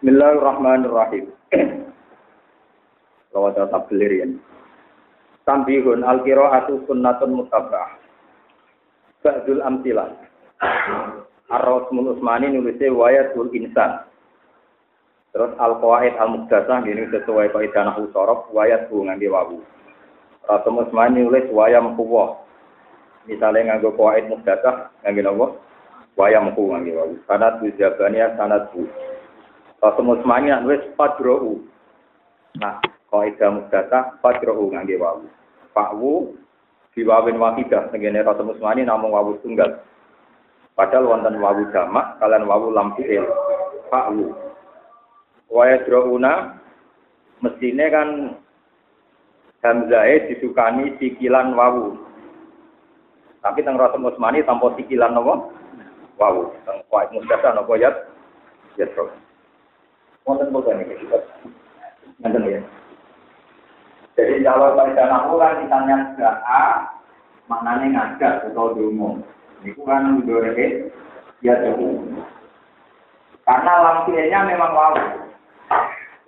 Bismillahirrahmanirrahim. Lawat tablir ya. Tambihun al-qira'atu sunnatun mutabah. Ba'dul amtilah. Ar-Rasmul Usmani nulisnya wayatul insan. Terus al-qawaid al-muqdasah ini sesuai kaidah nahwu sorof wayat bu ngangge wawu. Rasul Usmani nulis wayam kuwah. Misalnya nganggo qawaid muqdasah ngangge napa? Wayam ku ngangge wawu. Sanad bu bu. Rasul Usmani nulis fadrohu. Nah, kaidah muqdasah fadrohu ngangge wawu. Pakwu diwawin wahidah ngene Rasul Usmani namung wawu tunggal. Padahal wonten wawu jamak kalian wawu lam fi'il. Pakwu Waya drouna mestine kan Hamzah disukani sikilan wawu. Tapi teng Rasul Usmani tanpa sikilan nopo? Wawu. Teng Qaid Mustafa nopo ya? Ya terus. Wonten boten iki kita. Nanten ya. Jadi kalau pada kan misalnya sudah A, maknanya ngajak atau diumum. Ini kan mendorong ya jauh. Karena lampinya memang wawu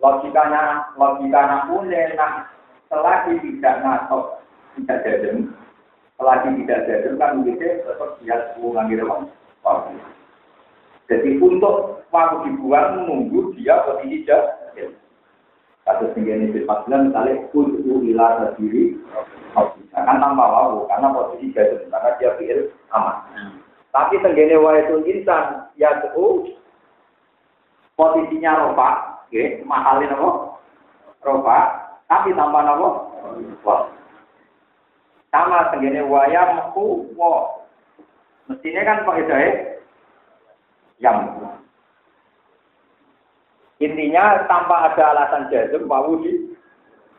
logikanya logikanya pun nah selagi tidak ngatok tidak jajan selagi tidak jajan kan begitu tetap dia di rumah jadi untuk waktu dibuang menunggu dia posisi jajan kasus tinggi ini bulan misalnya untuk ilah sendiri akan tambah wawu karena posisi jajan karena dia pikir aman tapi tenggene wa itu insan ya tuh posisinya ropak Oke, mahalin apa? Roba, tapi tambah apa? Sama segini wayam meku wo. Mestinya kan kok itu yang intinya tanpa ada alasan jazm mau di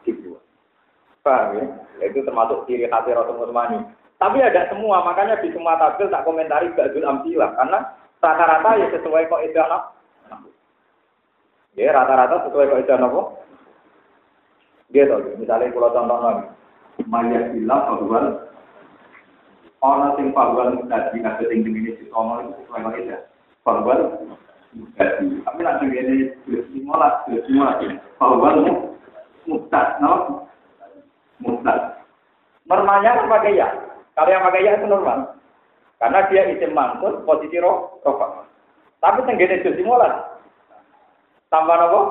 dibuat. Paham ya? Itu termasuk ciri khas Rasul Utsmani. Tapi ada semua, makanya di semua tabel tak komentari Badul Amsilah karena rata-rata ya sesuai kok itu Ya rata-rata sesuai kaidah nopo. Dia tahu, misalnya kalau contoh lagi, Maya bilang bahwa orang yang bahwa tadi nggak tinggi ini di itu sesuai kaidah. Bahwa tadi, tapi nanti ini bersimulat, bersimulat. Bahwa mustad, no? Mustad. Normalnya kan pakai ya. Kalau yang pakai ya itu normal. Karena dia isim mangkut, posisi roh, roh. Tapi tenggene bersimulat, Tambah apa?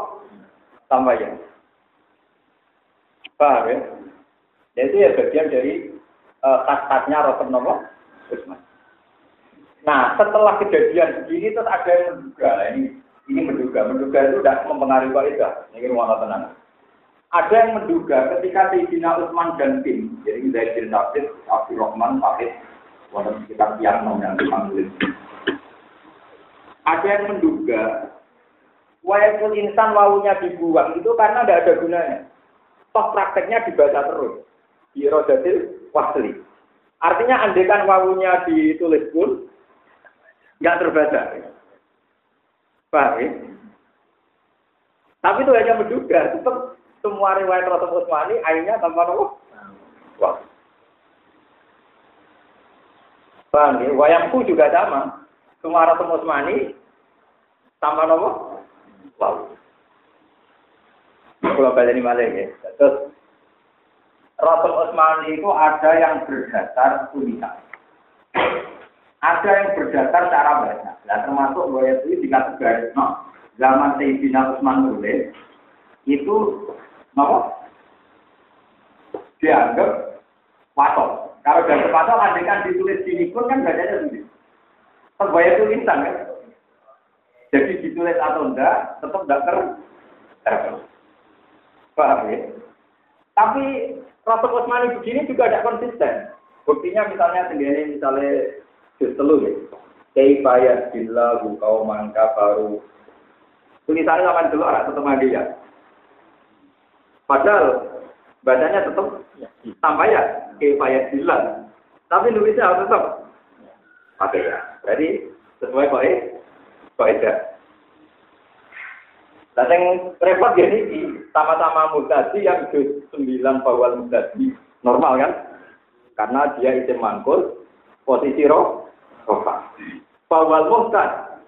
Tambah ya. Paham ya? Jadi ya bagian dari uh, khas-khasnya Rasul Nopo Nah, setelah kejadian begini terus ada yang menduga. Ini ini menduga, menduga itu tidak mempengaruhi kualitas. Ini mana tenang. Ada yang menduga ketika Sayyidina Utsman dan tim, jadi Zaid bin Abdul Rahman, Fahid, walaupun sekitar tiang yang dipanggil. Ada yang menduga Wayakul insan wawunya dibuang itu karena tidak ada gunanya. Toh prakteknya dibaca terus. Di rodatil wasli. Artinya andekan wawunya ditulis pun nggak terbaca. Paham ya? Tapi itu hanya menduga. Tetap semua riwayat Rasul Utsmani akhirnya tanpa nopo. Wah. Paham ya? Wayangku juga sama. Semua Rasul Utsmani tanpa nopo. Wow. Kalau balik malah ya. Terus Rasul Utsman itu ada yang berdasar tulisan. Ada yang berdasar cara baca. Nah, termasuk bahwa itu dikategori no, zaman Sayyidina Utsman nulis itu no, dianggap patok. Kalau dari patok kan ditulis di pun kan bacanya sendiri. Sebaya itu insan kan. Jadi ditulis atau enggak, tetap enggak ter Paham ya? Tapi Rasul begini juga tidak konsisten. Buktinya misalnya sendiri misalnya juz telu ya. Kaifaya billahu kauman kafaru. Tulisannya sama dulu anak tetap ya. Padahal bacanya tetap sampai ya kaifaya billah. Tapi nulisnya harus tetap pakai ya. Jadi sesuai kok kaidah. Nah, yang repot ya ini sama-sama mutasi yang juz 9 bawal mutasi normal kan? Karena dia isim mangkul, posisi roh, rofa. Bawal mutasi,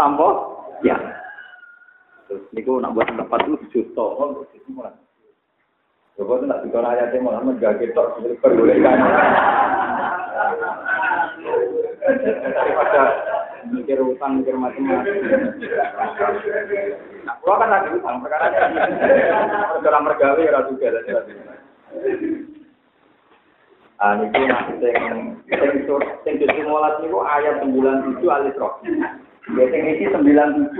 tambah ya. Terus niku nak buat tempat itu juta, oh itu malah. Coba tuh nak juga ayatnya malah menjaga tok perbolehkan. Daripada mikir utang, mikir macam-macam. Nah, kan lagi utang, perkara dalam mergawe ya juga. Ah niku nak sing sing sing niku ayat 97 Al-Isra. Ya sing iki 97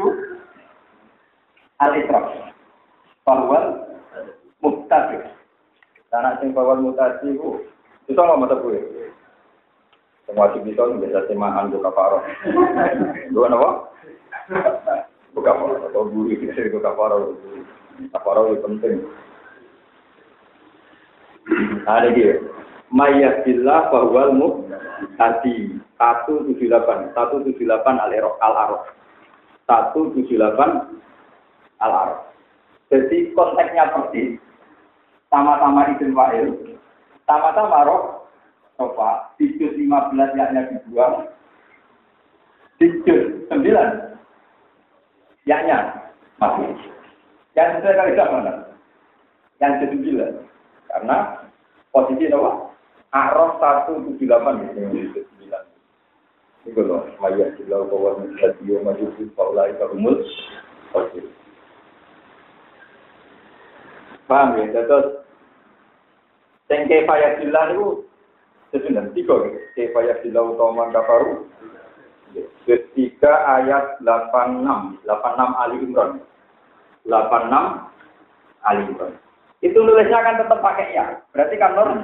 Al-Isra. Bahwa muktadi. Karena sing bahwa mutasi itu itu nggak mata gue. Semua wajib bisa bisa semahan buka paro. Dua apa? Buka paro atau bisa buka paro. Buka paro itu penting. Ada dia. Mayyadillah bahwal tadi satu tujuh delapan satu tujuh delapan al arok satu tujuh delapan al arok. Jadi konteksnya persis sama-sama izin fa'il, sama-sama roh di juz 15 yaknya dibuang, di juz 9 yaknya masih. Yang sesuai kali mana? Yang ke-9. Karena posisi apa? Araf 178 gitu. Itu loh, Maya Jilau Kawal Mujadiyo Majubi Paulai Karumul Oke. Paham ya? Terus Sing kefaya bilah itu sesudah tiga. Kefaya bilah utama kafaru. Ketiga ayat 86, 86 Ali Imran. 86 Ali Imran. Itu nulisnya akan tetap pakai ya. Berarti kan norm,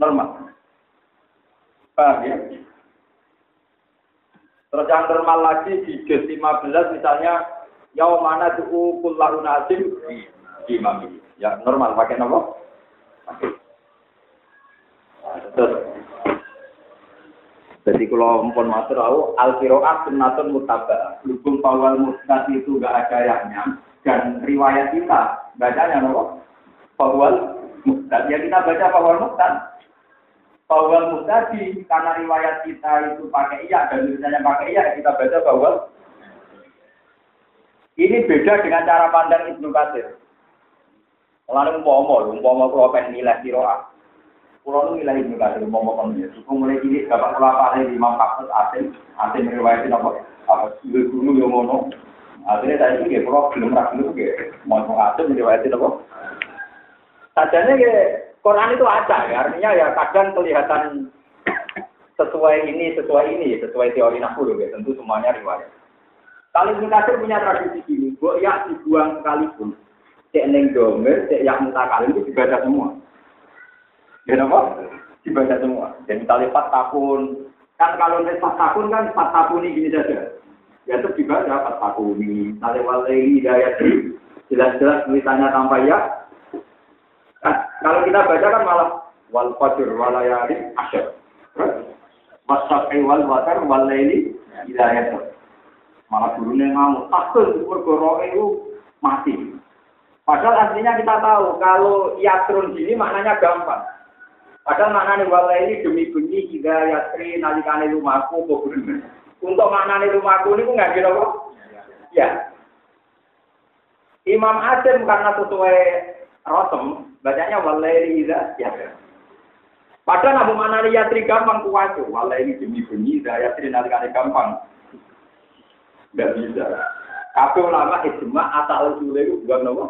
normal. Paham ya? Terus yang normal lagi di juz 15 misalnya mana tuh kullahu nasim imami. Ya normal pakai nomor. Terus jadi kalau mpun matur tahu al qiraat sunnatun mutaba. Hukum awal musnad itu enggak ada yahnya dan riwayat kita bacanya nopo? Fawal musnad. Ya kita baca fawal musnad. Fawal mustadi karena riwayat kita itu pakai iya dan tulisannya pakai iya kita baca fawal. Ini beda dengan cara pandang Ibnu Katsir. Lalu umpama, umpama kalau pengen nilai kiroah, Pulau nu nilai Ibnu Katsir mau kon ya. Suku mulai ini dapat kelapa dari Imam Hafiz Asim, Asim meriwayatkan apa? Apa dulu yang ngono. Akhirnya saya itu pulau belum itu kayak mau Asim meriwayatkan apa? Sajanya ya Quran itu ada ya, artinya ya kadang kelihatan sesuai ini, sesuai ini, sesuai teori nafsu ya, tentu semuanya riwayat. Kalau Ibnu punya tradisi gini, buat ya dibuang sekalipun, cek neng domer, cek yang mutakalim itu dibaca semua. Ya apa? Dibaca semua. Dan misalnya empat tahun. Kan kalau empat tahun kan empat tahun ini gini saja. Ya itu dibaca empat tahun ini. Misalnya walai hidayat jelas-jelas tulisannya tanpa ya. Kalau kita baca kan malah wal fajr walayali asyar. Masakai wal watar wal laili hidayat. Malah gurunya ngamuk. Takut bergoro itu mati. Padahal aslinya kita tahu kalau yatrun gini maknanya gampang. Padahal maknanya wala ini demi bunyi hingga yasri nalikane rumahku kok Untuk maknanya rumahku ini nggak kira kok? Ya. Imam Asim karena sesuai rosem, bacanya wala ini hingga ya. Padahal nabu maknanya yasri gampang kuwajo. Wala ini demi bunyi hingga yasri nalikane gampang. Nggak bisa. Kabeh ulama ijma asal usule itu bukan nopo?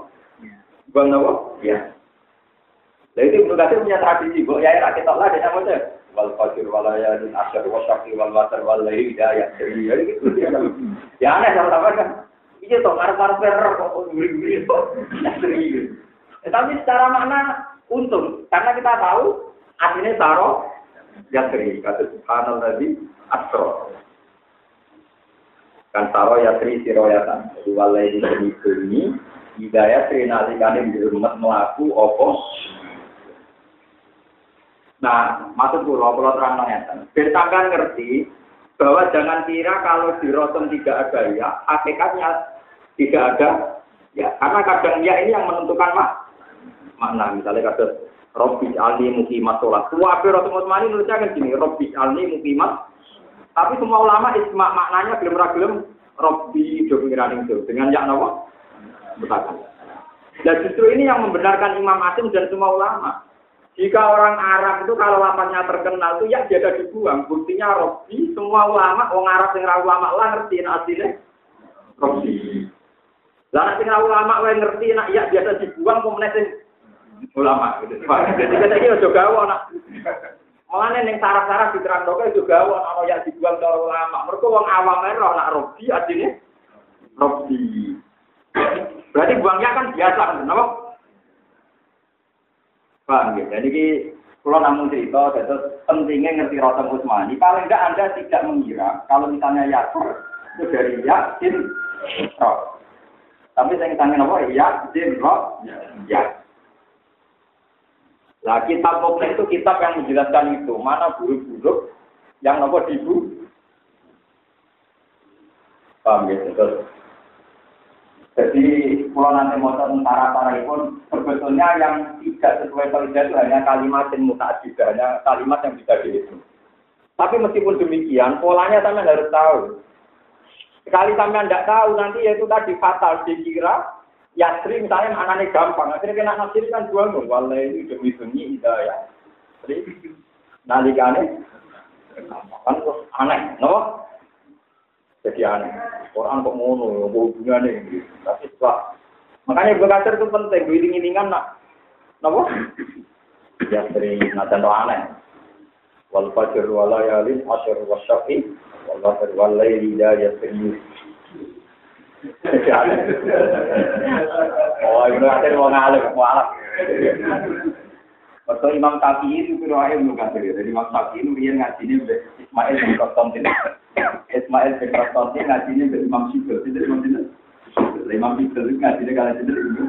Bukan nopo? Ya. Nah itu Ibnu Katsir punya tradisi, kok ya rakyat Allah dia namanya wal fajr wal layalin asyar wa syaqi wal watar wal hidayah. Jadi ya gitu. Ya aneh sama-sama kan. Iya toh marah-marah perro kok kok. Tapi secara makna untung. Karena kita tahu artinya saro yasri kata subhanallah tadi asro. Kan saro yasri siroyatan jadi walai di sini hidayah nalikane di rumah melaku opo. Nah, maksud pulau pulau terang ngeten. Bertangkan ngerti bahwa jangan kira kalau di rotem tidak ada ya, hakikatnya tidak ada ya. Karena kadang ya ini yang menentukan mak makna. Misalnya kata Robbi alni mukimat sholat. Tua rotem Utsmani nulisnya kan gini, Robbi alni mukimat. Tapi semua ulama isma maknanya belum ragilum Robbi do pengiran itu dengan yang nawa mutakan. Dan justru ini yang membenarkan Imam Asim dan semua ulama. Jika orang Arab itu kalau lapasnya terkenal itu ya biasa dibuang. Buktinya Robbi, semua ulama, orang Arab yang ulama lah ngerti aslinya Robbi. Lah sing ulama wae ngerti nak ya biasa dibuang pemenang ulama. Jadi kita ini ojo gawe nak. Mulane ning sarah-sarah diterangke juga wong ana ya dibuang cara ulama. Mergo wong awam ae ora nak robi artine robi. Berarti buangnya kan biasa kan, kenapa? Paham ya? Jadi ki kalau namun cerita, terus pentingnya ngerti Rotem Usmani. Paling enggak Anda tidak mengira kalau misalnya Yakur itu dari Yakin Roh. Tapi saya tanya apa? Yakin Roh. Ya. Nah, kitab Mukmin itu kitab yang menjelaskan itu. Mana buruk-buruk yang nopo dibu. Paham ya? Terus. Jadi, kalau nanti mau tentara para pun sebetulnya yang tidak sesuai kerja itu hanya kalimat yang juga hanya kalimat yang bisa dihitung. Tapi meskipun demikian, polanya sampai harus tahu. Sekali sampai tidak tahu, nanti yaitu tadi fatal dikira Yasri misalnya anaknya gampang, akhirnya kena nasir kan dua dong, walai ini demi demi hidayah. Jadi nalikane kan terus aneh, no? Jadi aneh. Quran kok ngono, hubungannya gitu. Tapi setelah makanya belajar itu penting, iling-ilingan nak, nopo? Yasri najan aneh. Wal fajr walayalin asyr wasyafi wal fajr walayli la yasri oh, ada mau ngalih, mau alat. Waktu Imam Syafi'i itu kira kan Jadi Imam Syafi'i itu dia ngaji ini Ismail bin Konstantin. Ismail bin Konstantin ngaji ini Imam. Itu Imam Syibel. Imam Syibel itu ngaji ini kalian itu.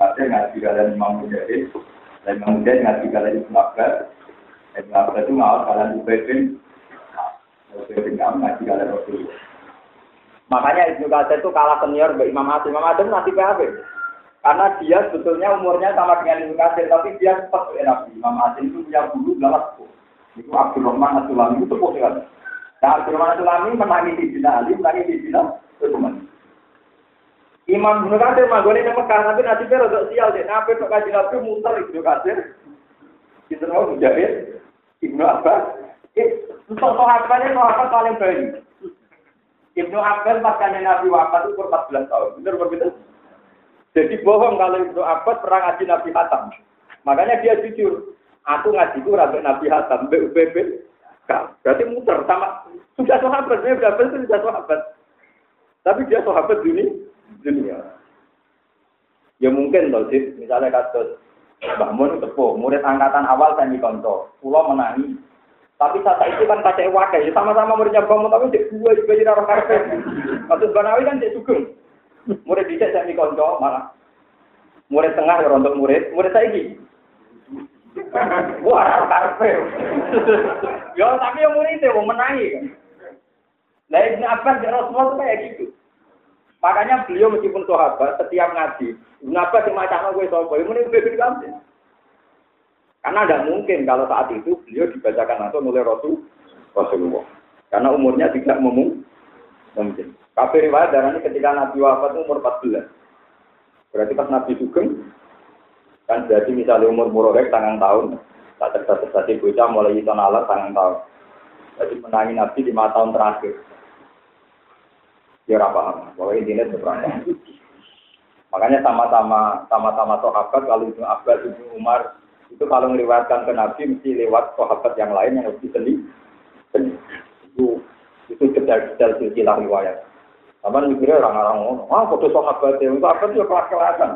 Ada ngaji kalian Imam Mujahid. Dan Imam Mujahid ngaji kalian Ibn Abbas. Ibn Abbas itu ngawal kalian Ubay bin. Bin ngaji kalian Rasulullah. Makanya Ibnu Katsir itu kalah senior Mbak Imam Asim. Imam Asim nanti PHB. Karena dia sebetulnya umurnya sama dengan Ibnu Katsir, tapi dia cepat ke Nabi. Imam Asim itu punya guru galas. Itu Abdul Rahman Asulami itu sepuh sekali. Nah, Abdul Rahman Asulami di Bina Ali, menangi di Bina Utsman. Imam Ibnu Katsir manggone nang Mekah, tapi dia rada sial deh. Nabi kok kaji Nabi muter Ibnu Katsir. Kita mau mujahid Ibnu Abbas. Untuk sahabatnya sahabat paling baik. Ibnu Abbas pas kanjeng Nabi wafat itu 14 tahun. Benar begitu? Jadi bohong kalau Ibnu Abbas perang ngaji Nabi Hatam. Makanya dia jujur. Aku ngaji itu rabe Nabi Hatam, BUPB. Berarti muter sama sudah sahabat, dia sudah itu sudah sahabat. Tapi dia sahabat dunia, dunia. Ya mungkin loh sih, misalnya kasus Mbah Mun tepuh, murid angkatan awal saya konco, pulau menangi, tapi saat itu kan kaca wakai, ya sama-sama muridnya bangun tapi cek dua juga jadi orang karpe. Kasus Banawi kan cek sugeng. Murid bisa saya konco malah. Murid tengah ya untuk murid, murid saya ini. Wah, karpe. ya tapi yang murid itu mau menangi kan. Lah Ibnu Abbas dan Rasulullah itu kayak gitu. Makanya beliau meskipun sahabat, setiap ngaji, Ibnu Abbas yang macam gue sopo, ini lebih gampang. Karena tidak mungkin kalau saat itu beliau dibacakan langsung oleh Rasul Rasulullah. Karena umurnya tidak mungkin. Kafir riwayat darah ini ketika Nabi wafat umur 14. Berarti pas Nabi Sugeng, kan jadi misalnya umur murorek tangan tahun. Tak tadi bocah mulai itu nalar tangan tahun. Jadi menangi Nabi lima tahun terakhir. Dia paham, bahwa intinya seberapa. Makanya sama-sama sama-sama sahabat kalau itu Abbas, itu Umar, itu kalau meriwayatkan ke Nabi mesti lewat sahabat yang lain yang lebih seni. Itu itu detail-detail silsilah riwayat. Apa mikirnya orang-orang ngono, ah foto sahabat itu apa sih kelas-kelasan.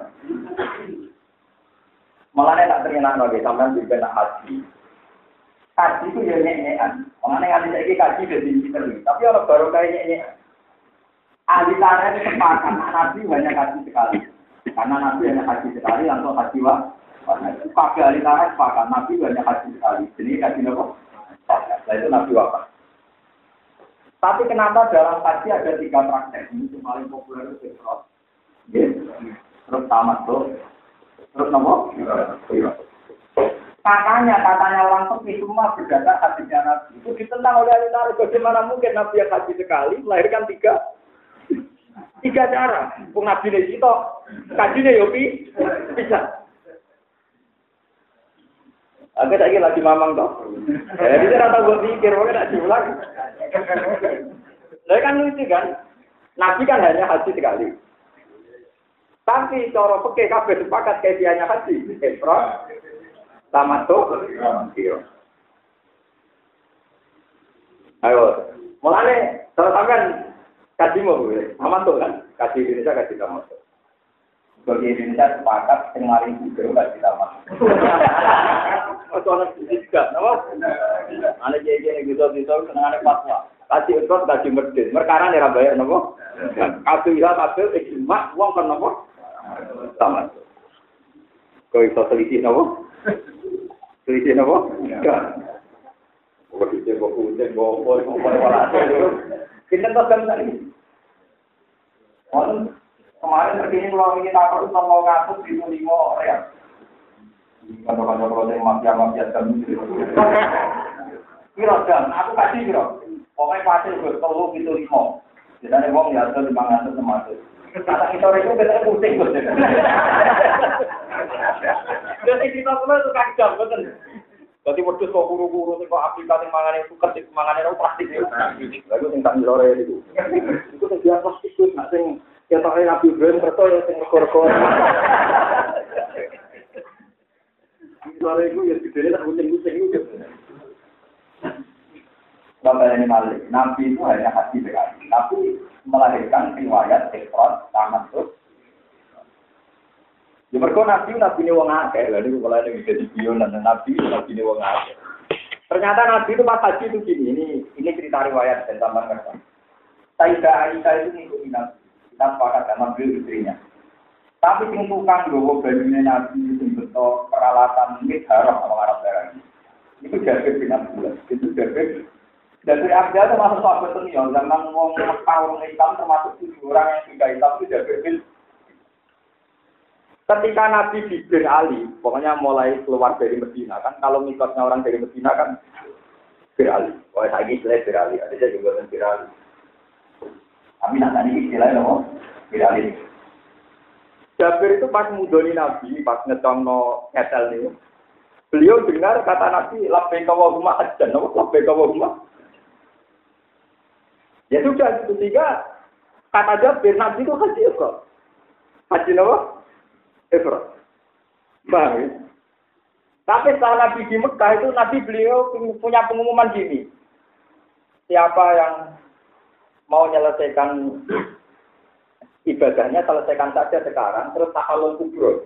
Malah tak terima lagi sampai juga nak haji. Haji itu ya nyenyekan. Orang yang ada lagi haji jadi misteri. Tapi orang baru kayak nyenyek. Ahli tarikh sepakat Nabi banyak haji sekali. Karena Nabi hanya haji sekali langsung haji wah Pakai ahli tanah sepakat, Nabi banyak haji sekali. Jadi haji apa? Nah itu Nabi wafat. Tapi kenapa dalam haji ada tiga praktek? Ini yang paling populer itu Firot. Terus tamat tuh. Terus nomor? Katanya, katanya orang sepi semua berdasar hadisnya Nabi. Itu ditentang oleh ahli. Bagaimana mungkin Nabi yang haji sekali melahirkan tiga tiga cara. Ini itu kajinya yopi bisa. Aku lagi lagi mamang toh. Jadi saya rata gue pikir, mungkin tidak diulang. Nah kan lucu kan? Nabi kan hanya haji sekali. Tapi cara peke kabeh sepakat kaifiahnya haji. Ifrat, tamattu, iya. Ayo, mulane kalau sampean kaji mau gue, tamattu kan? Kaji Indonesia kaji tamattu. Bagi Indonesia sepakat yang paling juga kaji tamattu. Oh, soalnya juga, nama? Ada jadi gitu gitu, senang ada fatwa. Kaji ikut kaji medit, merkara nih bayar nopo. Kaji ya kaji ijma, uang kan nopo. Sama. Kau iso selisih nopo? Selisih selisih kau kucing, kau kau kau kau kau Kita tuh kan tadi. Kemarin terkini kalau ini takut sama ngatur di lima ya. Kalau saya mafia-mafia kan. Kira jam, aku kasih kira. Pokoknya pasti gue telu gitu lima. Jadi wong ya tuh lima ratus termasuk. Kata kita itu kita pusing gue. Jadi kita semua itu kacau betul. Jadi waktu kok guru-guru sih kok aplikasi mangan itu ketik mangan itu plastik itu. Lalu sing tak lore itu. Itu sing biasa plastik itu nggak sing tak Nabi Ibrahim kerto ya sing. Lore itu ya gede tak kucing-kucing itu. Bapak ini malik, Nabi itu hanya hati sekali, tapi melahirkan riwayat ekor tamat tuh. Ya mereka Nabi, Nabi ini wong akeh, lalu kalau ada bisa dibion dan Nabi, Nabi ini wong akeh. Ternyata Nabi itu pas haji itu gini, ini ini cerita riwayat dan tambah kerja. Sayyidah Aisyah itu ngikutin Nabi, kita sepakat sama beliau istrinya. Tapi sing tukang gowo bajunya Nabi itu betul peralatan ini harus sama Arab darah. Itu Jabir bin Abdullah, itu Jabir dan dari Abdul termasuk sahabat senior, zaman wong Mekah orang Islam termasuk tujuh orang yang tidak Islam itu Jabir bin. Ketika Nabi bin Ali, pokoknya mulai keluar dari Medina kan, kalau mikotnya orang dari Medina kan bin Ali. Wah saya istilah bin Ali, ada juga bin Ali. Tapi nanti istilahnya bin Ali. Jabir itu pas mudoni Nabi, pas ngecongno ngetel nih. Beliau dengar kata Nabi, labbaik Allahumma hajjan, labbaik Allahumma Ya sudah, itu tiga kata Jabir, Nabi itu haji Ifrat. Haji apa? Ifrat. Paham ya? Tapi setelah Nabi di Mekah itu Nabi beliau punya pengumuman gini. Siapa yang mau menyelesaikan ibadahnya selesaikan saja sekarang, terus tahalul kubro.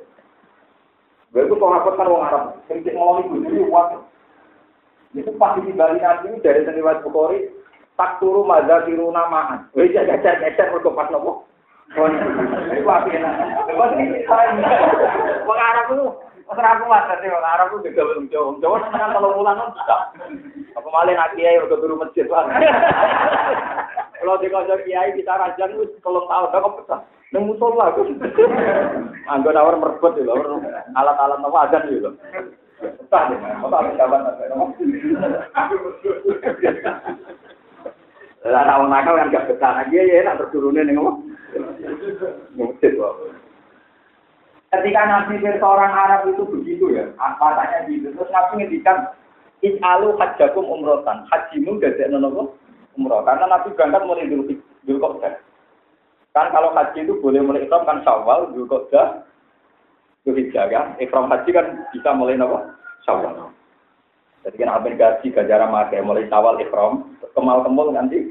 Gue itu sahabat kan orang Arab, yang mau jadi uang. Itu pasti di Bali Nabi dari Seniwat Bukhari, tak turu maza tiru namaan. Wih, jajar jajar jajar mereka pas nopo. Enak. Tadi bisa. Apa malah nak kiai udah turu masjid lah. Kalau di kota kiai kita rajang itu kalau tahu dah kok pecah. Neng musola aku. Anggo nawar merebut itu loh. Alat-alat aja nih loh. Pecah deh. Apa apa jabat lah wong nakal kan gak betah lagi ya nak berdurune ning apa? Ketika Nabi seorang Arab itu begitu ya, katanya gitu. Terus Nabi ngendikan, Is'alu hajjakum umrotan. Hajimu dadek nopo umroh. Karena Nabi berangkat mulai dulu dulu kok Kan kalau haji itu boleh mulai ikram kan syawal, dulu kok dulu hijjah kan. Ikram haji kan bisa mulai nopo syawal. Jadi kan abin gaji gajaran makai mulai syawal ikram, kemal kemul nanti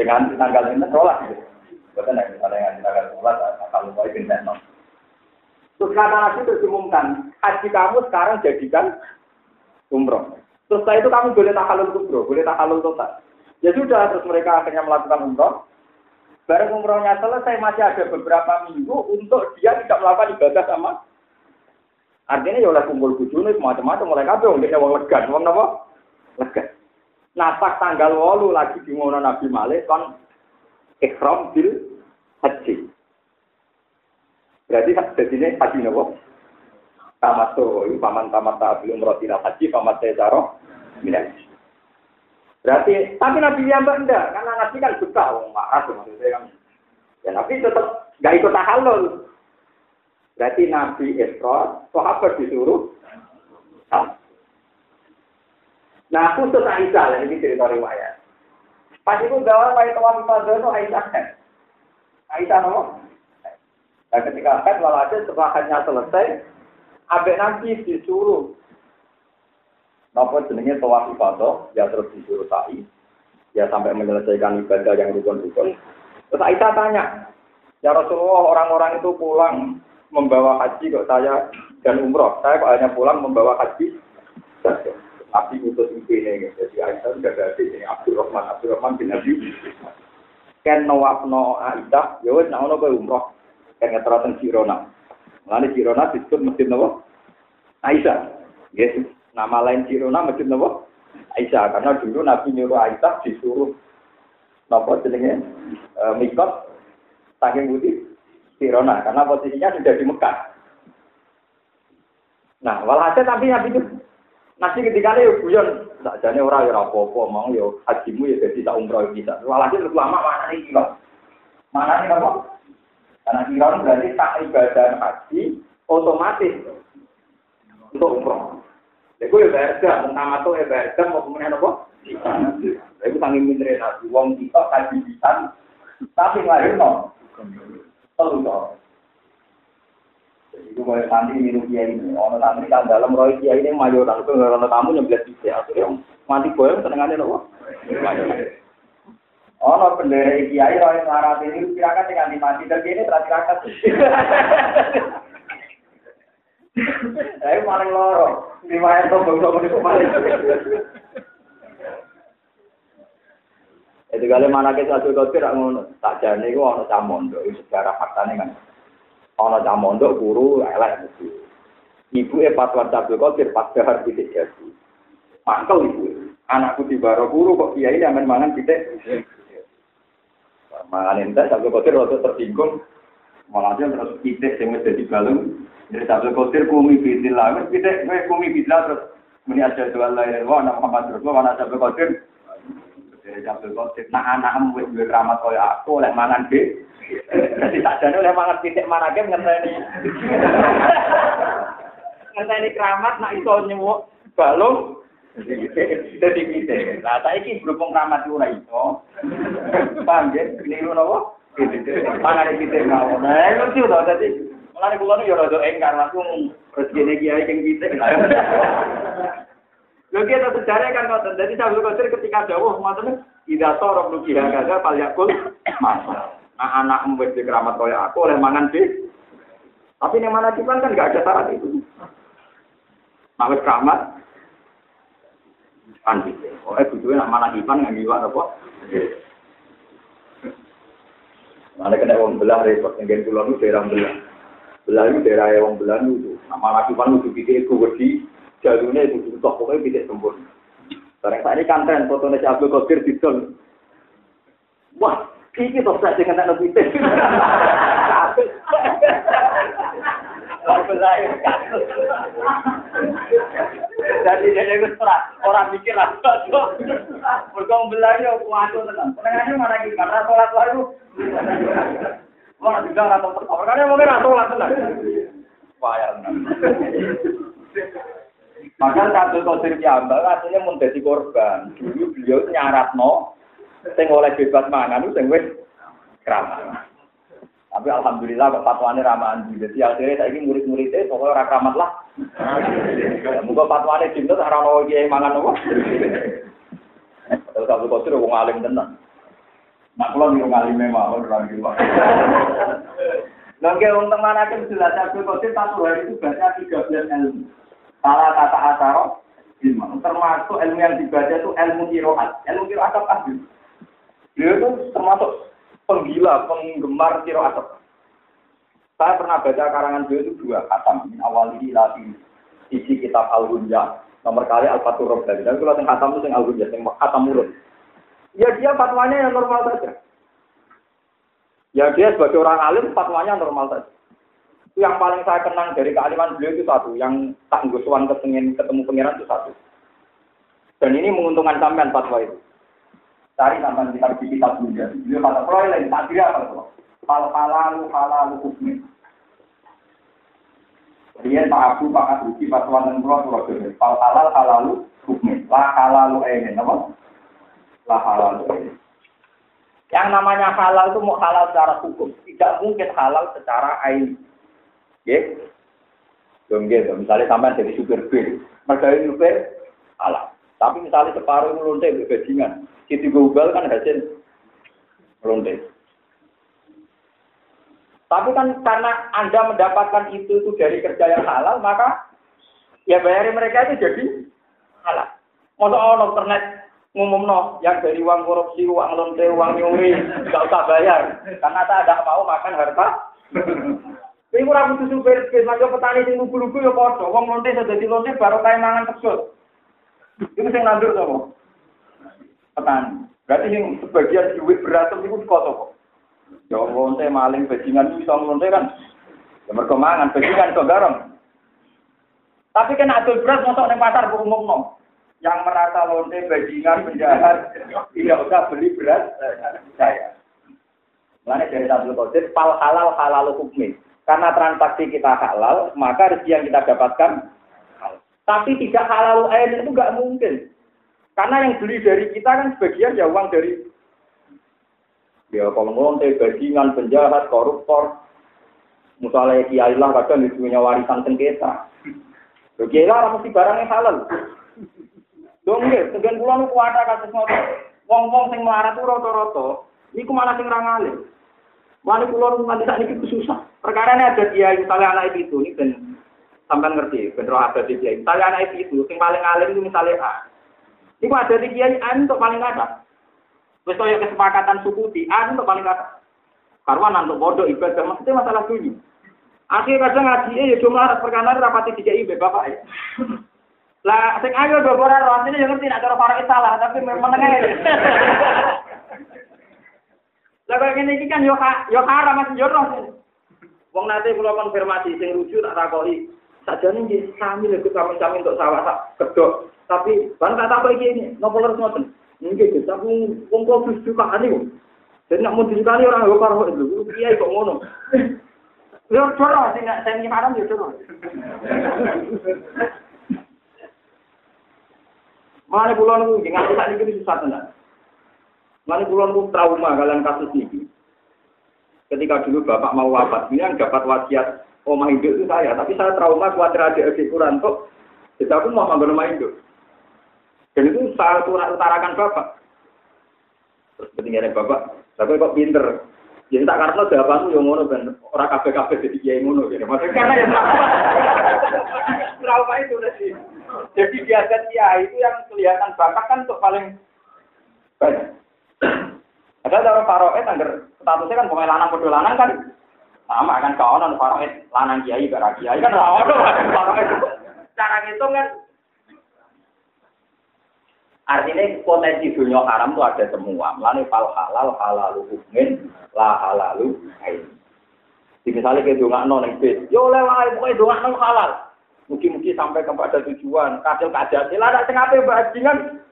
dengan tanggal ini sholat gitu. Bukan yang misalnya yang tanggal sholat kalau mau pindah no. Terus kata Nabi terus umumkan, haji kamu sekarang jadikan umroh. Terus setelah itu kamu boleh tahalul kubro, boleh tahalul total. Ya sudah, terus mereka akhirnya melakukan umroh. Bareng umrohnya selesai masih ada beberapa minggu untuk dia tidak melakukan ibadah sama. Artinya ya oleh kumpul bujune macam-macam mulai kabeh wong dene legan, wong napa? Legan. Pas tanggal walu lagi di Nabi Malik kon ikhram bil haji. Berarti jadi ini haji nopo? tamat tuh, paman tamat tak belum roti haji, paman saya taruh, Berarti, tapi Nabi yang enggak, karena Nabi kan suka, wong marah maksudnya kan. Ya Nabi tetap nggak ikut tahallul. Berarti Nabi Isra, sahabat disuruh. Nah, khusus Aisyah, ini cerita riwayat. Pas itu gawa kayak tawaf ibadah itu Aisyah kan. Aisyah nopo. Dan ketika kan walhasil setelah hanya selesai, abek Nabi disuruh Napa jenenge tawaf ibadah, ya terus disuruh sa'i, ya sampai menyelesaikan ibadah yang rukun-rukun. Terus Aisyah tanya, ya Rasulullah orang-orang itu pulang membawa haji kok saya dan umroh, saya kok hanya pulang membawa haji saja. Nabi utus ini, jadi Aisyah sudah ada ini Abdurrahman, Abdurrahman bin Nabi. Ken nawafno Aisyah, ya wes nak ono umroh, ken ngeterasen Jirona. Mulane Jirona disebut masjid nawa Aisyah. Yes. Nama lain Jirona masjid Nabi Aisyah karena dulu Nabi nyuruh Aisyah disuruh nopo jenenge e, mikot saking putih Jirona karena posisinya sudah di Mekah. Nah, walhasil tapi Nabi itu nanti ketika itu guyon, tak jadi orang ya apa-apa, mau ya hajimu ya jadi tak umroh bisa. Walhasil terus lama mana nih kilo? Mana nih apa? Karena kilo berarti tak ibadah haji otomatis untuk umroh. Iku ya berda, pertama tuh berda mau kemudian apa? Iku sangi minre nabi, wong kita kaji bisa, tapi lahir no. Telu toh. Itu kalau santri minum kiai ini, orang santri kan dalam roy kiai ini mayoran, itu nggak ada tamu nyeblet bisa, akhirnya mati boy, senengannya nopo. Ono bendera kiai roy larat ini kira-kira tinggal mati dan ini terakhir Ayo paling loro. Lima itu bangsa itu paling. Itu kali mana kita tidak ngono. Tak jadi gua camondo. Itu sejarah faktanya kan. Ono camondo guru elek mesti. Ibu e fatwa Abdul Qadir pas dahar titik jadi. Mangkel ibu. Anakku di baro guru kok kiai yang mangan titik. Mangan ente Abdul Qadir waktu tersinggung. Malah terus titik yang menjadi balung. Jadi Abdul Qadir kumi bidillah. Wes kita kumi bidillah terus muni aja dua lain wa nama Muhammad Rasulullah wa Abdul Qadir. dari Abdul Qadir. Nah anakmu yang gue keramat kaya aku oleh mangan B. Jadi tak jadi oleh mangan titik marake game ngerti ini. Keramat, nak iso nyuwuk balung. Jadi gitu. Lah tak ini berhubung keramat ora iso. Paham ya? Ini itu apa? Mana titik mau? Nah itu sih udah tadi. Mulai bulan itu ya rojo engkar langsung. Rezeki ini kiai yang titik. Lho kita sejarah kan ngoten. Dadi Sabtu Qadir ketika dawuh ngoten ida sorok lu kira gaga pal yakul masa. Nah anak wis keramat kaya aku oleh mangan di. Tapi yang mana kan nggak ada syarat itu. Mawis keramat kan gitu. Oh, eh butuhnya mana kipan nggak giwak apa? Mana kena uang belah repot, yang pulau itu daerah belah. Belayu daerah yang Belanda itu. Nama lagi pan itu pikir itu jalurnya itu butuh pokoknya tidak sempurna. Sekarang saat ini kanten fotonya si Abdul Qadir di Wah, ini toh saya dengan anak Belayu Jadi dia itu orang orang mikir lah. Berkong belayu kuatu tenang. Penengahnya mana lagi karena sholat baru. Wah, juga atau pertama. Karena mungkin atau lah tenang. Payah Maka Abdul Qadir Jambal aslinya mau jadi korban. Dulu beliau nyarat no, sing oleh bebas mangan sing wis keramat. Tapi alhamdulillah kok fatwane ramahan Jadi akhirnya saya ini murid-muridnya pokoknya orang keramat lah. Muka fatwane cinta tak rano kiai mangan apa. Terus Abdul Qadir wong alim tenang. Nak kula niru ngalime mawon ora niru. Lha nggih wong teman akan jelas Abdul Qadir satu hari itu baca 13 ilmu. Salah kata asaro ilmu. Termasuk ilmu yang dibaca itu ilmu kiroat. Ilmu kiroat apa sih? Dia itu termasuk penggila, penggemar kiroat. Saya pernah baca karangan beliau itu dua kata min awali ilati isi kitab Al-Hunja nomor kali Al-Fatur Rabbani. Dan kalau yang khatam itu yang Al-Hunja, yang khatam murid. Ya dia fatwanya yang normal saja. Ya dia sebagai orang alim fatwanya normal saja. Yang paling saya kenang dari kealiman beliau itu satu, yang tak ngusuan ketemu ketemu pangeran itu satu. Dan ini menguntungkan sampean fatwa itu. Cari sampean kitab di kitab juga. Beliau kata, kalau lain tak kira apa itu. Hal halalu halalu hukmi. Dia Pak Abu Pak Abuki fatwa dan pulau pulau jadi. Hal halal halalu hukmi. La halalu ini, apa? La halalu ini. Yang namanya halal itu mau halal secara hukum, tidak mungkin halal secara ain. Ya, gitu. Misalnya sampai jadi supir mereka supir halal. Tapi misalnya separuh melonte bajingan, Siti Google kan hasil melonte. Tapi kan karena Anda mendapatkan itu itu dari kerja yang halal, maka ya bayarin mereka itu jadi halal. Masa orang internet ngumum no, yang dari uang korupsi, uang lonte, uang nyuri, nggak usah bayar. Karena tak ada mau makan harta. Ini kurang butuh supir, macam petani yang lugu-lugu ya podo. Uang lonte sudah di lonte baru kayak mangan teksut. Itu yang nandur sama petani. Berarti yang sebagian duit berantem itu kok kok. Ya lonte maling bajingan itu bisa lonte kan. Ya mereka mangan bajingan kok garam. Tapi kan adul beras masuk di pasar umum no yang merasa lonte bajingan penjahat tidak usah beli beras saya. Mana dari satu Qadir, pal halal halal hukmi. Karena transaksi kita halal, maka rezeki yang kita dapatkan halal. Tapi tidak halal air itu nggak mungkin. Karena yang beli dari kita kan sebagian ya uang dari ya kalau lonte bajingan penjahat koruptor misalnya kiai lah kadang punya warisan sengketa. Kiai lah mesti barang yang halal. Dong nggih, sebagian kula niku ada kasus ngoten. Wong-wong sing melarat ku rata-rata niku malah sing. Wali kula nu nganti sakniki susah. Perkara ini ada dia misalnya anak itu ini ben sampean ngerti, ben roh ada di dia. Misalnya anak itu sing paling alim itu misalnya A. Iku ada di kiai A untuk paling ada. Wis kaya kesepakatan suku di A untuk paling ada. Karwan untuk bodoh ibadah maksudnya masalah dunia. Akhirnya kadang ngaji ya cuma perkara rapati tiga ibe bapak ya. Lah sing ayo do ora ro artine yo ngerti nek cara para salah tapi menengah. Lah kok ngene iki kan yo yo haram mas yo. Wong nate kula konfirmasi sing rujuk tak takoki. Sajane nggih sami lho kami-kami untuk sawah tak kedok. Tapi ban tak takoki iki ini nopo terus ngoten. Nggih Gus, tapi wong kok wis dukane kok. Jadi nak mau dikali orang yo karo itu. Kiai kok ngono. Yo coro sing sing haram yo coro. Mana pulau nunggu, nggak bisa ini susah tenan. Mana pulau nunggu trauma kalian kasus ini. Ketika dulu bapak mau wafat, ini yang dapat wasiat omah hidup itu saya, tapi saya trauma khawatir ada adik kurang kok. Jadi aku mau ngambil rumah hidup. Dan itu saya utarakan bapak. Terus ketinggalan bapak, tapi kok pinter. Jadi tak karena jawabanmu yang ngono dan orang kafe kafe jadi kiai ngono gitu. Maksudnya karena yang trauma itu. Jadi biasa kiai itu yang kelihatan bakat kan untuk paling banyak. Ada cara faroet agar statusnya kan pemain lanang lanang kan sama kan kawan faroet lanang kiai bara kiai kan faroet. Cara ngitung kan Artinya potensi dunia haram itu ada semua. Melani fal halal halalu hukmin la halalu ain. Di misalnya kayak dongak non yang yo lewat pokoknya dongak non halal. Mungkin-mungkin sampai kepada tujuan. Kadil kajati lah, ada tengah bajingan.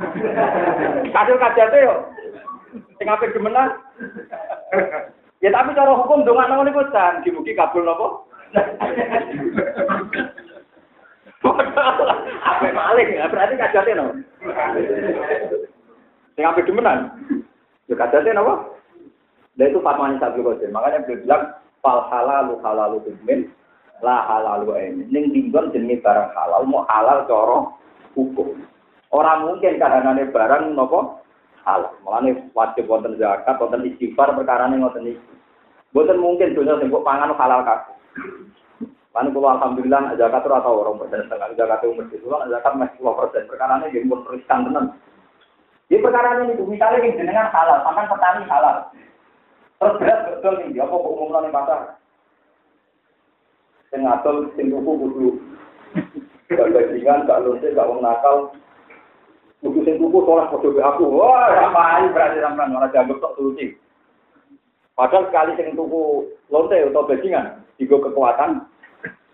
Kadil kajati yo. Tengah gemenan. Ya tapi cara hukum dongak non itu kan. Mungkin kabul nopo. Apa maling ya? Berarti kajate no. Sing ape demenan. Ya kajate no. Dan itu fatwanya satu kodir. Makanya beliau bilang fal halalu halalu tumin la halalu ini. Ning dinggon jenenge barang halal mau halal coro hukum. Orang mungkin kahanane barang nopo halal. Mulane wajib wonten zakat, wonten istighfar perkara ning ngoten iki. Boten mungkin dunia sing pangan halal kabeh. Lalu kalau alhamdulillah zakat itu atau orang persen setengah zakat itu mesti pulang zakat masih sepuluh persen. Perkara ini jadi pun riskan tenan. Di perkara ini itu misalnya yang jenengan halal, sampai petani halal. Terus berat betul nih, apa kok umumnya nih pasar? Sing ngatol, sing tuku kudu. Gak bajingan, gak lonte, gak wong nakal. Kudu sing tuku kudu be aku. Wah, ngapain berarti sampean malah dianggap tok solusi. Padahal sekali sing tuku lonte atau bajingan, Tiga kekuatan.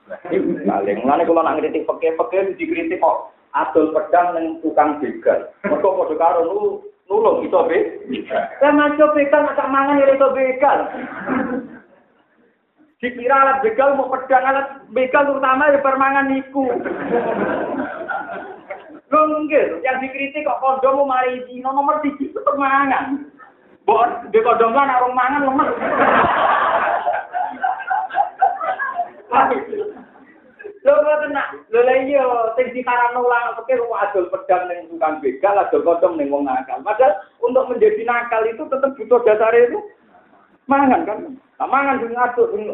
Paling mulane kula nak ngritik peke-peke dikritik kok adol pedang ning tukang begal. Mergo padha karo nu nulung iso be. Lah maco begal nak mangan ya iso begal. Dikira alat begal mau pedang alat begal terutama ya permangan niku. Lho nggih, yang dikritik kok kondom mau mari dino nomor 1 itu permangan. Mbok de kondom lan arung mangan lemes. Lho ngoten nak, lho lha iya sing diharamno ulang pikir wong adol pedang ning tukang begal, adol kodong ning wong nakal. Padahal untuk menjadi nakal itu tetap butuh dasar itu mangan kan. Nah, mangan sing ngaduk sing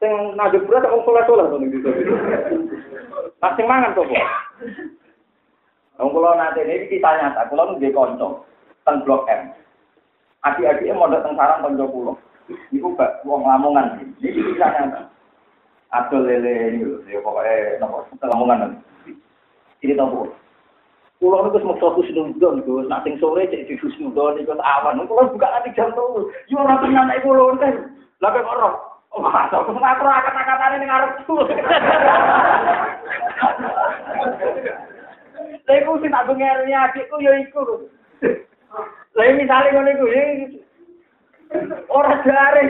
sing ngaduk beras wong soleh-soleh to ning desa. Nah, mangan sapa? Wong kula nate niki kita nyata, kula nggih kanca teng blok M. Adik-adiknya mau datang sarang kanca kula. Iku gak wong lamongan. Niki kita nyata. Atau lele ini loh, ya pokoknya nopo lamongan Ini tahu Pulau itu semua fokus nonton, Gus. Nanti sore jadi di nonton, ikut awan. Pulau buka nanti jam tuh. Yo orang punya anak pulau kan. Lalu orang, oh masa aku ngatur akan-akan ini ngarep tuh. Lha iku sing tak bengernya adikku ya iku. Lah misale ngono iku ya ora jare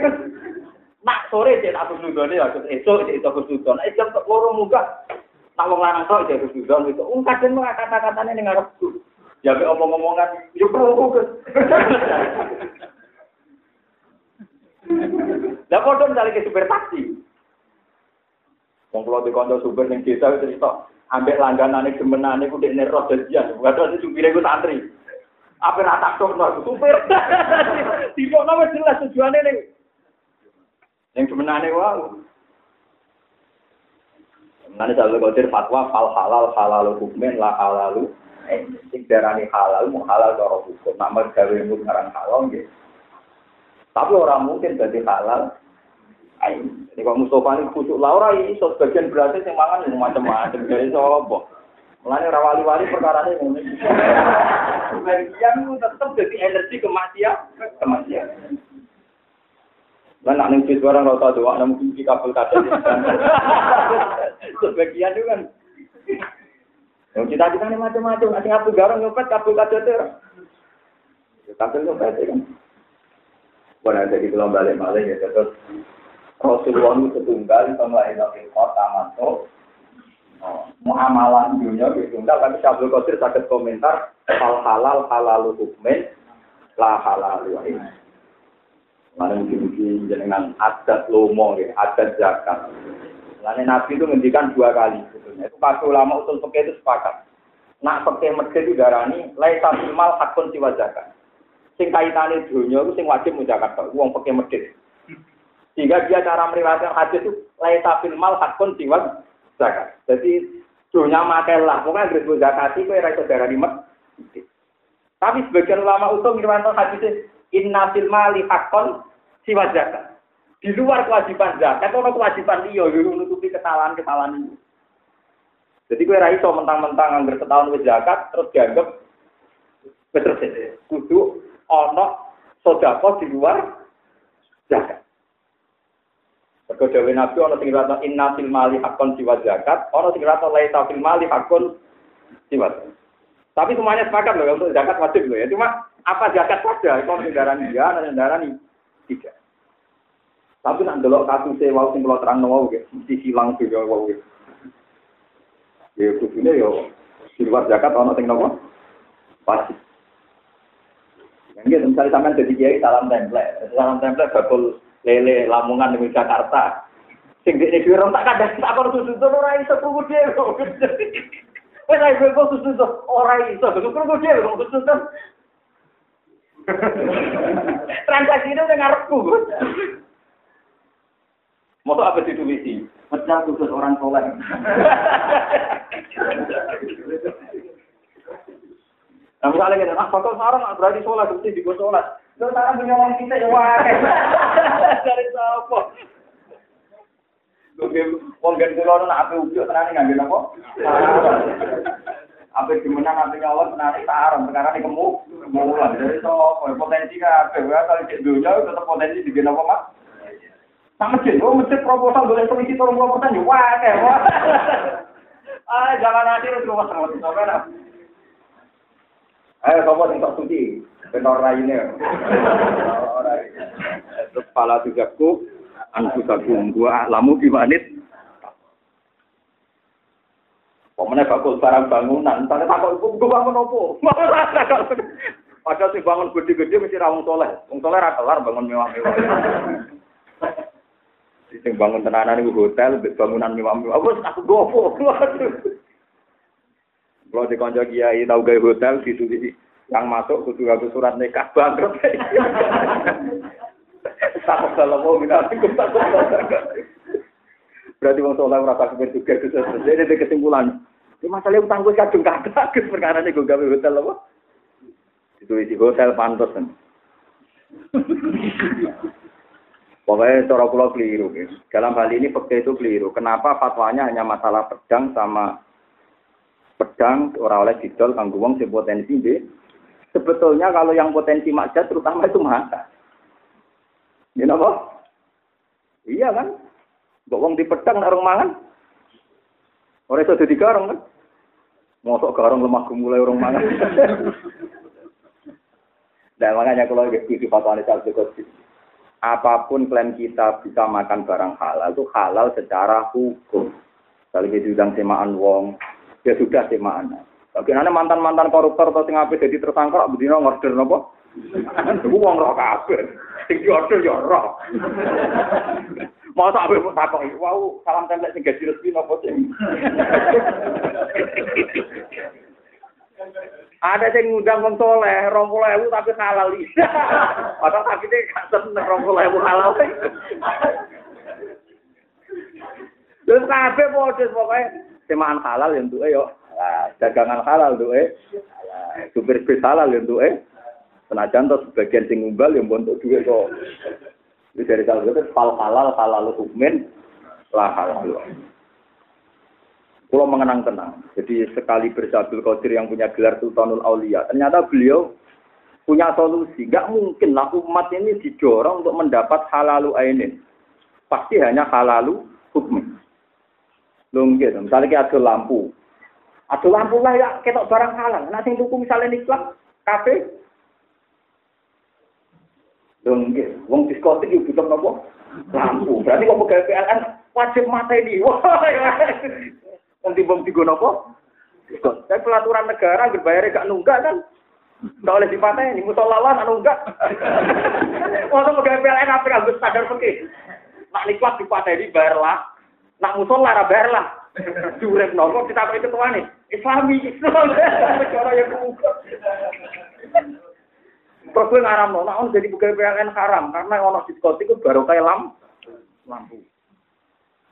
nak sore cek aku nudone ya esuk cek aku nudon. Nek jam tok loro munggah nak wong lanang tok cek aku nudon itu. Wong kadang mau kata-katane ning ngarepku. Ya mek omong-omongan yo ke. Lah padha misalnya ke super taksi. Wong kula dikonco super ning desa cerita, ambek langganane gemenane ku dekne roh dadian. Padahal supire ku santri. Apa rata tok no supir. Tiba nama jelas tujuannya nih. Yang gemenane wow. Nanti saya kodir fatwa fal halal halal hukumen lah halalu. Sing darani halal mau halal cara hukum. Nama gawe ngarang halal gitu. Tapi orang mungkin jadi halal Ini kalau Mustafa ini kusuk Laura ini so sebagian berarti yang mangan yang macam-macam jadi apa? Mulanya rawali-wali perkara ini. Sebagian itu tetap jadi energi kematian, kematian. Lah nak ning barang ora tau doa mungkin di kabel kaca. Sebagian itu kan. Yang kita kita ini macam-macam, ada apa garang nyopet kabel kaca itu. Kabel nyopet kan. Bukan ada di balik-balik ya terus Rasulullah itu setunggal sama di kota mantu. Muamalah dunia itu tunggal tapi Syabdul Qadir sakit komentar hal halal halal hukmen la halal ini. Mana mungkin-mungkin jenengan adat lomo ya, adat zakat. Lalu Nabi itu ngendikan dua kali sebetulnya. Itu pas ulama usul pakai itu sepakat. Nak pakai masjid itu darani, lai mal hakun siwa zakat. Sing kaitane dunia itu sing wajib mujakat. Uang pakai masjid. Sehingga dia cara meriwayatkan hadis itu laisa fil mal hakun siwa zakat. Jadi dunia lah, pokoknya gres zakat itu era saudara di Tapi sebagian ulama utuh meriwayatkan hadis inna fil mali hakun siwa zakat. Di luar kewajiban zakat, kalau kewajiban dia, yo menutupi kesalahan-kesalahan ini. Jadi gue raiso mentang-mentang anggar setahun wis zakat terus dianggap betul kudu ono sodako di luar zakat. Mergo dewe Nabi ana sing rata inna fil mali hakon siwa zakat, ana sing rata laisa fil mali hakon siwa Tapi semuanya sepakat loh untuk zakat wajib loh ya. Cuma apa zakat saja, kalau kendaraan dia, kendaraan tidak. Tapi nak delok kasus wau sing kula terang wau nggih, mesti silang juga wau nggih. Ya kudune yo di luar zakat ana sing nopo? Pasti. Yang misalnya sampean jadi kiai salam template, salam template bakul lele Lamongan di Jakarta. Sing di dhewe ora tak kadang tak kon susu to ora iso krungu dhewe. Wes ae kok susu to ora iso krungu dhewe kok susu to. Transaksi itu udah ngarepku. Mau apa sih tulis Pecah khusus orang soleh. Nah misalnya kita, ah bakal sarang berarti sholat, berarti di sholat. Terus sekarang punya uang kita ya wae. Dari siapa? Wong gen kula nak ape ujuk tenane ngambil apa? Ape dimenang ape nyolot tenane tarung perkara ini kemu mulan. Dari sapa potensi kabeh wae kalau cek dunya tetep potensi digen apa Mas? Sama masjid, oh masjid proposal boleh turun puluh persen, ya wah kayak. Ah, jangan nanti terus rumah sama Ayo, sopo sing tok suci, benor lainnya. Terus pala tugasku, anfusakum gua lamu bimanit. Pemenang bakul barang bangunan, tanya takut ibu, gue bangun apa? Padahal sih bangun gede-gede mesti rawung soleh. Wong soleh ra kelar bangun mewah-mewah. Sing bangun tenanan iku hotel, bangunan mewah-mewah. Wes aku gopo. Kalau di konco kiai tahu gaya hotel di yang masuk kudu aku surat nikah bangkrut. Takut kalau mau minat takut. Berarti wong soleh ora tak juga itu Jadi kesimpulan. Ini masalah utang gue kadung kata, perkara ini gue gawe hotel apa? Itu di hotel pantas kan. Pokoknya cara pulau keliru. Dalam hal ini fakta itu keliru. Kenapa fatwanya hanya masalah pedang sama pedang orang oleh didol kanggo wong sing potensi deh. Sebetulnya kalau yang potensi maksiat terutama itu mata. Ini apa? Iya kan? Mbok wong di pedang narung mangan. Ora iso dadi garong kan? Mosok garong lemah gemulai orang mangan. nah makanya kalau di Syafi'i Qudsi, apa pun klaim kita bisa makan barang halal itu halal secara hukum. Kalau diundang semaan wong, ya sudah semaan. Bagaimana mantan-mantan koruptor atau sing apik jadi tersangka bedino ngorder nopo? Iku wong roh kabeh. Sing diorder ya roh. Masa abe takok wow salam tempel sing gaji resmi sing. Ada yang ngundang wong soleh, rong puluh ewu tapi halal. Padahal tapi dia gak seneng rong puluh ewu halal. Terus kabeh modus pokoknya semaan halal yang tuh yo. dagangan halal tuh eh. Supir bis halal yang tuh eh. Senajan tuh sebagian sing ngumbal yang bontok duit kok. Itu dari kalau itu hal halal halal hukmin lah halal. Pulau mengenang tenang. Jadi sekali bersabil Qadir yang punya gelar Sultanul Aulia, ternyata beliau punya solusi. Gak mungkin lah umat ini didorong untuk mendapat halalu ainin. Pasti hanya halalu. Lungkit, misalnya kita ada lampu. Ada lampu lah ya, kita barang halal. Nah, sing tuku misalnya niklat, kafe. Lungkit, wong diskotik itu butuh nopo? Lampu. Berarti kok pegawai PLN wajib mata ini. Wah, Wong timbang tiga nopo? Tapi pelaturan negara berbayar gak nunggak kan? Nggak oleh dipatah ini, musolawan anu enggak. Masa pegawai PLN apa yang sadar pergi? Nak niklat dipatah ini bayar lah. Nak musola lah bayar lah. Nopo kita apa itu tuan nih? Islami, Islam. Cara yang kebuka. Terus gue ngaram no, nah jadi pegawai PLN haram karena ono diskotik itu baru kayak lam lampu.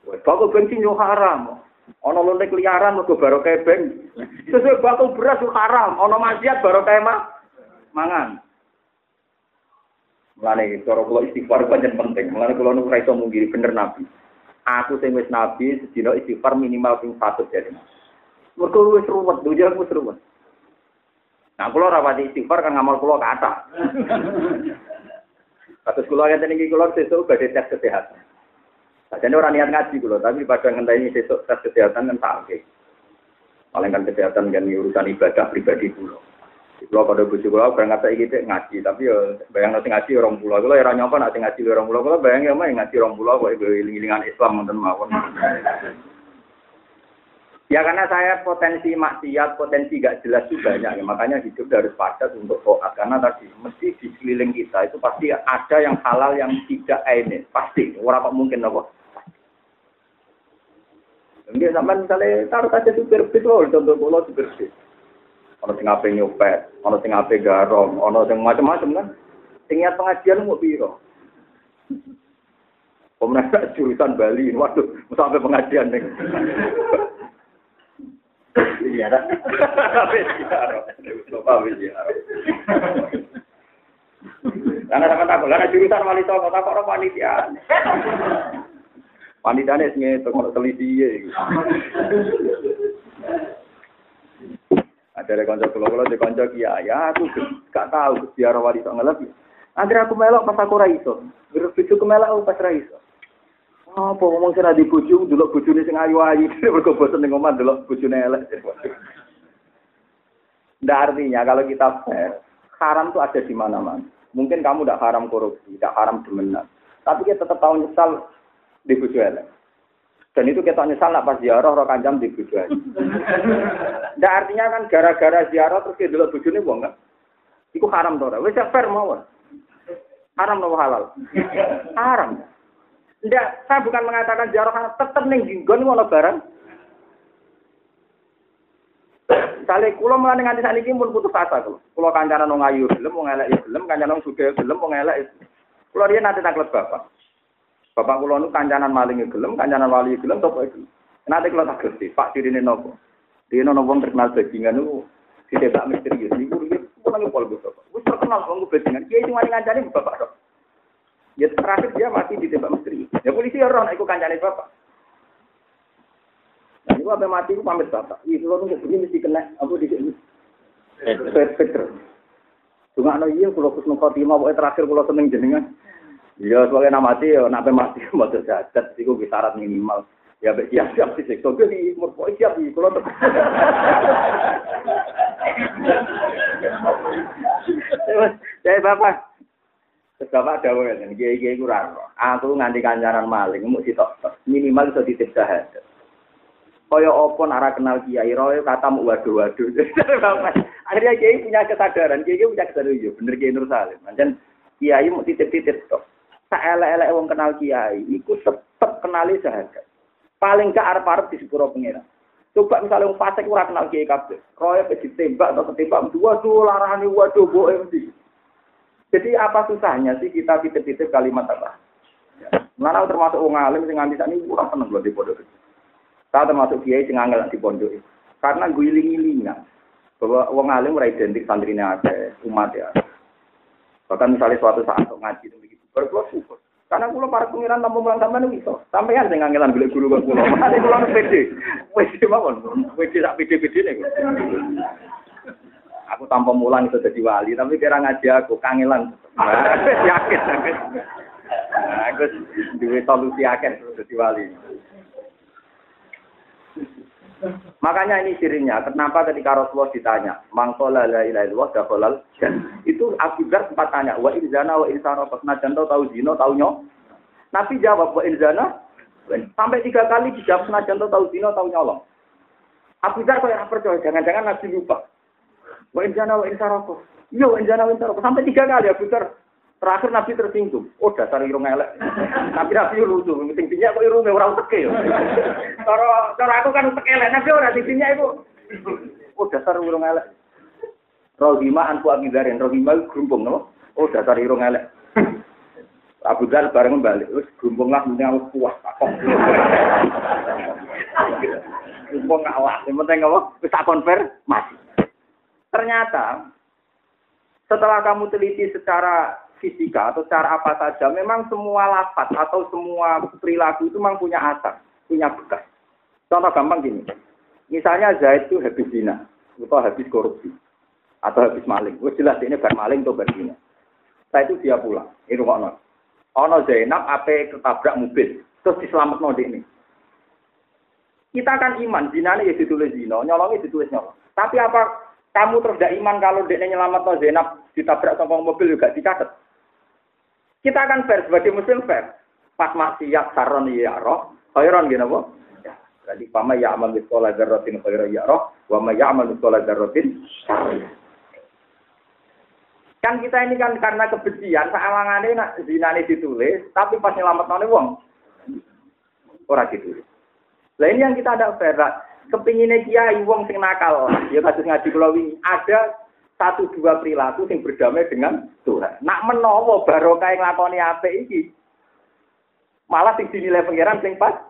Bakal bensin yo haram. Ono lontek liaran mergo baru kebeng. Sesuai bakul beras itu haram. Ono maksiat baru kayak mah mangan. Mulane cara kula istighfar pancen penting. Mulane kula nu iso mungkiri bener nabi. Aku sing wis nabi sedina istighfar minimal ping 100 jadi. Mergo wis ruwet, dunya wis ruwet. Nah, kula ora pati istighfar kan ngamal kula kata. Kados kula ngeten iki kula sesuk badhe tes kesehatan. Jadi orang niat ngaji dulu, tapi pada ngenteni besok tes kesehatan kan tak Paling kan kesehatan kan urusan ibadah pribadi dulu. Kalau pada bujuk kalau berangkat saya gitu ngaji, tapi ya bayang nanti ngaji orang pulau. Kalau ya nyoba nanti ngaji orang pulau, kalau bayang ya mah ngaji orang pulau, kalau iling-ilingan Islam nonton mawon. Ya karena saya potensi maksiat, potensi gak jelas juga banyak. Ya, makanya hidup harus padat untuk toat. Karena tadi mesti di sekeliling kita itu pasti ada yang halal yang tidak ini. Pasti. Orang kok mungkin apa? Ini sampai misalnya taruh saja supir bis loh, contoh pulau supir bis. Ono sing ape nyopet, ono sing ape garong, ono sing macam-macam kan. Sing niat pengajian mau biro. Pemenang jurusan Bali, waduh, sampai pengajian nih. Iya, Karena sama takut, karena jurusan wali songo, takut orang panitia. Wanitane sing ngetok ono teliti ya. Ada kanca kula kula di kanca kiai, ya aku gak tahu biar wali tok ngelep. Akhirnya aku melok pas aku ra iso. Berpicu ke melok pas ra iso. Apa ngomong sing di bojo delok bojone sing ayu-ayu, mergo bosen ning omah delok bojone elek. Artinya kalau kita fair, haram itu ada di mana-mana. Mungkin kamu tidak haram korupsi, tidak haram demenan. Tapi kita tetap tahu nyesal di bojo elek. Dan itu kita nyesal nak pas ziarah roh kanjam di elek. Nggak artinya kan gara-gara ziarah terus kita delok bojone wong kan. Iku haram to ora? Wis fair mawon. Haram nopo halal? Haram. Tidak, saya bukan mengatakan ziarah tetap ning jinggon ngono barang. Kali kulo mulane nganti sakniki pun putus asa kulo. Kulo kancanan wong ayu gelem wong elek ya gelem, kancanan wong sugih gelem wong elek. Kulo riyen nanti taklet bapak. Bapak kulo nu kancanan maling ya gelem, kancanan wali ya gelem topo iki. Nanti kulo tak gerti, Pak dirine nopo. Dirine nopo wong terkenal bajingan nu ditebak misterius. Iku riyen kulo nang pol bapak. Wis terkenal wong bajingan. Kiai sing wani ngancani bapak tok. Ya terakhir dia mati ditembak misterius. Ya polisi ya ora nek iku kancane bapak. Nah, itu apa mati itu pamit bapak. Iya, kalau nunggu begini mesti kena apa di sini. Peter. Cuma no iya, kalau kus nunggu timah, pokoknya terakhir kalau seneng jenengan. Iya, sebagai nama mati ya, nak mati mau terjadat, itu syarat minimal. Ya, siap siap sih, sektor gue umur pokoknya siap sih, kalau untuk. Saya bapak, Terus bapak ada kan, kiai kiai kurang. Aku nganti kancaran maling, mau si minimal bisa titip sahadat. Kaya opo nara kenal kiai roy kata mu waduh waduh. Akhirnya kiai punya kesadaran, kiai punya kesadaran yo bener kiai Nur Salim. Macam kiai mau titip-titip tok. Saelek-elek wong kenal kiai, iku tetep kenali sahadat. Paling ke arep-arep di sepuro pengira. Coba misalnya wong fasik ora kenal kiai kabeh. Roy ditembak atau ketembak, waduh larane waduh boe mesti. Jadi apa susahnya sih kita titip-titip kalimat apa? Mana termasuk wong alim sing nganti sakniki ora seneng lho di pondok. Saya termasuk kiai sing angel di pondok. Karena guling-gilingan bahwa wong alim ora identik santrinya ada umat ya. Bahkan misalnya suatu saat ngaji berkulo syukur. Karena kulo para pengiran tamu mulang sampean iso. Sampean sing ngangelan golek guru kok kulo. Mate kulo pede. Wis mawon. Wis sak pede-pede nek. Aku tanpa mulang itu jadi wali, tapi kira ngaji aku kangelan. Yakin, yakin. Nah, aku duwe solusi akeh jadi wali. Makanya ini cirinya, kenapa ketika Rasulullah ditanya, mangkola la ilaha illallah dakhalal Itu Dhar sempat tanya, wa inzana wa insana najan tahu zino tahu. Nabi jawab wa inzana sampai tiga kali dijawab senajan tahu zino tahu nyolong. Abu Dhar kok percaya, jangan-jangan Nabi lupa. Wa inzana wa insana Iya, wa inzana wa sampai tiga kali Abu Dhar. Terakhir Nabi tersinggung. Oh dasar irung elek. Nabi Nabi lucu. Tingginya kok irung orang teke ya. Cara cara aku kan teke elek. Nabi orang tingginya itu. Oh dasar irung elek. Rohima anku akidarin. Rohima gerumpung. No? Oh dasar irung elek. Abu Dhar bareng balik. Terus gerumpung lah. Mending aku puas. Gerumpung ngalah. Yang penting apa? Bisa konfirmasi. Ternyata setelah kamu teliti secara fisika atau cara apa saja, memang semua lapat atau semua perilaku itu memang punya asal, punya bekas. Contoh gampang gini, misalnya Zaid itu habis zina, atau habis korupsi, atau habis maling. Wah jelas ini bar maling atau bar zina. Setelah itu dia pulang, ini rumah Ono Zainab apa ketabrak mobil, terus diselamat di ini. Kita kan iman, ini ya ditulis zina, nyolongnya ditulis nyolong. Tapi apa kamu terus tidak iman kalau dia nyelamat no Zainab ditabrak sama mobil juga dicatat? Kita akan fair sebagai muslim fair. Pas maksiat saron ya roh, khairon gini apa? Jadi pama ya amal miskola darrotin khairon ya roh, wa ma ya amal miskola darrotin Kan kita ini kan karena kebencian, ini nak zinane ditulis, tapi pas nyelamat nane wong, orang ditulis. Ini yang kita ada fair. Kepinginnya kiai wong sing nakal, ya kasus ngaji kalau ini ada satu dua perilaku yang berdamai dengan Tuhan. Nak menowo barokah yang lakoni apa iki. Malah sing dinilai pangeran sing pas.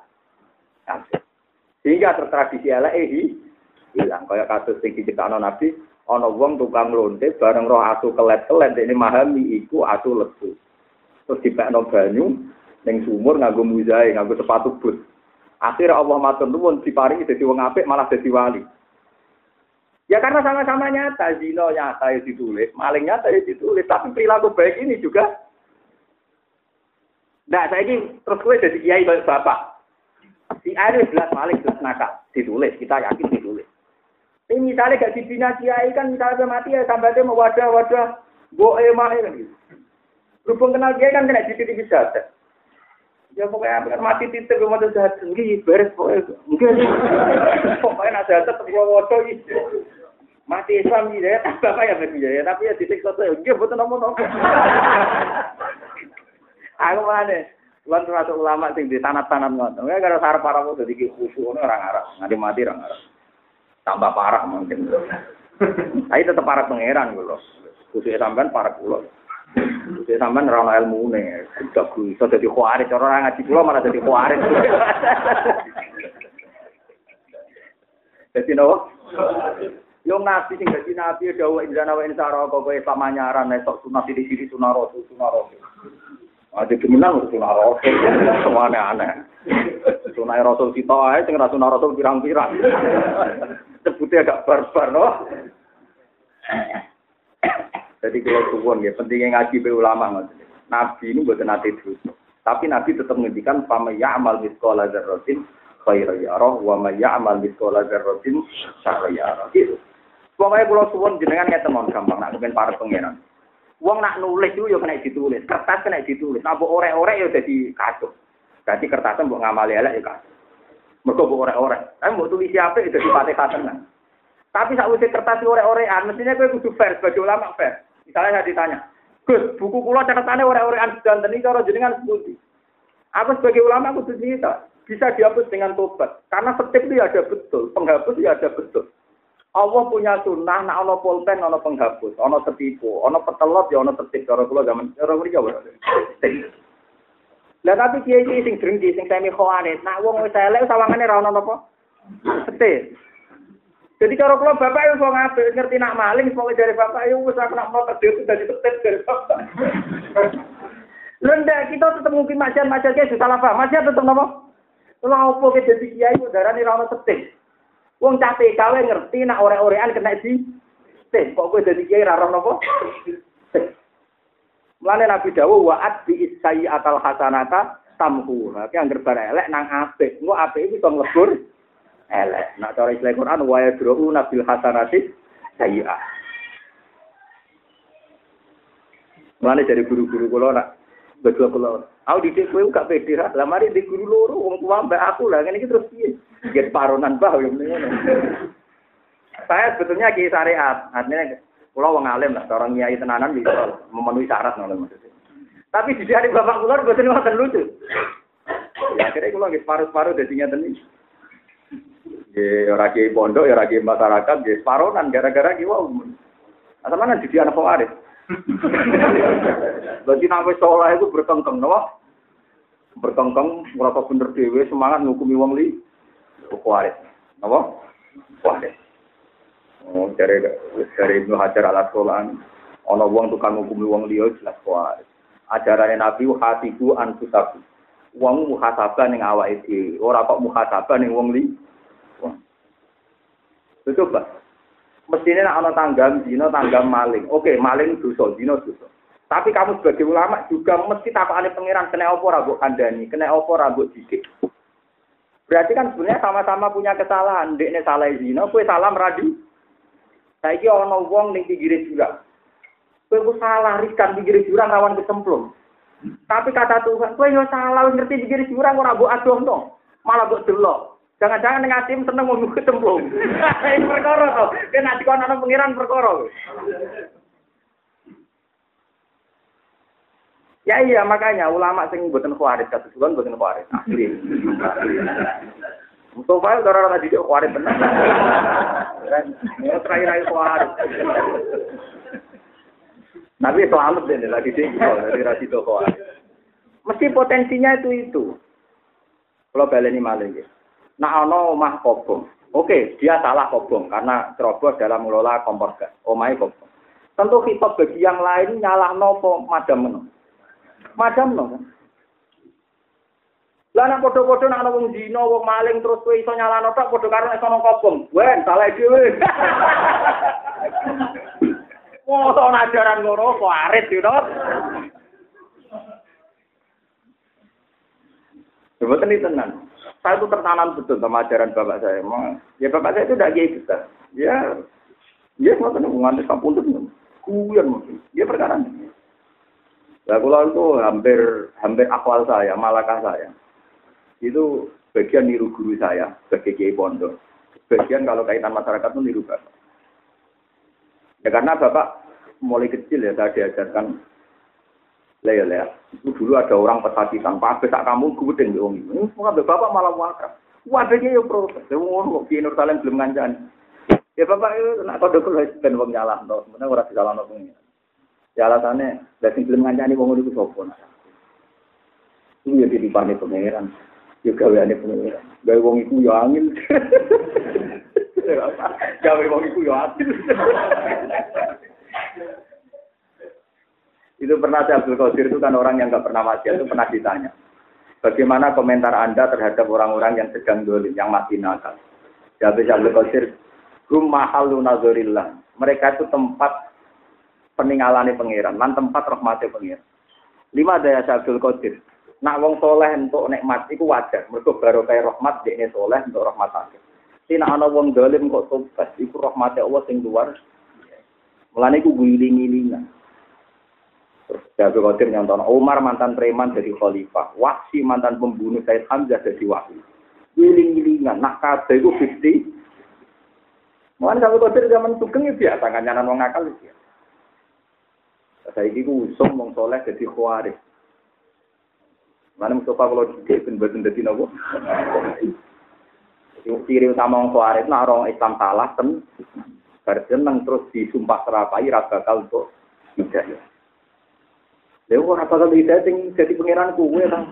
Sehingga tertradisi elek eh hilang kayak kasus sing diciptakno Nabi ana wong tukang lonte bareng roh asu kelet-kelet ini memahami iku asu lesu. Terus dipekno banyu ning sumur nganggo muzae, nganggo sepatu but. Akhirnya Allah matur nuwun diparingi dadi wong apik malah dadi wali. Ya karena sama-sama nyata, zino nyata ya ditulis, maling nyata ya ditulis, tapi perilaku baik ini juga Nah, saya ini terus gue jadi kiai bapak. Si A itu jelas malik, jelas nakal. Ditulis, kita yakin ditulis. Ini misalnya gak dibina kiai kan misalnya mati ya sampai mau wadah-wadah. Gue emang kan gitu. Berhubung kenal kiai kan kena jadi bisa. Ya pokoknya mati titik gue mau jahat. Nggih, beres pokoknya. Mungkin. Pokoknya jahat tetap wadah gitu. Mati Islam ya, bapak ya ya, tapi ya titik satu ya, nggih betul nomor nomor. Aku mana? Tuhan termasuk ulama sing di tanah-tanah ngoten. Enggak gara sarap parah kok dadi khusyuk ngono ora ngarep. Nganti mati ora ngarep. Tambah parah mungkin. Tapi tetep parah pangeran kula. Khusyuk sampean parah kula. Khusyuk sampean ora ono ilmune. Udah iso dadi khawarij, ora ngaji kula malah dadi khawarij. Dadi nopo? Yo nabi sing dadi nabi dawuh injana wa insara kok kowe pamanyaran nek sok sunah sithik-sithik sunah rasul sunah rasul. Ada kemenang sunah rasul semuanya aneh. Sunah rasul kita ae sing sunah rasul pirang-pirang. Sebutnya agak barbar no. Jadi kalau suwon ya pentingnya ngaji be ulama. Nabi ini buat nanti terus. Tapi Nabi tetap menghentikan pama ya amal miskola zarrotin khairu yarah wa ma ya'mal miskola zarrotin. Gitu. Pokoknya kalau suwon jenengan ngeten mon gampang nak kepen para pangeran. Wong nak nulis itu ya kena ditulis, kertas kena ditulis. Nah, orek-orek ya jadi kacau. Jadi kertasnya mbok ngamali elek ya kacau. Mergo mbok orek-orek. Tapi mbok tulis siapa itu jadi patih katenan. Tapi saat usia kertas orek-orekan, mestinya gue kudu fair sebagai ulama fair. Misalnya saya ditanya, Gus, buku kulo catatannya orek-orekan dan ini kalau jenengan sebuti. Aku sebagai ulama aku cerita, bisa dihapus dengan tobat. Karena setiap itu ya ada betul, penghapus ya ada betul. Allah punya sunnah, nak ono pulpen, ono penghapus, ono setipu, ono petelot, ya ono tertib. Cara zaman, cara kula jawab. Lah tapi kiai iki sing drengki, sing semi khawarit, nak wong wis elek sawangane ra ono napa? Setih. Jadi cara bapak yo wong ngerti nak maling pokoke dari bapak yo wis aku dari dari bapak. Lenda kita tetap mungkin macan-macan kayak salah paham. Macan tetap napa? Kalau opo ke kiai udarane ra ono. Wong cah TKW ngerti nak ore-orean kena di teh. Kok kowe dadi kiai ra roh? Mulane Nabi dawuh wa'at bi isai atal hasanata tamhu. Ki angger bar elek nang apik. Engko apik iki iso nglebur elek. Nak cara istilah Quran wa yadru nabil hasanati sayyi'ah. Mulane dari guru-guru kula nak betul kula. Aku didik kowe gak pede ra. Lah mari di guru loro wong tua mbak aku lah ngene iki terus piye? Get paronan bah yang Saya sebetulnya kiai syariat, artinya pulau wong alim lah, seorang kiai tenanan bisa memenuhi syarat nolak maksudnya. Tapi di hari bapak gue sini ngoten lucu. Ya akhirnya kulo nggih separuh-separuh dadi ngeten iki. Ya ora kiai pondok, ya ora kiai masyarakat, ya separonan gara-gara ki wau. Asal mana jadi anak pewaris. Berarti nang sekolah itu berkengkeng, no? Berkengkeng, merasa bener dewe, semangat ngukumi wong li. Kuwaris. Apa? Kuwaris. Oh, dari dari Ibnu Hajar al Asqalani, ana wong tukang ngukumi wong liya jelas kuwaris. Ajarannya Nabi hatiku anfusaku. Wong muhasabah ning awake dhewe, ora kok muhasabah ning wong li. Betul, Pak. Mestinya nak ana tanggam dino tanggam maling. Oke, maling dosa, dino dosa. Tapi kamu sebagai ulama juga mesti tapakane pangeran kena apa rambut kandani, kena apa rambut dikit. Berarti kan sebenarnya sama-sama punya kesalahan. Dekne salah zina, kue salah meradu. Saiki ana wong ning pinggir jurang. Kue ku salah riskan pinggir jurang rawan kecemplung. Tapi kata Tuhan, kue yo salah ngerti pinggir jurang ora mbok adoh. Malah mbok delok. Jangan-jangan ning atim seneng mau kecemplung. Ini perkara to. Kena dikon ana pengiran perkara. Ya iya makanya ulama sing mboten khawarij kados kula mboten khawarij asli. Mustafa ora ora tadi khawarij bener. Ya terakhir ayo khawarij. Nabi selamat deh lagi sih dari rasido khawarij. Mesti potensinya itu itu. Kalau baleni malah gitu. Nah ono omah kobong. Oke, dia salah kobong karena cerobos dalam mengelola kompor gas. Omai kobong. Tentu kita bagi yang lain nyalah nopo madam menung. Madam no. Lah nek padha-padha nek ana wong dina, wong maling terus kowe iso nyalano tok padha karo nek ana kobong. Wen, salah dhewe. Wong ana ajaran ngono kok arit you know. Sebetulnya ini tenan. Saya itu tertanam betul sama ajaran bapak saya. Ya bapak saya itu tidak kiai besar. Ya, ya mau tenang, ngantis kampung itu. Kuyan mungkin. Ya perkara ini. Nah, kalau itu hampir hampir akwal saya, malakah saya. Itu bagian niru guru saya sebagai kiai pondok. Bagian kalau kaitan masyarakat itu niru bapak. Ya karena bapak mulai kecil ya saya diajarkan Lea lea, itu dulu ada orang pesakitan, Pak Abis kamu gue di wong ini. Semua bapak malah wakaf. Wadahnya ya proses. Ya ngono kok Nur Salim belum ngancani. Ya bapak itu nak kode kulo ben wong nyalah to, sebenarnya ora disalahno pengen. Ya alasannya, dari belum ngancani wong itu sapa nah. Itu ya ditipane pangeran. Ya gaweane pangeran. Gawe wong iku ya angin. Gawe wong iku ya angin. Itu pernah saya Abdul Qadir itu kan orang yang nggak pernah mati itu pernah ditanya. Bagaimana komentar Anda terhadap orang-orang yang sedang dolim, yang mati nakal? Jawab Abdul Qadir, Hum mahalu nazorillah. Mereka itu tempat peninggalan pengiran, lan tempat rahmati pengiran. Lima daya Abdul Qadir. Nak wong soleh untuk nikmat itu wajar. Mereka baru kayak rahmat, ini soleh untuk rahmat akhir. Tina ana wong dolim kok tobat, itu rahmati Allah sing luar. Mulane iku guling-gilingan. Terus Abu Qadir nyontono Umar mantan preman jadi khalifah, Wahsi mantan pembunuh Said Hamzah jadi wali. Wiling-wilingan, nak kabeh iku 50. Mulane Abu Qadir zaman sugeng ya biasa kancanan wong akal ya. Saya ini usung wong soleh jadi khawarij. Mana Mustafa kalau tidak pun betul jadi nopo. Ciri utama wong khawarij nah orang Islam salah ten, berjeneng terus disumpah serapai rasa bakal untuk hidayah. Lha ora bakal hidayah sing jadi pangeran kuwe ta.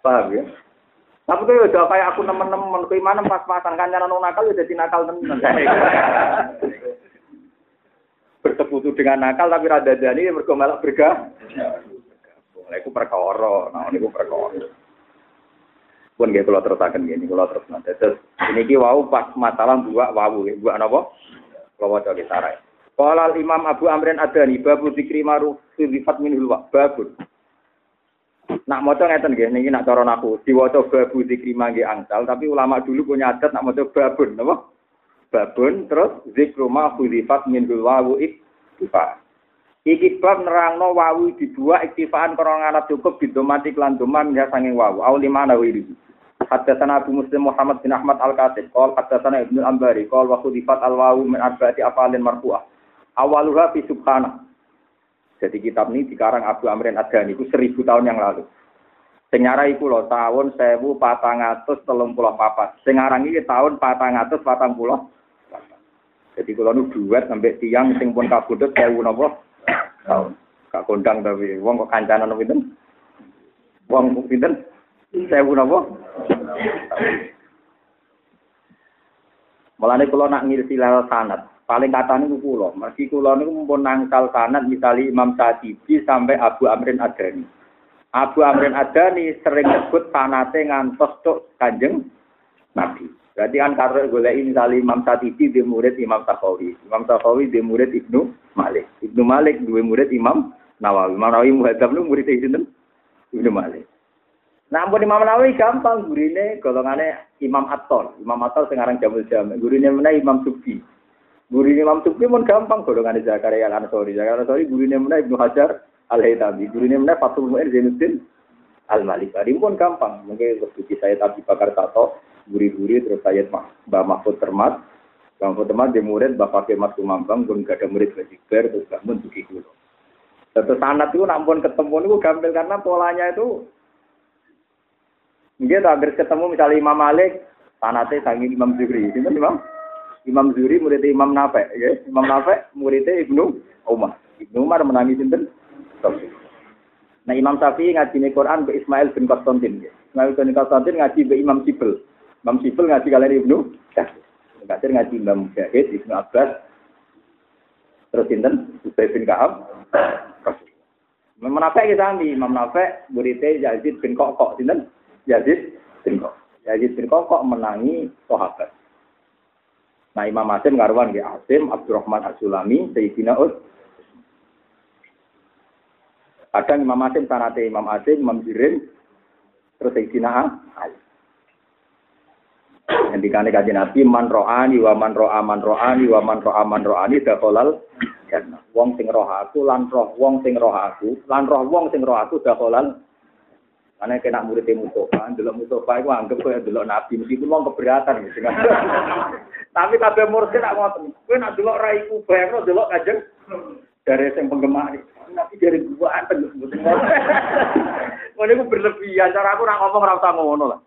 Paham ya? Tapi kau udah kayak aku nemen-nemen, kau mana pas-pasan kan nyaran nakal udah jadi nakal temen. Bersekutu dengan nakal tapi rada dani mergo malah bergah. Nah, itu perkara, nah ini perkara. Pun gak kalau terusakan gini, kalau terus nanti. Terus ini ki wau pas masalah buat wau, buat apa? Kalau wajah kita rai. Qala Imam Abu Amrin Adani babu zikri maruf sifat minul babun. Nak maca ngeten nggih niki nak cara aku diwaca babu zikri mangge angsal tapi ulama dulu punya adat nak maca babun napa? Babun terus zikru ma khulifat minul wawu iktifa. Iki bab nerangno wawu dibuat iktifaan krana anak cukup bidomati lan doman ya sanging wawu. Au limana wiri. Haddatsana Abu Muslim Muhammad bin Ahmad Al-Qasib, qol haddatsana Ibnu Ambari, qol wa khudifat al-wawu min arba'ati afalin marfu'ah. Awaluha fi subhana. Jadi kitab ini dikarang Abu Amrin Adani itu seribu tahun yang lalu. Senyara iku loh tahun sewu patang atus telung pulau papat. Sengarang ini tahun patang atus patang pulau Jadi kalau nu duet sampai tiang sing pun kabudut sewu nopo tahun. Kak kondang tapi wong kok kancanan nopo itu. Wong pinten sewu nopo. Mulane kula nak ngilsilal sanad, paling kata niku kula. Mergi kula niku mumpun nangsal sanad misali Imam Syafi'i sampai Abu Amrin Adani. Abu Amrin Adani sering nyebut sanate ngantos tok Kanjeng Nabi. Berarti kan karo golek misali Imam Syafi'i di murid Imam Syafi'i. Imam Syafi'i di murid Ibnu Malik. Ibnu Malik dua murid Imam Nawawi. Imam Nawawi muhadzab lu murid sinten? Ibnu Malik. Nah, ampun Imam Nawawi gampang gurine golongane Imam Atol. Imam Atol sekarang jamul jam. Gurine mana Imam Subki. Gurine Imam Subki pun gampang golongane Zakaria Al Ansori. Zakaria Al Ansori gurine mana Ibnu Hajar Al Haytami. Gurine mana Fatul Mu'in Zainuddin Al Malik. Tadi pun gampang. Mungkin seperti saya tadi bakar tato, guri-guri terus saya Mbak Mahfud Termat. Mbak Mahfud Termat dia murid Bapak Kemas Kumambang, pun gak ada murid Basiber, terus bangun begitu. Terus sanat itu nampun ketemu itu gampil karena polanya itu Mungkin hampir ketemu misalnya Imam Malik, sanate sangi Imam Zuhri. Itu Imam Imam Zuhri murid Imam Nafe, ya. Imam Nafe muridnya Ibnu Umar. Ibnu Umar menangi sinten? Nah Imam Syafi'i ngaji Quran ke Ismail bin Konstantin. Ya. Ismail bin Konstantin ngaji ke Imam Sibel. Imam Sibel ngaji kalian Ibnu Kasir ngaji Imam Mujahid, Ibnu Abbas. Terus sinten? Ubay bin Ka'ab. Imam Nafe kita sami, Imam Nafe muridnya Yazid bin Kokok, sinten? Yazid bin Kok. Yazid bin Kok kok menangi sahabat. Nah Imam Asim ngaruan di Asim, Abdurrahman As-Sulami, Sayyidina Ud. Kadang Imam Asim sanate Imam Asim, Imam Jirin, terus Sayyidina Ali. Ngendikane kanjeng Nabi man ro'ani wa man ro'a man ro'ani wa man ro'a man ro'ani dakhalal jannah. Wong sing roh aku lan roh wong sing roh aku lan roh wong sing roh aku dakhalal karena kena murid Mustafa, delok Mustafa itu anggap kaya delok Nabi, meskipun wong keberatan gitu kan. Tapi kabeh murid nak ngoten. Kowe nak delok raiku bayangno delok kajeng dari yang penggemar Nabi dari gua anteng mboten ngono. Berlebihan, cara aku nak ngomong ora usah ngono lah.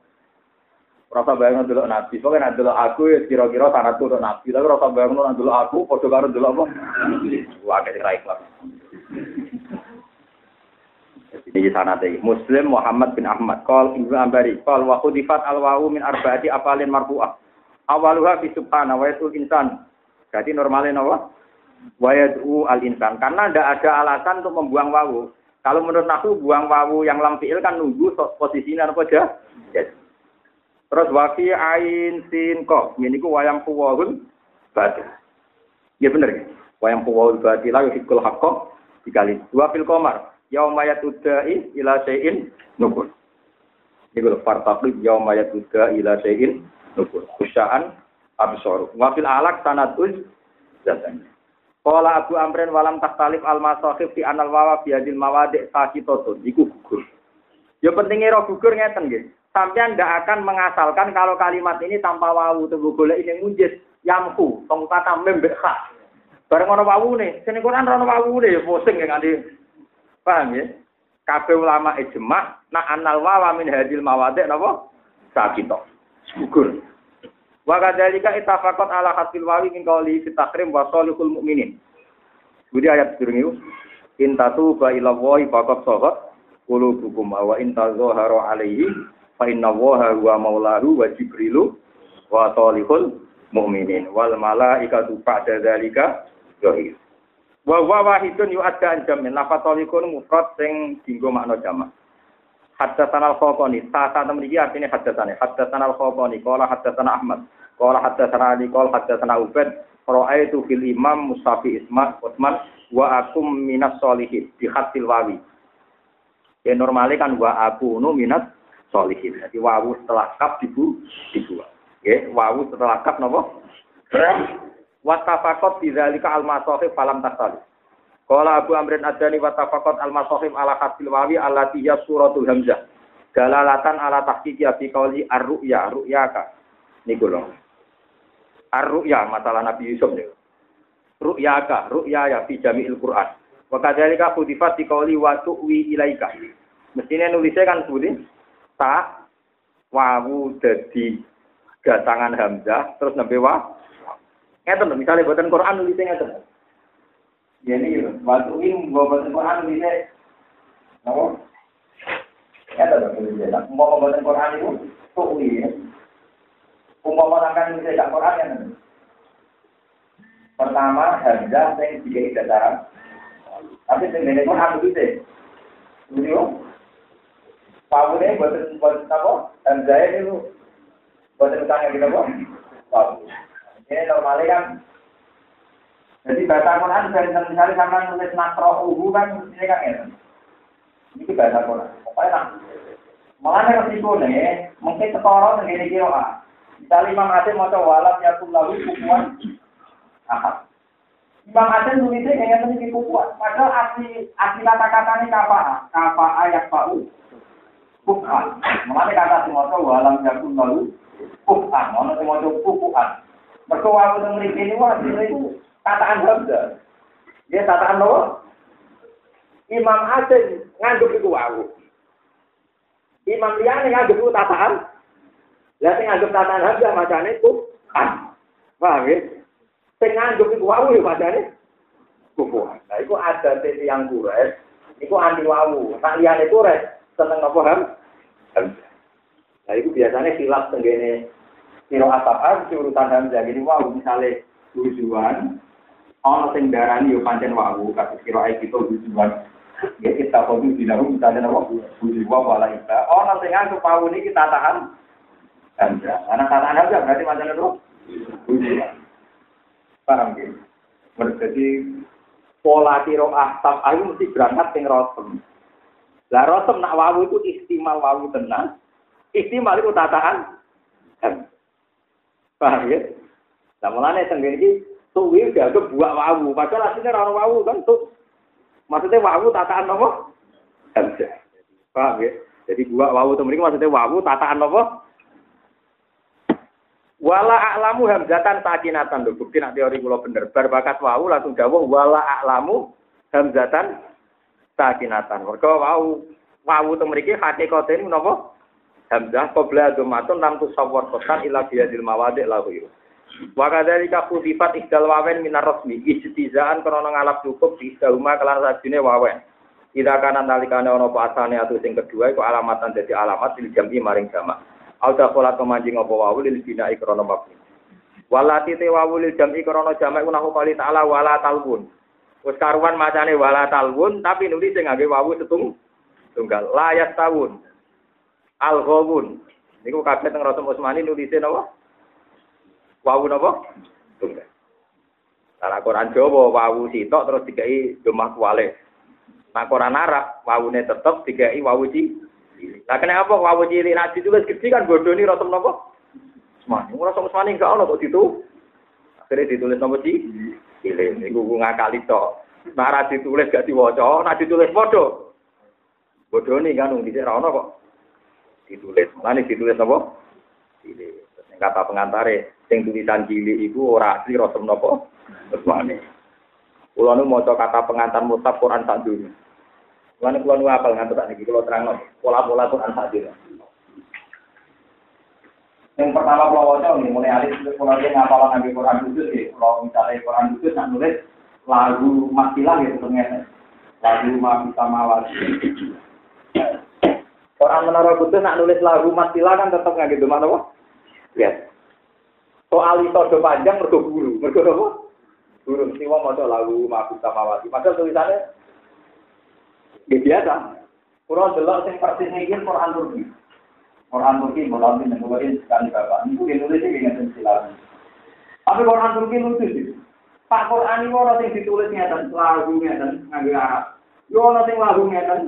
Rasa bayang dulu nabi, pokoknya nanti dulu aku ya kira-kira sangat tuh nabi, tapi rasa bayang dulu aku, foto karo dulu apa? Wah, kayak raik lah. Ini sana deh. Muslim Muhammad bin Ahmad. Kal Ibnu Ambari. Kal wa khudifat al wawu min arbaati apalin marfu'ah. Awaluha fi subhana wa yatul insan. Jadi normalnya apa? Wa yad'u al insan. Karena tidak ada alasan untuk membuang wawu. Kalau menurut aku buang wawu yang lam fi'il kan nunggu posisinya apa aja. Yes. Terus wafi ain sin ko. Ini ku wayang puwahun batil. Ya bener ya. Wayang puwahun batil lah yuhikul hakko dikali. Dua fil komar. Yaumayat udai ila sein nukul. Ini kalau fartaqib yaumayat udai ila sein nukul. Kusyaan absoru. Wafil alak sanatuz zatanya. Abu Amrin walam taktalif al masahif fi anal wawa fi hadil sakitotun. Iku gugur. Ya pentingnya roh gugur ngeten nggih. Sampean ndak akan mengasalkan kalau kalimat ini tanpa wawu tunggu golek ini munjis yamku tong kata membek kha. Bareng ana wawu nih, sini Quran ana wawu nih, pusing ya nganti paham ya? Kabeh ulama ijma nak anal wawa min hadil mawadik napa? Sakito. Gugur. Wa kadzalika ittafaqat ala hasil wawi min qawli fi wa salihul mukminin. Jadi ayat sedurunge itu intatu ba ila wahi faqat sahat qulubukum wa in tazahharu alaihi fa inna waha huwa maulahu wa jibrilu wa salihul mukminin wal malaikatu ba'da dzalika zahir. Wa wa wahidun yu'adda an jamin lafatolikun mufrad sing dinggo makna jamak. Haddatsana al-Khawqani, sasa mriki artine haddatsane. Haddatsana al-Khawqani, qala haddatsana Ahmad, qala haddatsana Ali, qala haddatsana Ubaid, ra'aitu fil imam Mustafi Isma Utsman wa akum minas solihin di hasil wawi. Ya normalnya kan wa aku nu minat solihin. Jadi wawu setelah kap dibu dibuat. Ya, wawu setelah kap nopo? Watafakot bidzalika al-masahif falam tasali. Qala Abu Amrin Adani wa tafaqat al-masahif ala hasil wawi allati hiya suratul hamzah. Dalalatan ala tahqiqi bi qauli ar-ru'ya, ru'yaka. Niku lho. Ar-ru'ya masalah Nabi Yusuf niku. Ru'yaka, ru'ya ya fi jami'il Qur'an. Wa kadzalika khudifat bi qauli wa tu'wi ilaika. Mestine nulisnya kan sebutin ta wawu dadi datangan hamzah terus nembe wa. Ngeten misalnya buatan Quran nulisnya ngeten. Jadi waktu ini membuat Quran ini, apa? Ya ada tulisan. Mau membuat Quran itu tuh ini. Umpama akan bisa Quran yang pertama hamzah yang tiga dataran. Tapi dengan Quran itu deh. Video. Pawu ini buat buat apa? Hamzah itu buat utangnya kita. Ini normalnya kan jadi bahasa Quran dan misalnya sama nulis nakro uhu kan ini kan ya. Ini bahasa Quran. Pokoknya nak. Malah resiko nih, mungkin ketoro segini kira ah. Misalnya Imam Asim mau coba walam ya lalu kukuan. Aha. Imam Asim nulisnya kayaknya sedikit kukuan. Padahal asli asli kata-kata ini kapa? Kapa ayat pau. Kukuan. Malah kata si mau walam ya lalu kukuan. Mau kukuan. Mereka waktu memiliki ini wah itu tataan Hamzah. Ya tataan apa? Imam Asim ngandung itu wau. Imam liyane ngandung itu tataan. Lah sing ngandung tataan Hamzah macane itu ah. Paham ya? Sing ngandung itu wau ya macane kufuan. Nah, itu ada titik yang kures, itu anti wau. Tak liyane kures, seneng apa ham? Nah, itu biasanya silap tenggene Siro asapar, urutan Hamzah. Jadi, wow, misalnya tujuan, ono sing darani yo pancen wawu kados kira ae kita tujuan. Ya kita kudu dinahu misalnya apa? Tujuan wala kita. Ono sing anggap wawu niki tatahan Hamzah anak tatahan Hamzah berarti macam itu paham gitu berarti pola kiro ahtab ayu mesti berangkat sing rotem Lah rosem nak wawu itu istimal wawu tenang. Istimal itu tataan. Paham ya? Nah mulane tenggene iki suwi dianggap buak wawu. Padahal aslinya orang wawu kan tuh. Maksudnya wawu tataan apa? Hamzah. Paham ya? Jadi buak wawu itu maksudnya wawu tataan apa? Wala a'lamu hamzatan sakinatan lho. Bukti nak teori kula bener. Berbakat wawu langsung dawuh wala a'lamu hamzatan sakinatan. Mergo wawu wawu itu mriki hakikate napa? Hamzah qabla dzumatun lam tusawwar qasan ila biadil mawadi' lahu. Wa kadzalika khutifat ihdal wawen minar rasmi ijtizaan krana ngalap cukup di ihdahuma kelan sajine wawen. Ida kana nalikane ana apa asane atau sing kedua iku alamatan dadi alamat lil jam'i maring jamak. Auda kola kemanjing apa wawu lil bina ikrana mabni. Walati te wawu lil jam'i krana jamak nahu kali ta'ala wala talbun. Wis karuan macane wala talbun tapi nulis sing ngangge wawu setung tunggal layas tahun. Al ghawun. Niku kabeh teng Rasul Utsmani nulise napa? Wawu napa? Tunggal. Cara Quran Jawa wawu sitok terus dikai domah kuwale. Nah Quran Arab wawune tetep dikai wawu ci. Lah kenapa wawu cilik nak ditulis gede kan bodoni Rasul napa? Utsmani. Rasul Utsmani enggak ono kok ditu. Akhirnya ditulis napa ci? Cilik. Niku ngakali tok. Nah ra ditulis gak diwaca, nak ditulis padha. Bodoh nih kan, sini rano kok ditulis. Mana ditulis apa? Cilik. Yang kata pengantare, yang tulisan cilik itu ora asli nopo. Kesuane. Kulo nu maca kata pengantar mutab Quran tak dulu. Kulo kulo nu apal ngantuk tak niki kulo terang pola-pola Quran tak dulu. Yang pertama kulo waca nih mulai alis kulo dia ngapal nabi Quran khusus ya. Kalau misalnya Quran khusus nak nulis lagu matilah gitu ternyata. Lagu ma bisa mawar. Orang menara kudus nak nulis lagu matilah kan tetap nggak gitu mana Ya. Soal itu do panjang mergo guru, mergo apa? Guru mesti wong maca lagu mabuk samawati. Padahal tulisannya ya biasa. Kurang delok sing persis iki Quran Turki. Quran Turki mulai mulai sekali bapak. Mungkin nulis ini dengan silakan. Tapi Quran Turki lucu sih. Pak Quran ini orang yang ditulis ngeten, lagu ngeten, nganggo Arab. Yo orang yang lagu ngeten.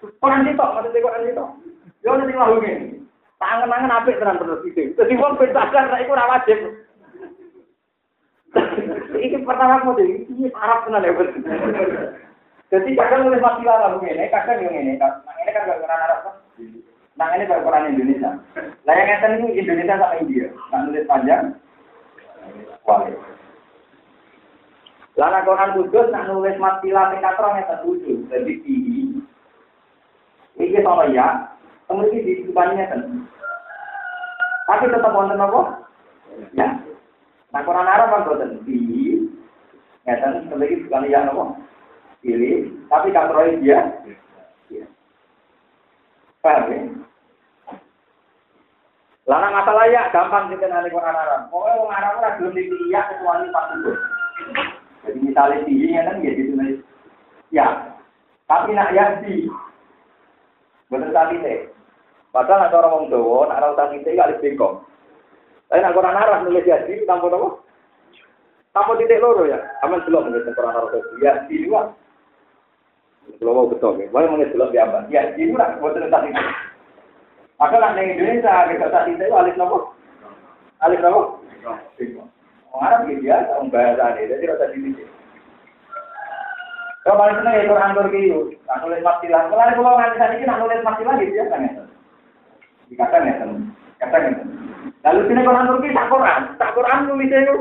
Quran itu maksudnya Quran itu. Yo orang yang lagu ngeten. Tangan-tangan apik tenan terus itu. Jadi wong pentakar nek iku ora wajib. Iki pertama mau deh, ini Arab tenan ya. Jadi kadang nulis matilah lagu ngene, kadang yang ngene. Nah ini kan gak Quran Arab kan. Nah ini baru Quran Indonesia. Lah yang ngeten ini Indonesia sama India. Nah nulis panjang. Wale. Lah nek Quran kudus nak nulis matilah sing katrong ngeten kudus. Jadi tinggi. Iki sama ya, kemudian di depannya kan. Tapi tetap wonten apa? Ya. Nah Quran Arab kan boten di ngeten kemudian bukan ya apa? Pilih, tapi katroi dia. Ya. Paham ya? Larang masalah ya gampang kita nanti Quran Arab. Pokoknya orang Arab ora belum dipilih ya kecuali pas itu. Jadi misalnya tingginya kan ya ditulis ya. Tapi nak ya di bener tadi teh. Padahal ada orang Jawa, nak ora tadi teh kali bengkok. Tapi nak Quran Arab nulis ya di tanpa apa? Tanpa titik loro ya. Aman belum nulis Quran Arab ya di dua. Kalau mau betul, ya. Boleh nulis belum ya, Ya di dua, buat tadi. Maka lah di Indonesia kita itu alif nopo, alif nopo. Orang Arab gitu ya, orang bahasa ini, jadi rasa di sini. Kalau paling seneng ya Quran Turki itu, nak nulis matilah. Kalau pulau nganti saat ini nak nulis matilah gitu ya kan ya. Dikatakan ya kan, katakan. Lalu sini Quran Turki tak Quran, tak Quran nulisnya itu.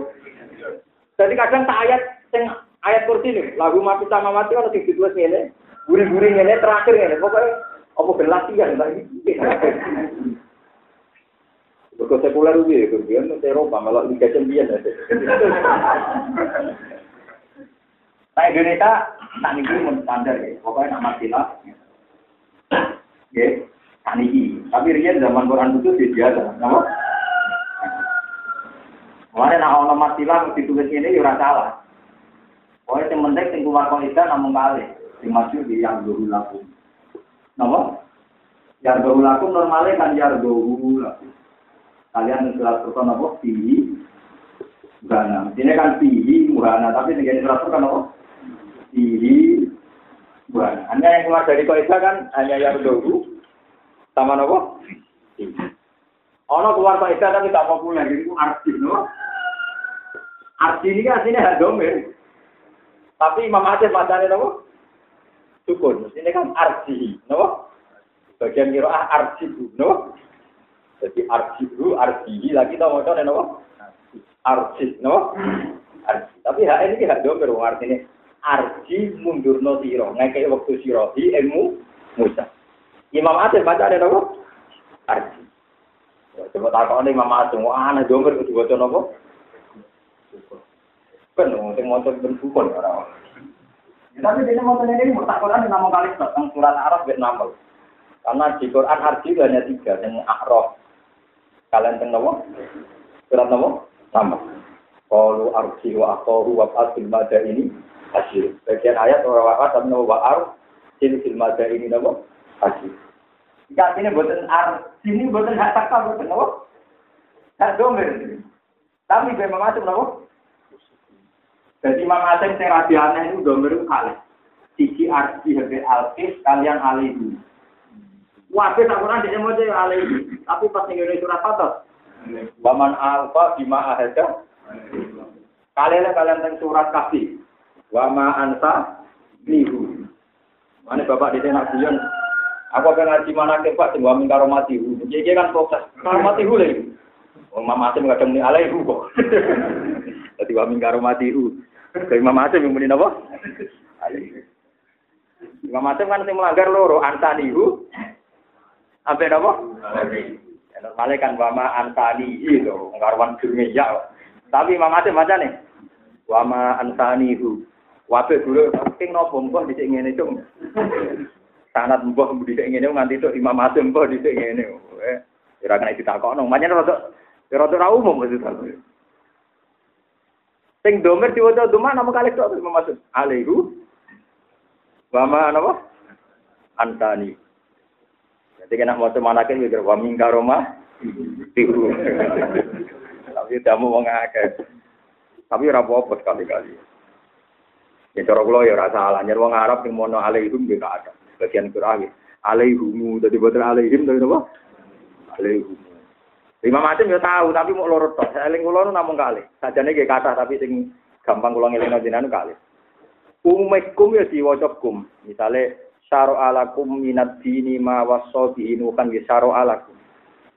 Jadi kadang tak ayat, sing ayat kursi ini, lagu mati sama mati kalau di ditulis ini, gurih-gurih ini terakhir ini, pokoknya apa berlatihan lagi? Berko sekuler ubi, kemudian Eropa malah Liga Champion ada. Nah Indonesia tak nih mau standar ya, pokoknya nak matilah. Ya, tak nih. Tapi Rian zaman Quran itu dia biasa, nama. Kemarin nak orang matilah ditulis ini ya salah. Pokoknya yang penting yang keluar konsisten namun kali, yang masuk di yang dulu laku. Napa? Yargo laku normalnya kan yargo laku. Kalian surat Quran apa? Pihi. Buhana. Ini kan pihi, buhana. Tapi ini surat Quran apa? Pihi. Bukan. Hanya yang keluar dari kaidah kan hanya yang dulu sama nopo. Ono keluar kaidah tapi tak populer itu arti no. Arti ini kan aslinya hadomir. Tapi Imam Aceh bacanya nopo? Sukun. Ini kan arti, nopo? Bagian kira ah arti no. Jadi arti bu, arti lagi tau mau nopo? Arti, no. Arti. Tapi hak ini hak domir artinya arji mundur no siro ngekei waktu siro di ilmu Musa. Imam Asim baca ada apa? Arji. Coba takut nih Imam Asim wah aneh domer kudu baca nopo kan sing motor bentukon orang tapi dia mau tanya ini mutakoran nama kali tentang surat Arab Vietnam karena di Quran arji hanya tiga yang akrof kalian tahu surat nopo nama kalau arji wa akhoru wa fasil mada ini hasil. Bagian ayat orang wakat dan nawa ar sini filmada ini nama hasil. Jika ini buatan ar sini buatan hak takta buatan nama hak domer. Tapi memang macam nama. Jadi Imam Asim yang rabi aneh itu domer itu kali. Sisi arti hebe alkis kalian alihu. Wabe tak pernah dia mau jadi alihu. Tapi pas nih surat atas. Waman alfa bima ahada. Kalian kalian teng surat kasih. Wama ansa nihu. Mana bapak di sana guyon. Aku akan ngaji mana ke Pak tunggu amin karo mati hu. Jadi kan proses karo mati hu lagi. Wong mama asim kadang muni alaihu kok. Dadi wa min karo mati hu. Dari mama asim yang napa? Alaihu. Imam Asim kan sing melanggar loro antanihu. Sampai napa? Alaihu. Normalnya kan wama antanihi itu, ngarwan ya. Tapi Imam Asim macam nih. Wama antanihu. Wabe dulu, king nopo mbah dhisik ngene cung. Sanat mbah dhisik ngene nganti tok Imam Azim mbah dhisik ngene. Eh, ora kena ditakokno. Manyen rada rada ra umum maksud aku. Sing domer diwaca duma nama kali tok Imam Azim. Alaihu wa ma napa? Antani. Jadi kena mau semanakin mikir wa min karoma tiru. Tapi tamu wong akeh. Tapi ora apa-apa sekali-kali. Ya cara kula ya ora salah. Nyer wong Arab sing mono alaihim nggih ada. Bagian Qur'an alaihum dadi boten alaihim tapi napa? Alaihum. Imam Asim ya tahu tapi mau loro tok. Eling kula nu namung kali. Sajane nggih kathah tapi sing gampang kula ngelingno jenengan kali. Umikum ya diwaca kum. Misale syaro alakum minad dini ma wasabi kan nggih syaro alakum.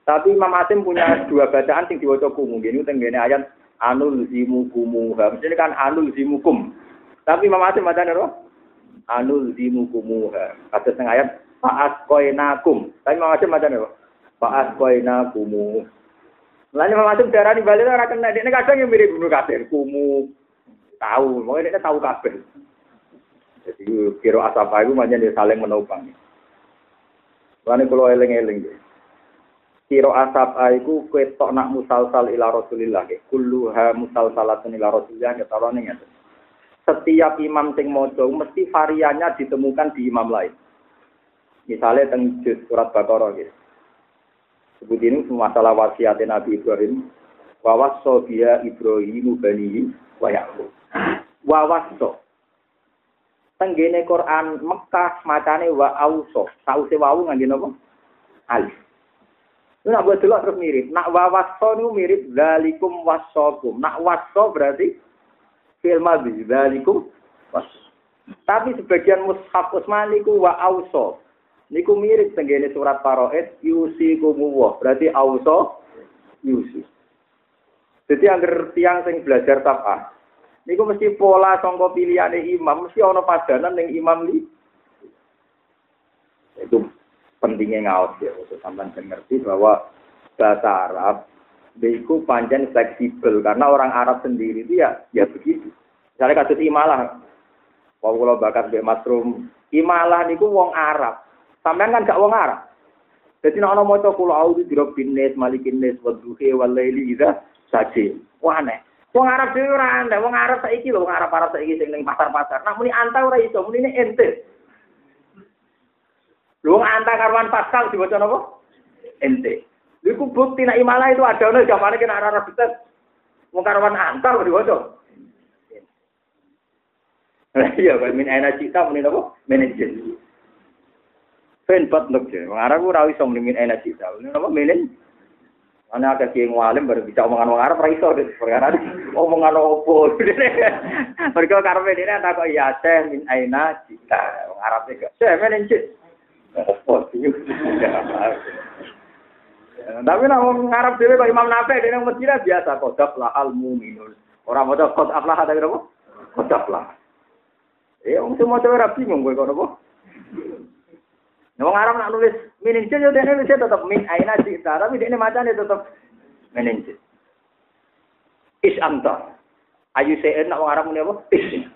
Tapi Imam Asim punya dua bacaan sing diwaca kum. Ngene teng ayat anul zimu kumuha. Mesti kan anul zimukum. Tapi Imam Asim macam apa? Anul dimu kumuha. Kata setengah ayat. Fa'as koinakum. Tapi Imam Asim macam apa? Fa'as koinakumu. Lalu Imam Asim darah di balik orang kena. Ini kadang yang mirip bunuh kafir. Kumu. Tahu. Mau ini tahu kafir. Jadi kira asapa itu macam dia saling menopang. Lalu kalau eling-eling. Kiro asap aiku ketok nak musalsal ila Rasulillah. Kulluha musalsalatun ila Rasulillah. Ketalon ini setiap imam sing mojo mesti variannya ditemukan di imam lain. Misalnya teng surat Baqarah gitu. Sebut ini masalah wasiat Nabi Ibrahim. Wawasso dia Ibrahim bani wa Yaqub. Wawasso. Tenggene Quran Mekah macane wa auso. Sause wawu ngangge napa? Alif. Lu nak buat dulu terus mirip. Nak wawasso nu mirip zalikum wasokum. Nak wasso berarti fil madhi dzalikum. Tapi sebagian mushaf Utsman niku wa auso. Niku mirip tenggene surat Paroet yusi kumuwah. Berarti auso yusi. Jadi agar tiang sing belajar tafah, niku mesti pola sangka pilihane imam, mesti ana padanan ning imam li. Itu pentingnya ngawas ya, untuk sampai ngerti bahwa bahasa Arab Beiku panjang fleksibel karena orang Arab sendiri itu ya ya begitu. Misalnya kasus imalah, wong kalau bakat Mbak Masrum, imalah niku wong Arab. Sampean kan gak wong Arab. Jadi nek ana maca kula auzu birabbin nas malikin nas wa idza sajid. Wah aneh. Wong Arab dhewe ora aneh, wong Arab saiki lho, wong Arab Arab saiki sing ning pasar-pasar. Nah muni anta ora iso, muni ente. Lu anta karwan pasal diwaca napa? Ente. Iku bukti nek imalah itu ada nek jamane kena arah betet. Wong karwan antar diwaca. Iya, kalau min aina cita muni apa? Manajer. Ben bat nuk je. Wong Arab ora iso muni min aina cita. Muni apa? Menen. Ana akeh kiai ngalim baru bisa omongan wong Arab ora iso perkara omongan opo. Mergo karepe dene tak kok ya teh min aina cita. Wong Arab gak. Teh manajer. Opo sih? Tapi nak wong Arab dhewe kok Imam Nafi dene Madinah biasa kodap lahal mu'minun. Ora maca qad aflah ada apa? Qad aflah. Eh wong semua cewek ora bingung kowe kok apa? Nah, wong Arab nak nulis meninje yo dene wis tetep min aina cita, tapi dene macane tetep meninje. Is anta. Ayu sen nak wong Arab muni apa? Is.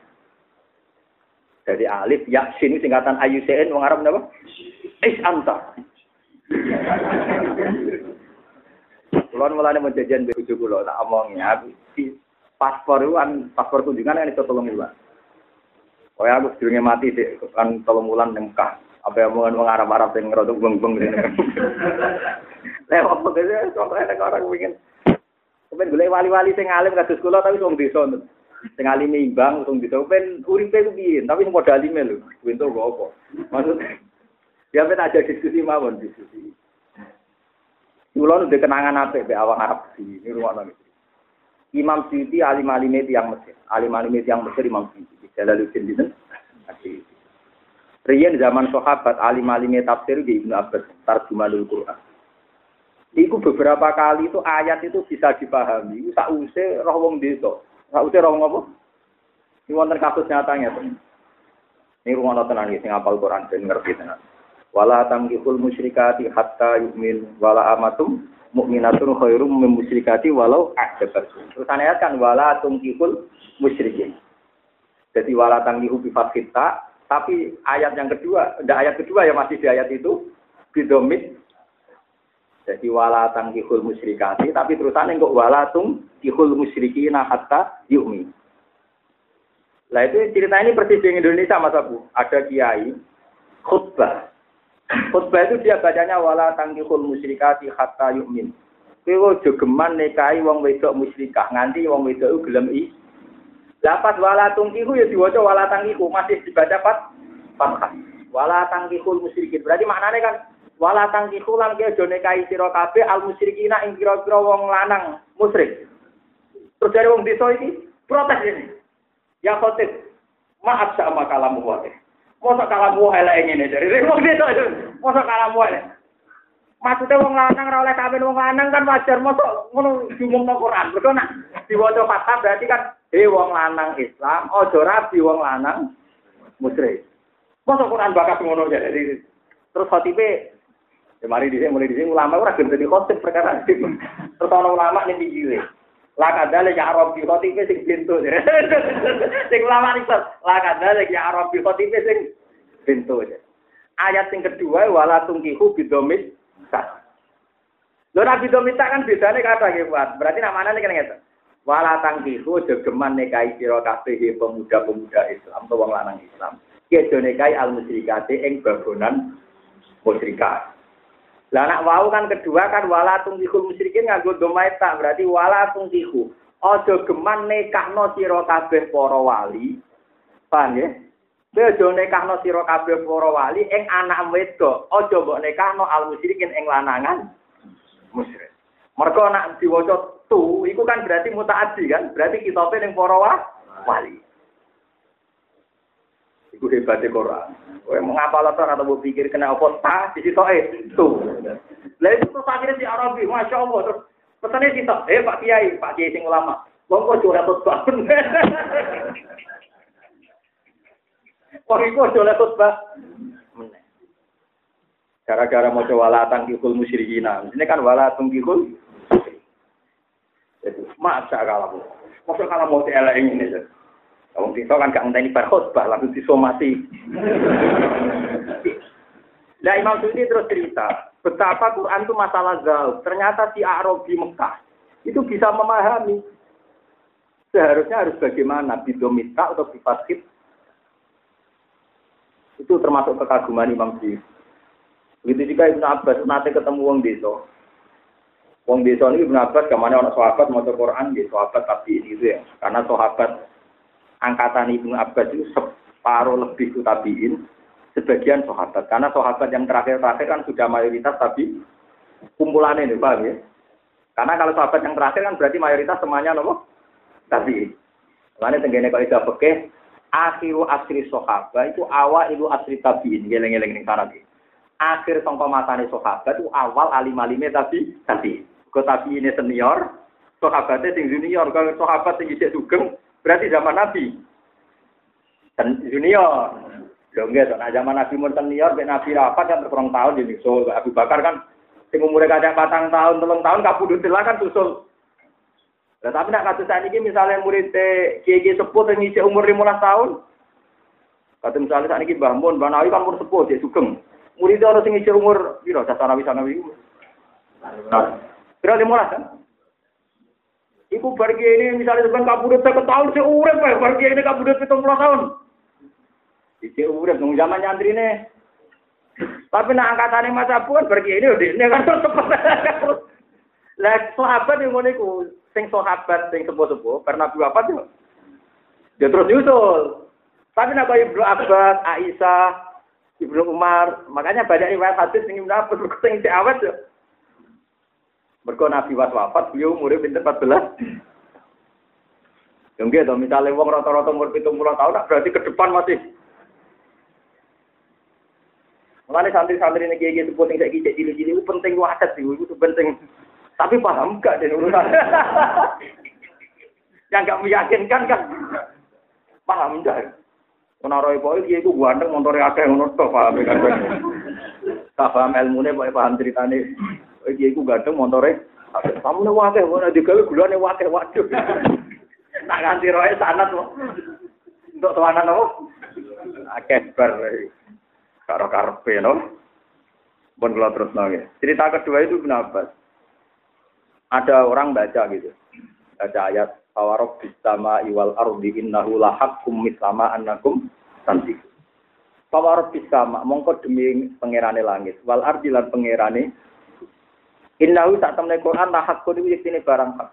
Jadi alif ya sin singkatan ayu sen wong Arab apa? Is anta. Kulon mulane mau jajan bojo kula tak omongi aku paspor itu kan paspor kunjungan kan itu tolong bulan. Oh ya aku sedurunge mati sih kan tolong bulan nengkah. Apa yang omongan wong Arab-Arab sing ngerodok beng-beng ini. Lewat contohnya nek orang pengen Kepen golek wali-wali sing alim kados kula tapi wong desa. Sing alim imbang wong desa ben uripe ku piye, tapi padha alime lho. Kuwi entuk apa? Maksud Ya ben aja diskusi mawon diskusi. Kulo nu kenangan apik be awak Arab di rumah nang Imam Syuuti alim alim yang Mesir, alim alim yang Mesir Imam Syuuti. Jalaluddin itu. Rian zaman sahabat alim alim tafsir di Ibnu Abbas tarjumanul Quran. Iku beberapa kali itu ayat itu bisa dipahami. Sause roh wong desa. Sause roh apa? Ini wonten kasus nyatanya. Ini rumah tenan sing apal Quran dan ngerti tenan. Wala tamkihul musyrikati hatta yu'min wala amatum mukminatun khairum min musyrikati walau a'jabatkum. Terus ayat kan wala tumkihul musyrikin. Jadi wala tangkihu bi kita, tapi ayat yang kedua, ada ayat kedua yang masih di ayat itu bidomit. Jadi wala tangkihul musyrikati, tapi terusannya kok wala tungkihul musyrikina hatta yu'min. Lah itu cerita ini persis di Indonesia Mas Abu. Ada kiai khutbah. Khutbah itu dia bacanya wala tangkihul musyrikati hatta yu'min. Kowe jogeman nikahi wong wedok musyrikah nganti wong wedok gelem i Lapas wala tungkihu ya diwaca wala tangkihu masih dibaca pat fathah. Wala tangkihul musyrikin. Berarti maknanya kan wala tangkihu lan ke aja nikahi sira kabeh al musyrikina ing kira-kira wong lanang musyrik. Terus dari wong desa iki protes ini. Ya khotib, maaf sama kalamu wae. Masa kalamu elek ngene dari desa itu. Masa kalamu elek. Maksudnya wong lanang ora oleh kawin wong lanang kan wajar mosok ngono diumumno Quran. Mergo nak diwaca fathah berarti kan he wong lanang Islam, aja rabi wong lanang musyrik. Mosok Quran bakas ngono ya terus khotibe ya mari dhisik mulai dhisik ulama ora gelem dadi khotib perkara terus ana ulama ning pinggire. La kadale ya Arabi khotibe sing pintu. Sing ulama iki la kadale ya Arabi khotibe sing pintu. Ayat sing kedua wala tungkihu bidomit sah. Lho Nabi Domita kan bedane kata nggih Pak. Berarti ini kan ngeten. Wala tangkihu jogeman nekai sira kabeh pemuda-pemuda Islam atau wong lanang Islam. Kedo nekai al musyrikate ing bagonan musyrikat. Lah anak wau kan kedua kan wala tungkihul musyrikin nganggo domaita berarti wala tungkihu. Aja geman nekahno sira kabeh para wali. Paham ya? Bejo nekahno sira kabeh para wali ing anak wedok, aja mbok nekahno al musyrikin ing lanangan musyrik. Mergo nak diwaca tu, iku kan berarti mutaaddi kan, berarti kitabe ning para wali. Iku hebatnya Quran. Kowe mengapa latar atau pikir kena apa ta di situ eh tu. Lah itu terus akhirnya di Arabi, masya Allah terus pesannya situ, eh Pak Kiai, Pak Kiai sing ulama, wong kok curhat banget. Wong iku oleh khutbah. Gara-gara mau coba latang kikul musyrikina. Ini kan wala tungkikul. Jadi, masa kalau Masa kalau mau elek ini. Wong kita kan gak ngenteni bar khutbah langsung disomasi. Nah Imam Suyuti terus cerita, betapa Quran itu masalah gaul. Ternyata si Arabi Mekah itu bisa memahami. Seharusnya harus bagaimana bidomita atau bifatkit itu termasuk kekaguman Imam Suyuti. Begitu juga Ibnu Abbas nanti ketemu wong desa. Wong desa ini Ibnu Abbas ke mana orang sahabat mau Quran di sahabat tapi ini itu ya. Karena sahabat angkatan Ibnu Abbas itu separuh lebih itu tabiin, sebagian sahabat. Karena sahabat yang terakhir-terakhir kan sudah mayoritas tapi kumpulannya ini, paham ya? Karena kalau sahabat yang terakhir kan berarti mayoritas semuanya nopo tabiin. Lainnya tenggene kalau tidak pakai akhiru asri sahabat itu awal itu asri tabiin, geleng-geleng ning sana Akhir sangka matane sahabat itu awal alim-alime tapi tapi. Kok tapi ini senior, sahabatnya sing junior, kalau sahabat sing isih berarti zaman Nabi. Dan junior. Lho nggih, nah zaman Nabi mun senior, ben Nabi rapat kan terkurang tahun jadi so Abu Bakar kan sing umure kadang patang tahun, telung tahun kabudut kan susul. Nah, tapi nak kasus saat ini misalnya murid kiai sepuh yang ngisi umur 15 tahun, kata misalnya saat ini Mbah Mun, Mbah Nawi kan umur sepuh, dia sugeng. Murid orang sing ngisi umur, biro, sasana wisana wi. Kira 15 kan? Iku pergi ini misalnya sebenarnya kabudut saya tahun saya urep ya, pergi ini kabudut itu tahun. Iki urep nung zaman nyantri nih. Tapi nak angkatannya masa pun pergi ini udah ini kan terus Lah sahabat yang ngono sing sahabat sing sepuh-sepuh pernah dua apa tuh? Dia terus nyusul. Tapi nak Ibnu Abbas, Aisyah, Ibnu Umar, makanya banyak riwayat hadis sing Ibnu Abbas sing awet yo. Mergo Nabi was wafat, beliau umure pinter 14. Yang gitu, misalnya wong rata-rata umur 70 tahun, berarti ke depan masih Mengenai santri-santri kayak gitu, penting kayak gitu, cilik-cilik penting wacat sih, itu penting. Tapi paham gak dan urusan? Yang gak meyakinkan kan? Paham gak? Menaroi poin dia itu ganteng montore akeh ngono to paham kan. Tak paham pokoke paham ceritane. Dia itu ganteng montore kamu nih wakil, mana digawe gulane wakil, waduh. Tak ganti roe sanat Untuk tuanan apa? Akeh bar. Karo karpe no. Pun kalau terus nongol. Cerita kedua itu kenapa? ada orang baca gitu. Baca ayat Awarob bisama iwal ardi innahu lahakum mislama annakum tanti. Pawarob bisama mongko demi pangerane langit wal ardi lan pangerane innahu tak temne Quran lahakun iki sini barang hak.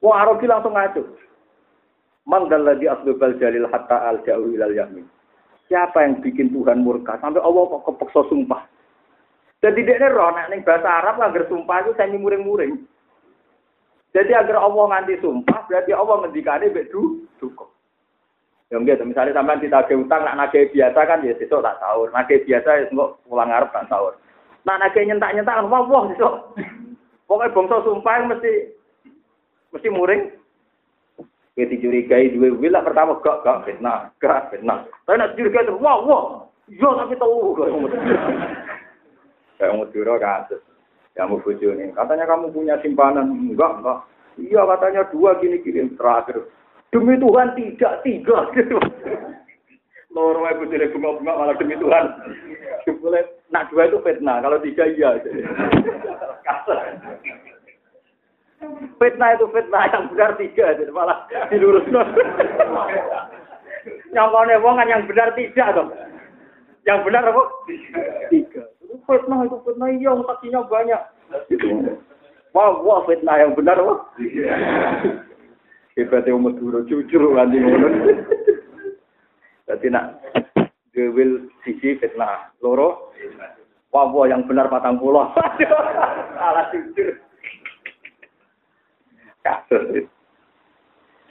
Wong Arabi langsung ngaco. Mangdal ladzi asbabal jalil hatta al ja'u ilal yamin. Siapa yang bikin Tuhan murka sampai Allah kok kepeksa sumpah. Jadi dia roh nek ning bahasa Arab lah sumpah itu semi muring-muring. Jadi agar Allah nganti sumpah, berarti Allah ngendikane mbek du duka. Ya gitu, misalnya sampean ditagih utang, nak nagih biasa kan ya sesuk tak sahur. Nagih biasa ya engko pulang ngarep tak sahur. Nak nagih nyentak-nyentak wah wah sesuk. Pokoknya bangsa sumpah mesti mesti muring. Ya dicurigai dua wil pertama gak gak fitnah, gak fitnah. Tapi nak curigai terus wah wah, yo iya, tapi tahu. Kayak mau kasus kamu nih. Katanya kamu punya simpanan. Enggak, enggak. Iya katanya dua gini-gini terakhir. Demi Tuhan tidak, tiga. Gitu. Loro ibu jadi bunga-bunga malah demi Tuhan. Boleh, nak dua itu fitnah. Kalau tiga iya. fitnah itu fitnah yang benar tiga. Jadi malah dilurus. Nyongkone wong kan yang benar tidak dong. Yang benar apa? Tiga fitnah itu fitnah iya saksinya banyak. Wah, wah fitnah yang benar wah. Hebatnya umat dulu jujur nanti. Jadi nak gewil sisi fitnah loro. Wah yang benar patang pulau. Salah jujur. Kasus.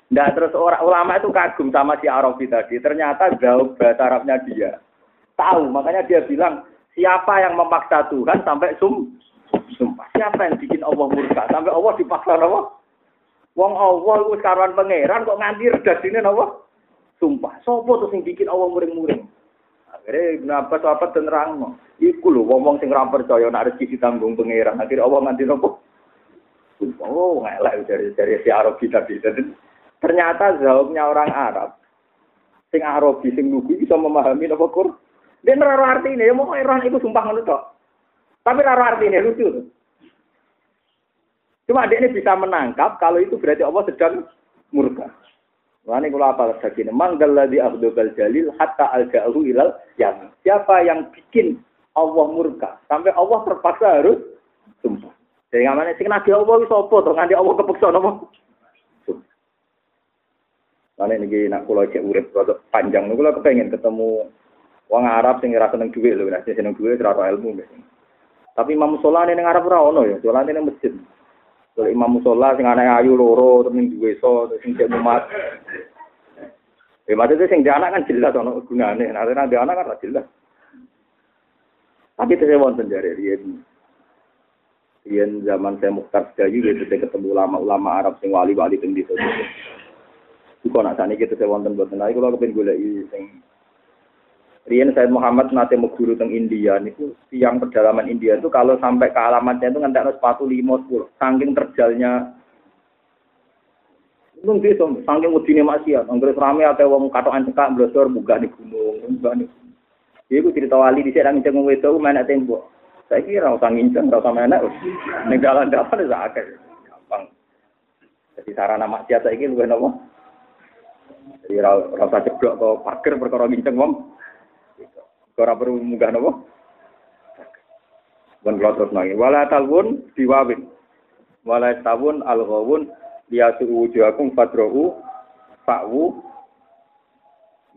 Nah terus orang ulama itu kagum sama si Arabi tadi. Ternyata jauh bahasa Arabnya dia. Tahu, makanya dia bilang Siapa yang memaksa Tuhan sampai sum sumpah? Siapa yang bikin Allah murka sampai Allah dipaksa apa? Wong Allah itu karuan pangeran kok nganti redasine apa? Sumpah. Sopo tuh sing bikin Allah muring-muring? Akhirnya Ibnu Abbas apa terang Iku lho wong sing ora percaya nek rezeki ditanggung pangeran. Akhirnya Allah nganti nopo? Oh, ngelak dari dari si Arabi tadi. Ternyata jawabnya orang Arab sing Arabi sing lugu bisa memahami apa Quran. Dia arti ini, ya mau roh itu sumpah ngono tok. Tapi nero arti ini lucu. Cuma dia ini bisa menangkap kalau itu berarti Allah sedang murka. Wani kula apa lagi ini? Manggal ladzi akhdubal jalil hatta alja'ahu ilal yang Siapa yang bikin Allah murka sampai Allah terpaksa harus sumpah. Jadi ngamane sing nagih Allah wis apa to nganti Allah kepeksa napa? Mana ini nak pulau cek urip rada panjang, niku kula kepengen ketemu wong Arab sing ora seneng duit lho, nek seneng duit ora ilmu. Tapi Imam Musola ning Arab ora ono ya, soalnya ning masjid. Kalau Imam Musola sing anake ayu loro terus ning duwe so sing cek umat. Ya maksudnya sing di anak kan jelas ono gunane, nek di anak kan jelas. Tapi itu saya wonten jare riyen. Riyen zaman saya Mukhtar Sedayu gitu saya ketemu ulama-ulama Arab sing wali-wali teng desa. Iku nak sakniki kita saya wonten boten. Nah, kula kepengin goleki sing Rian Said Muhammad nate mau guru teng India niku tiang pedalaman India itu kalau sampai ke alamatnya itu ngantek sepatu lima sepuluh saking terjalnya Nung desa saking udine maksiat, anggere rame ate wong katokan cekak blosor buka di gunung, buka di Iku cerita wali di sedang ngnceng wedok menek tembok. Saya kira usah nginceng, ora usah menek. Ning dalan-dalan wis akeh. Gampang. Jadi sarana maksiat saiki luwih napa? Jadi ora usah jeblok ke pager perkara nginceng wong. Ora perlu munggah napa? Bon kula terus nang. Wala talwun diwawin. Wala tawun al-ghawun liyatu wujuhakum fadrahu fa'wu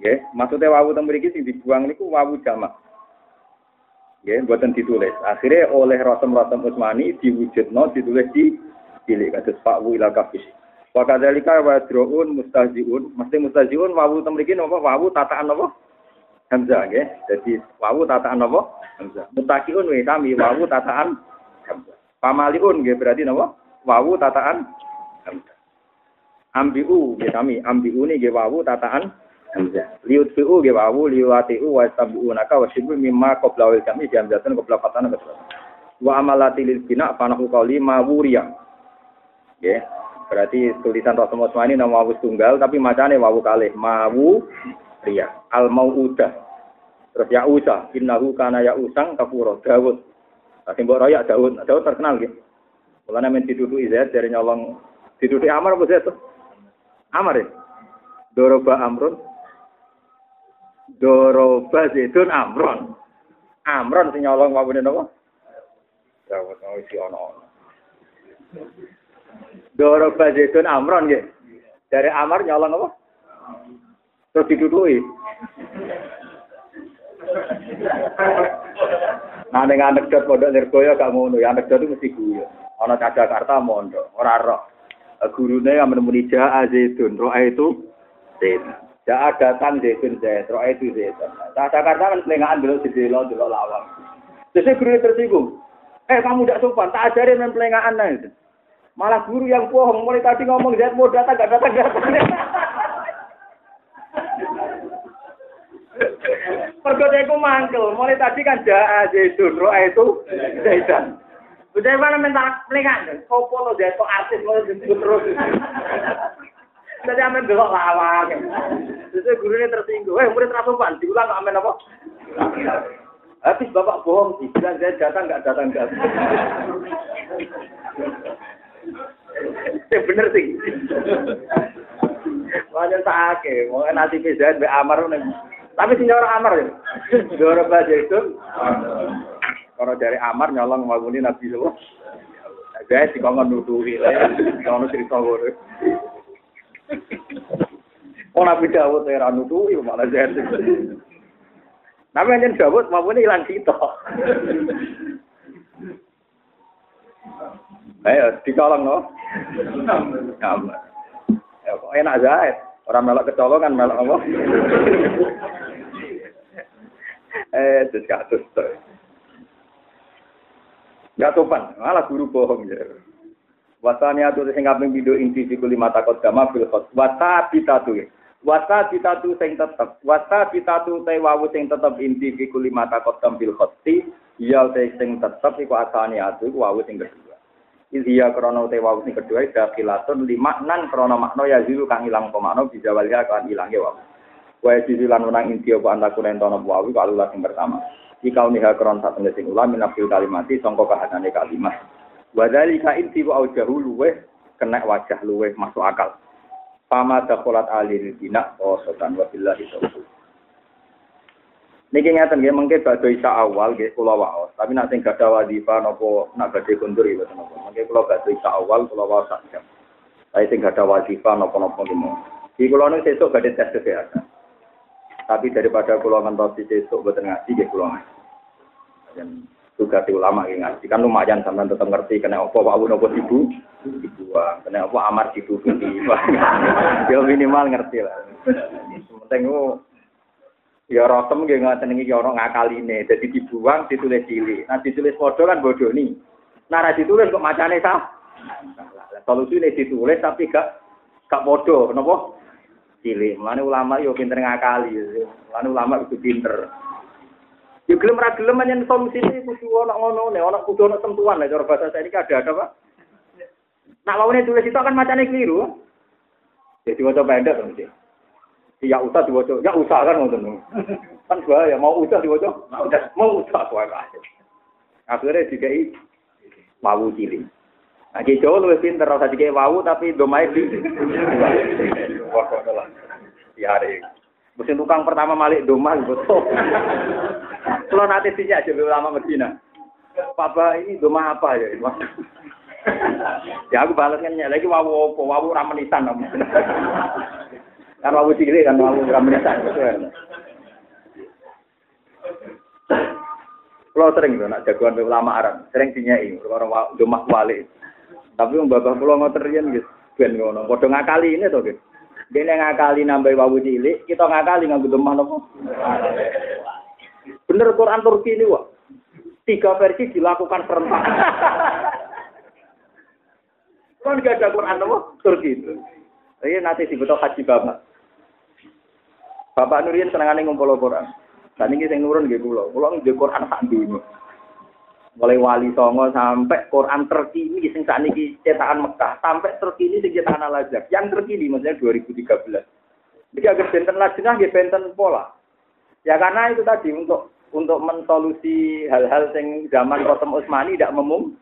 Ya, maksudnya wawu teng mriki sing dibuang niku wawu jamak. Ya, buatan ditulis. Akhirnya oleh Rasul-Rasul Utsmani diwujudno ditulis di cilik kados Pak Wu ila kafis. Wa kadzalika wa droun mustahziun, mesti mustahziun wawu teng mriki napa wawu tataan napa? Hamzah nggih. Jadi wawu tataan napa? Hamzah. Mutakiun wa kami wawu tataan Hamzah. Pamaliun nggih berarti napa? Wawu tataan Hamzah. Ambiu nggih kami, ambiu nggih wawu tataan hamzah. Liut fi'u ge wawu liwati'u wa tabi'unaka wa shibu mimma qabla wal kami di hamzatun qabla fatana qabla. Wa amalati lil bina fanahu qawli ma wuriya. Ya. Berarti tulisan Rasul Usmani nama wawu tunggal tapi macane wawu kalih mawu riya. Al mauudah. Terus ya usa innahu kana ya usang kafuro Dawud. Nah, sing mbok royak Dawud. Dawud terkenal gitu. Mulane men dituduki Zaid dari nyolong dituduki Amar apa Zaid? Amar ya. Doroba Amrun Doroba Zaidun Amron. Amron sing nyolong wawune napa? Dawud mau isi ono-ono. Doroba Zaidun Amron nggih. Dari Amar nyolong apa? Terus diduduki. Nah, ning anekdot pondok Nirgoyo gak ngono, ya anekdot itu mesti guyu. Ana Jakarta mondok, ora roh. Gurune yang menemui Ja'a Zaidun, roh itu Zaidun. Ja'a datang Zaidun Zaid, roh itu Zaidun. Nah, Jakarta kan pelengahan dulu di delo, dulu lawang. Jadi guru tersinggung. Eh kamu tidak sopan, tak ajarin main pelengahan nah. Malah guru yang bohong, mulai tadi ngomong Zaid mau datang, gak datang, datang. Pergoda itu mangkel, mulai tadi kan Ja'a Zaidun, roh itu Zaidun. Udah mana minta pelingan, sopo lo to artis lo disebut terus. Jadi amin belok lawang. Jadi gurunya tersinggung, eh murid rasupan, diulang amin apa? Habis bapak bohong sih, saya datang nggak datang nggak. Ya bener sih. Wajar sakit, mau nanti bisa be amar nih. Tapi sih orang amar ya. Dora baca itu. Kalau dari Amar nyolong ngomongin Nabi. Saya sih kau nuduhi lah, kau cerita gue. Oh Nabi Dawud ya nuduhi malah saya. Nabi hanya Dawud maupun hilang kita. Ayo dicolong no. Kamar. Ya enak Zaid. Orang melok kecolongan melok apa? Eh, terus kasus tuh. Gak sopan, malah guru bohong ya. Wasani atu sing kaping pindho inti fiku lima takot gama fil khot. Wasa bitatu. Wasa bitatu sing tetep. Wasa bitatu te wawu sing tetep inti fiku lima takot gam fil khotti. Ya te sing tetep iku asani atu iku wawu sing kedua. Izia krono te wawu sing kedua dakilatun lima nan krono makna ya zilu kang ilang pemakna bisa walia kan ilange wawu. Wa jilu lan menang inti apa antaku nentono wawu kalau sing pertama. Ikau niha kron satu sing ulah minafil kalimati songko kahanane kalimat. Wadali ka inti wa aujahu luweh kena wajah luweh masuk akal. Pama dakholat alil bina wa sotan wa billahi taufiq. Niki ngeten nggih mengke badhe isa awal nggih kula waos, tapi nek sing gadah wadifah napa nak badhe kundur ya boten napa. Mengke kula badhe isa awal kula waos sak jam. Tapi sing gadah wadifah napa-napa Di kulo nu sesuk badhe tes kesehatan. Tapi daripada kulo ngentosi sesuk boten ngaji kulo ngaji. Dan juga di ulama yang ngaji. Kan lumayan sampean tetap ngerti kena apa wawu nopo ibu dibuang. Kena apa amar ditutupi ya minimal ngerti lah. Penting ya rotem nggih ya ora ngakaline dadi dibuang ditulis cilik. Nah ditulis padha kan bodoni nah ditulis kok macane sah. Solusine ditulis tapi gak gak padha. Napa cilik mulane ulama yo pinter ngakali mulane ulama itu pinter Ya gelem ra gelem menyen solusine kudu ana ngono ne, ana kudu ana sentuhan lah cara bahasa saya ini ada ada Pak. Nak lawane tulis itu kan macane keliru. Jadi waca pendek to mesti. Ya usah diwaca, ya usah kan ngoten. Kan bahaya mau usah diwaca, mau usah kuwi Akhirnya dikai wawu cilik. Nah, ki Jawa luwih pinter ora dikai wawu tapi domae di. Lah. Ya, Mesin tukang pertama malik domah betul. Kalau nanti sih aja ulama Medina. Papa ini domah apa ya? ya aku balasnya lagi wawu apa wawu ramenisan kamu. kan wawu cilik kan wawu ramenisan. Kalau sering tuh nak jagoan ulama Arab, sering dinyai orang domah wali. Tapi yang bapak pulau ngoterian gitu, ben ngono. Padha ngakali ini tuh gitu. Dene ngakali nambah wawu cilik, kita ngakali nganggo lemah nopo? Bener Quran Turki ini, Wak. Tiga versi dilakukan serentak. kan gak ada Quran nopo? Turki itu. Ini nanti dibetul haji bapak. Bapak Nurian senengane ngumpul Quran. Dan ini saya nurun gitu loh. Pulau di Quran sak dunia mulai wali songo sampai Quran terkini sing saat ini cetakan Mekah sampai terkini sing cetakan Al Azhar. Yang terkini maksudnya 2013 jadi agar benten lajengah ya benten pola. Ya karena itu tadi untuk untuk mensolusi hal-hal yang zaman Rotem Utsmani tidak memung,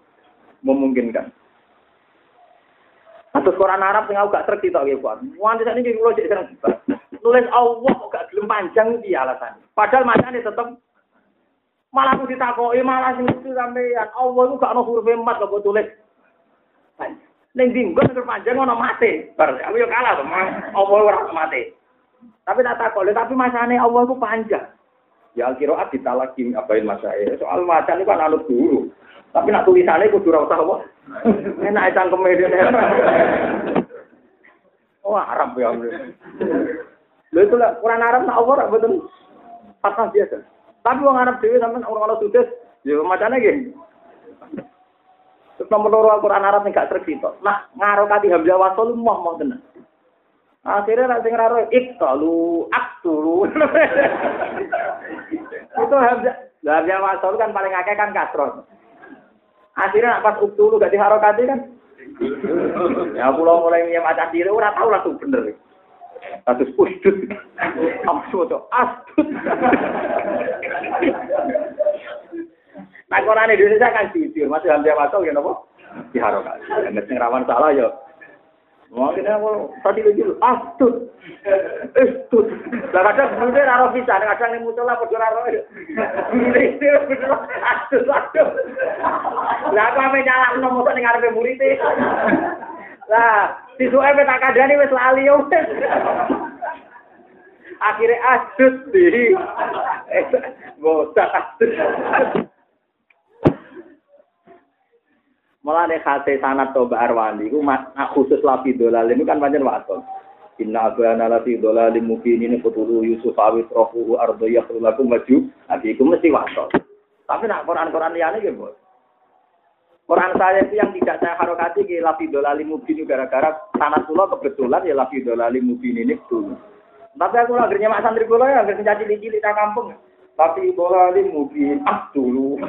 memungkinkan. Atus Quran Arab yang aku gak terkini tak kuat. Wanti saat ini kalau jadi nulis Allah gak gelem panjang dia alasan. Padahal macamnya tetap Malah aku ditakoki malah sing lucu sampean. Allah iku gak ono huruf emat kok tulis. Ning dinggon nek panjang ono mate. Bar aku yo kalah to, Allah ora mate. Tapi tak takok, tapi masane Allah iku panjang. Ya ditalaki abain masae. Soal macan itu kan anut guru. Tapi nak tulisannya kudu ora usah apa. Enak cangkeme dene. Oh, Arab ya. Lha itu lah Quran Arab nak Allah betul. Patah biasa. Tapi wong Arab dhewe sampean orang orang sudes, ya macane nggih. Terus nomor loro Al-Qur'an Arab gak tercipta. Nah, ngarokati hamzah wasol mau mau tenan. Akhirnya nak sing raro iktalu aktulu. Itu hamzah hamzah wasol kan paling akeh kan kasron. Akhirnya pas uktulu gak diharokati kan. ya pulau mulai nyem acan diri ora tau langsung bener. Kasus usdut. Amsu to astut. Nah, Quran Indonesia kan jujur, masih hamzah masuk ya nopo? Nek sing rawan salah ya Mau kita mau tadi lagi lu astut, astut. Lah kadang bune ora bisa, kadang ning musola padha ora ora. Astut, astut. Lah nyalahno motor ning ngarepe murid Lah, sisuke tak kandhani wis lali yo. Akhire asut di. Asut. Malah nek hate sanat toba arwani iku khusus lapi dolal ini kan pancen waton. Inna abana lafi dolalin mubin ini kutulu Yusuf awit rohuhu ardo yakhrulakum maju. Nabi itu mesti waton. Tapi nak Quran-Quran liane gitu. Quran saya itu yang tidak saya harokati ke lafidolali mubin gara-gara tanah pulau kebetulan ya lafidolali mubin ini dulu. Tapi aku akhirnya mak santri pulau ya akhirnya caci cilik di kampung. Tapi dolali mubin ah dulu.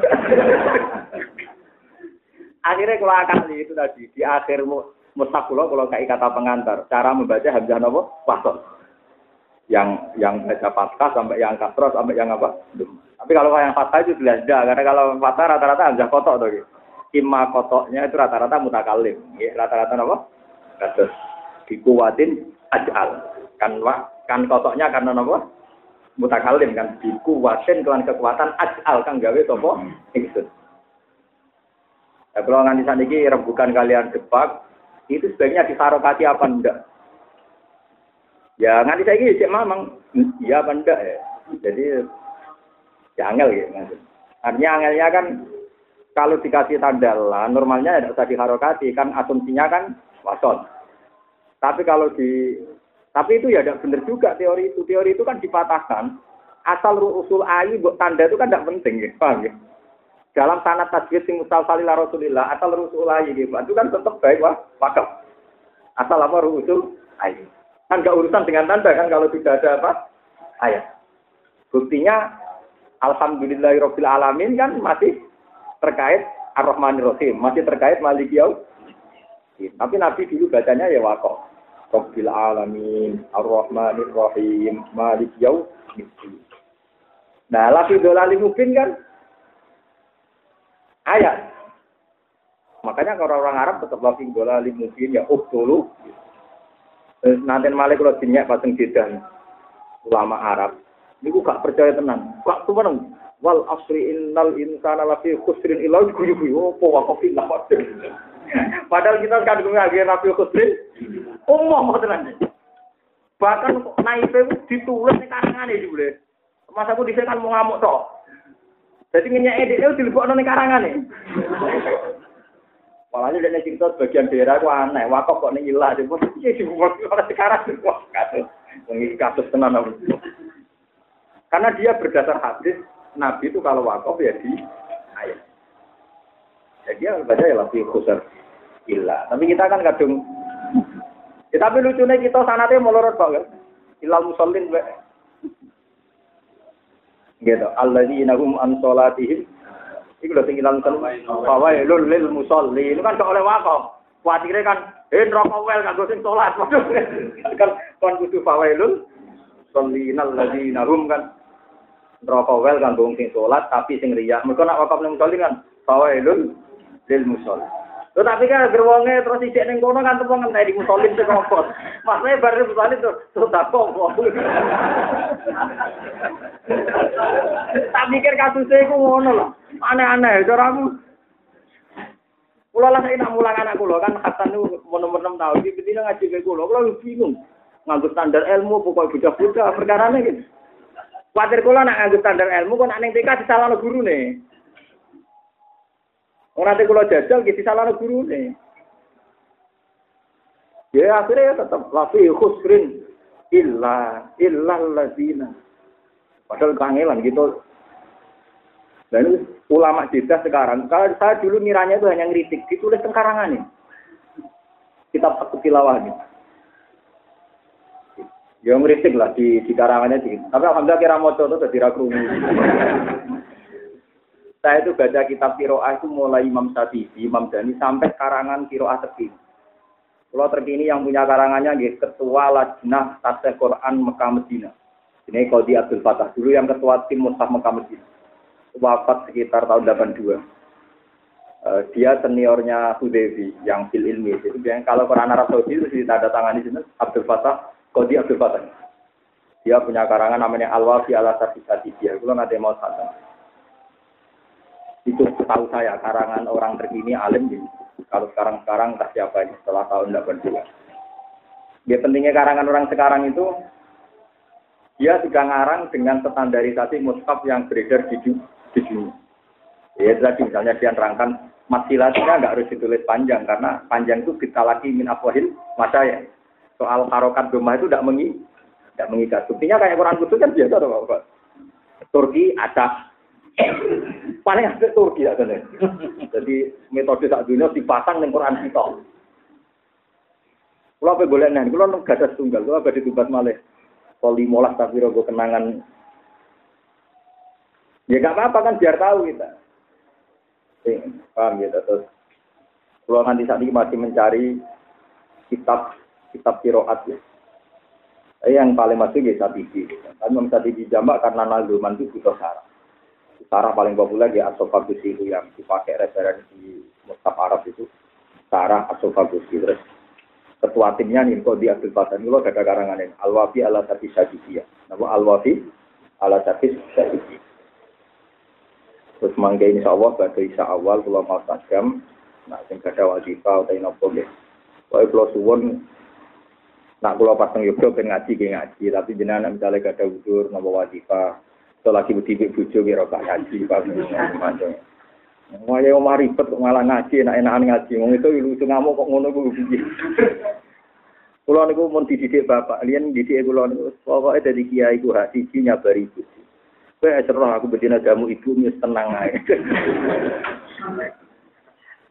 Akhirnya kalau kali itu tadi di akhir mustaq pulau kalau kayak kata pengantar cara membaca hamzah nopo wasol yang yang baca fathah sampai yang kasroh sampai yang apa. Tapi kalau yang fathah itu jelas karena kalau fathah rata-rata hamzah kotok tuh gitu imma kotoknya itu rata-rata mutakalim. Ya, rata-rata apa? Kasus dikuatin ajal. Kan kan kotoknya karena apa? Mutakalim kan dikuatin kelan kekuatan ajal kan gawe topo itu. Ya, kalau nganti saat ini rembukan kalian jebak, itu sebaiknya disarokati apa enggak? Ya nganti saya ini cek mamang, iya apa enggak ya. Jadi ya angel gitu. Artinya angelnya kan kalau dikasih tanda lah, normalnya tidak usah diharokati kan asumsinya kan wasot. Tapi kalau di tapi itu ya tidak benar juga teori itu. Teori itu kan dipatahkan. Asal usul ayi buat tanda itu kan tidak penting, ya. paham ya? Dalam sanat tajwid sing ila Rasulillah, asal usul ayi gitu. Itu kan tetap baik wah, wakaf. Asal apa usul ayi. Kan gak urusan dengan tanda kan kalau tidak ada apa? Ayat. Buktinya Alhamdulillahirabbil alamin kan masih terkait Ar-Rahmanir Rahim, masih terkait Malik Yaum. Tapi Nabi dulu bacanya ya wakoh. Rabbil alamin, Ar-Rahmanir Rahim, Malik Yaum. Nah, lagi dolali mungkin kan ayat. Makanya kalau orang Arab tetap lagi dolali mungkin ya oh dulu nanti malik kalau dinyak pasang jidan ulama Arab. Ini gak percaya tenang. Gak tuh. Wal asri innal insana lafi khusrin illa guyu guyu. Apa wakafin lah Padahal kita kan ngagih nabi khusrin. Umum tenan. Bahkan naipe ditulis di karangan ini boleh. Masa aku di sini kan mau ngamuk toh. Jadi ngenyek ediknya dilebokno ning karangane. Malah dia cerita sebagian daerah itu aneh, wakaf kok nih ilah, dia pun iya sih orang sekarang wah kasus, ini kasus tenan Karena dia berdasar hadis, Nabi itu kalau wakaf ya di ayat. Ya dia baca ya lebih khusus ilah. Tapi kita kan kadung, ya, tapi lucunya kita sanatnya melorot banget. Ilal musallin, gitu. Alladzina hum an sholatihim Iku lho sing ilang kan fawailul lil musolli. Ini kan oleh wakaf. Kuatire kan eh neraka wel kanggo sing salat. kan kon kudu fawailul sollinal ladzina hum kan neraka wel kanggo sing salat tapi sing riya. Mergo nak wakaf ning musolli kan fawailul lil musolli. Lho tapi kan gerwonge terus ijek ning kono kan tepung di musolin sing ngopot. Maksudnya bar musolin tuh terus tak kok. Tak mikir kasusnya iku ngono lho. Aneh-aneh cara aku. Kula lah saya nak mulang anak kula kan Hasan niku nomor 6 tahun iki betina ngaji ke kula. Kula bingung. Nganggo standar ilmu pokok bocah-bocah perkarane gitu. Kuatir kula nak nganggo standar ilmu kok nak ning TK disalahno gurune. Ora nanti kula jajal gitu disalahno gurune. Ya akhirnya ya tetap lafi khusrin illa illa lazina. Padahal kangelan gitu. Dan ulama jeda sekarang, kalau saya dulu niranya itu hanya ngeritik, ditulis tengkarangan nih. Kitab tilawah nih. Ya ngeritik lah di, di karangannya sih. Tapi alhamdulillah kira moco itu jadi ragu. saya itu baca kitab Kiroah itu mulai Imam Syafi'i, Imam Dani sampai karangan Kiroah terkini. Kalau terkini yang punya karangannya gitu, Ketua Lajnah Tasya Quran Mekah Medina. Ini Kodi Abdul Fatah dulu yang ketua tim Mushaf Mekah Medina wafat sekitar tahun 82. Uh, eh, dia seniornya Hudevi yang fil ilmi. Jadi kalau Quran Arab Saudi itu ditanda di sini Abdul Fatah, Kodi Abdul Fatah. Dia punya karangan namanya Al-Wafi ala Sarfisati dia. Itu nanti mau sana. Itu tahu saya karangan orang terkini alim di kalau sekarang-sekarang entah siapa ini setelah tahun 82. Dia pentingnya karangan orang sekarang itu dia sudah ngarang dengan standarisasi mushaf yang beredar di sini. Ya tadi misalnya dia nerangkan masilasinya nggak harus ditulis panjang karena panjang itu kita lagi min masa ya. Soal harokat rumah itu tidak mengi, tidak mengikat. Buktinya kayak Quran kudus kan biasa tuh Pak. Turki ada paling ada Turki ya Jadi metode tak dunia dipasang dengan Quran kita. Kalau apa boleh nih, kalau nggak ada tunggal, kalau ada ditugas malih. Kalau limolas tapi rogo kenangan Ya nggak apa-apa kan biar tahu kita. Eh, paham ya terus. Kalau nanti saat ini masih mencari kitab kitab kiroat ya. Eh, yang paling masuk ya Satiji. Tapi bisa dijamak karena nazuman itu butuh sarah. Sarah paling populer ya Asofagusi itu yang dipakai referensi Mustaf Arab itu. Sarah Asofagusi. Terus ketua timnya nih kok di Abdul Fatah ini ada karangan ini. Al-Wafi ala Tabi Sadidiyah. Nama Al-Wafi ala Tabi Sadidiyah. Terus mangga insya Allah pada isa awal kalau mau nah sing kada wajibah atau ya. Pokoknya kalau suwon Nak kula pas teng Yogyakarta ben ngaji ge ngaji, tapi jenengan misalnya gak ada udur napa wajibah, atau lagi berdiri bojo kira gak ngaji, macam. Mau ya omah ribet kok malah ngaji, enak-enakan ngaji. Wong itu lucu ngamuk kok ngono ku piye. Kula niku mun dididik bapak, liyan dididik kula niku pokoke dadi kiai ku hak siji nyabari ibu. Kowe serah aku bedina jamu ibu wis tenang ae.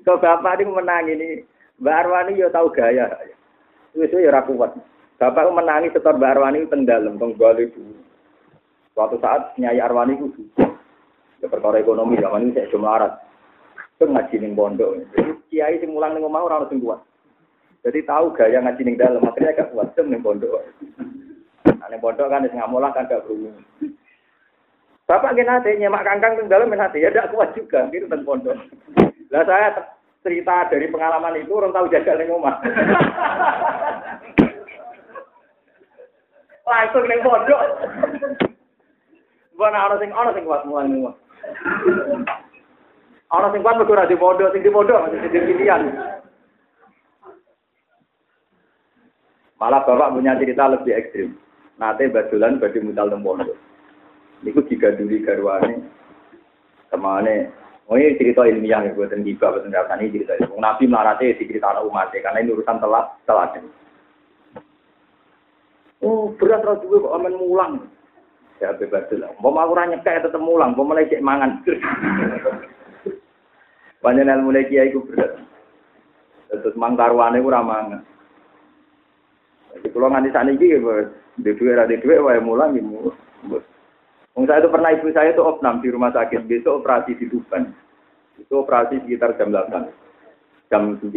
Kok bapak niku menang ini, Mbak Arwani yo tau gaya. Wis ya ora kuat. Bapak menangi setor Mbak Arwani teng dalem teng bali. Suatu saat Nyai Arwani ku ya perkara ekonomi zaman ini saya cuma arat. Itu ngaji ning pondok. Kiai sing mulang ning omah ora ono sing kuat. Jadi tahu gaya ngaji ning dalem, akhirnya gak kuat sem ning pondok. Nah, ning pondok kan wis ngamulah kan gak berumur. Bapak nate nyemak kangkang teng dalem nate ya gak kuat juga gitu teng pondok. Lah saya cerita dari pengalaman itu orang tahu jaga ning omah. Langsung ning pondok. Bukan ana sing ana sing kuat mulang ning omah. Ana sing kuat mergo ora di pondok, sing di pondok masih di pilihan. Malah bapak punya cerita lebih ekstrim. Nate badulan badhe mutal teng pondok. Niku diganduli garwane temane Oh ini cerita ilmiah ya, buatan giba, buatan ini cerita ilmiah. Nabi melarate di cerita anak umatnya, karena ini urusan telat, telat. Oh, berat rasa gue kok aman mulang. Ya bebas lah. Mau ranya kayak tetap mulang, mau mulai cek mangan. Banyak yang mulai kiai gue berat. Terus mangkarwane gue ramangan. Jadi kalau nganti sana ini, di dua, di dua, wae mulang, gitu. Wong saya itu pernah ibu saya itu opnam di rumah sakit, besok operasi di Tuban. Itu operasi sekitar jam 8, jam 9.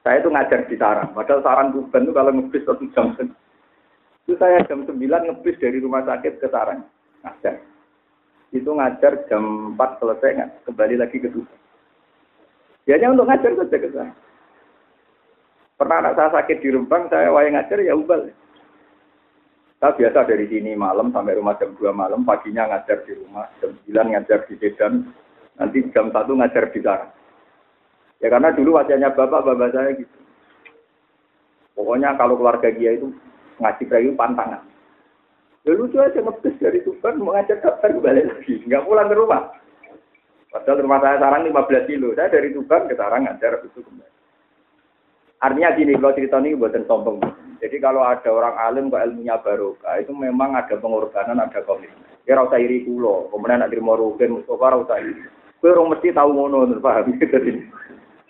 Saya itu ngajar di Sarang, padahal Sarang Tuban itu kalau ngebis satu jam itu saya jam 9 ngebis dari rumah sakit ke Sarang, ngajar. Itu ngajar jam 4 selesai, kembali lagi ke Tuban. Hanya untuk ngajar saja ke sana. Pernah anak saya sakit di Rembang, saya wayang ngajar ya ubal. Saya biasa dari sini malam sampai rumah jam 2 malam, paginya ngajar di rumah, jam 9 ngajar di Medan, nanti jam 1 ngajar di sana. Ya karena dulu wajahnya bapak-bapak saya gitu. Pokoknya kalau keluarga dia itu ngaji kayu pantangan. Ya lucu aja ngebis dari Tuban mau ngajar dokter kembali lagi, nggak pulang ke rumah. Padahal rumah saya sekarang 15 kilo, saya dari Tuban ke Sarang ngajar itu kembali. Artinya gini, kalau cerita ini buatan sombong. Jadi kalau ada orang alim kok ilmunya barokah, itu memang ada pengorbanan, ada komitmen. Ya rasa iri kulo, kemudian nak terima rugen, Mustafa rasa iri. Kue orang mesti tahu ngono, paham? Jadi,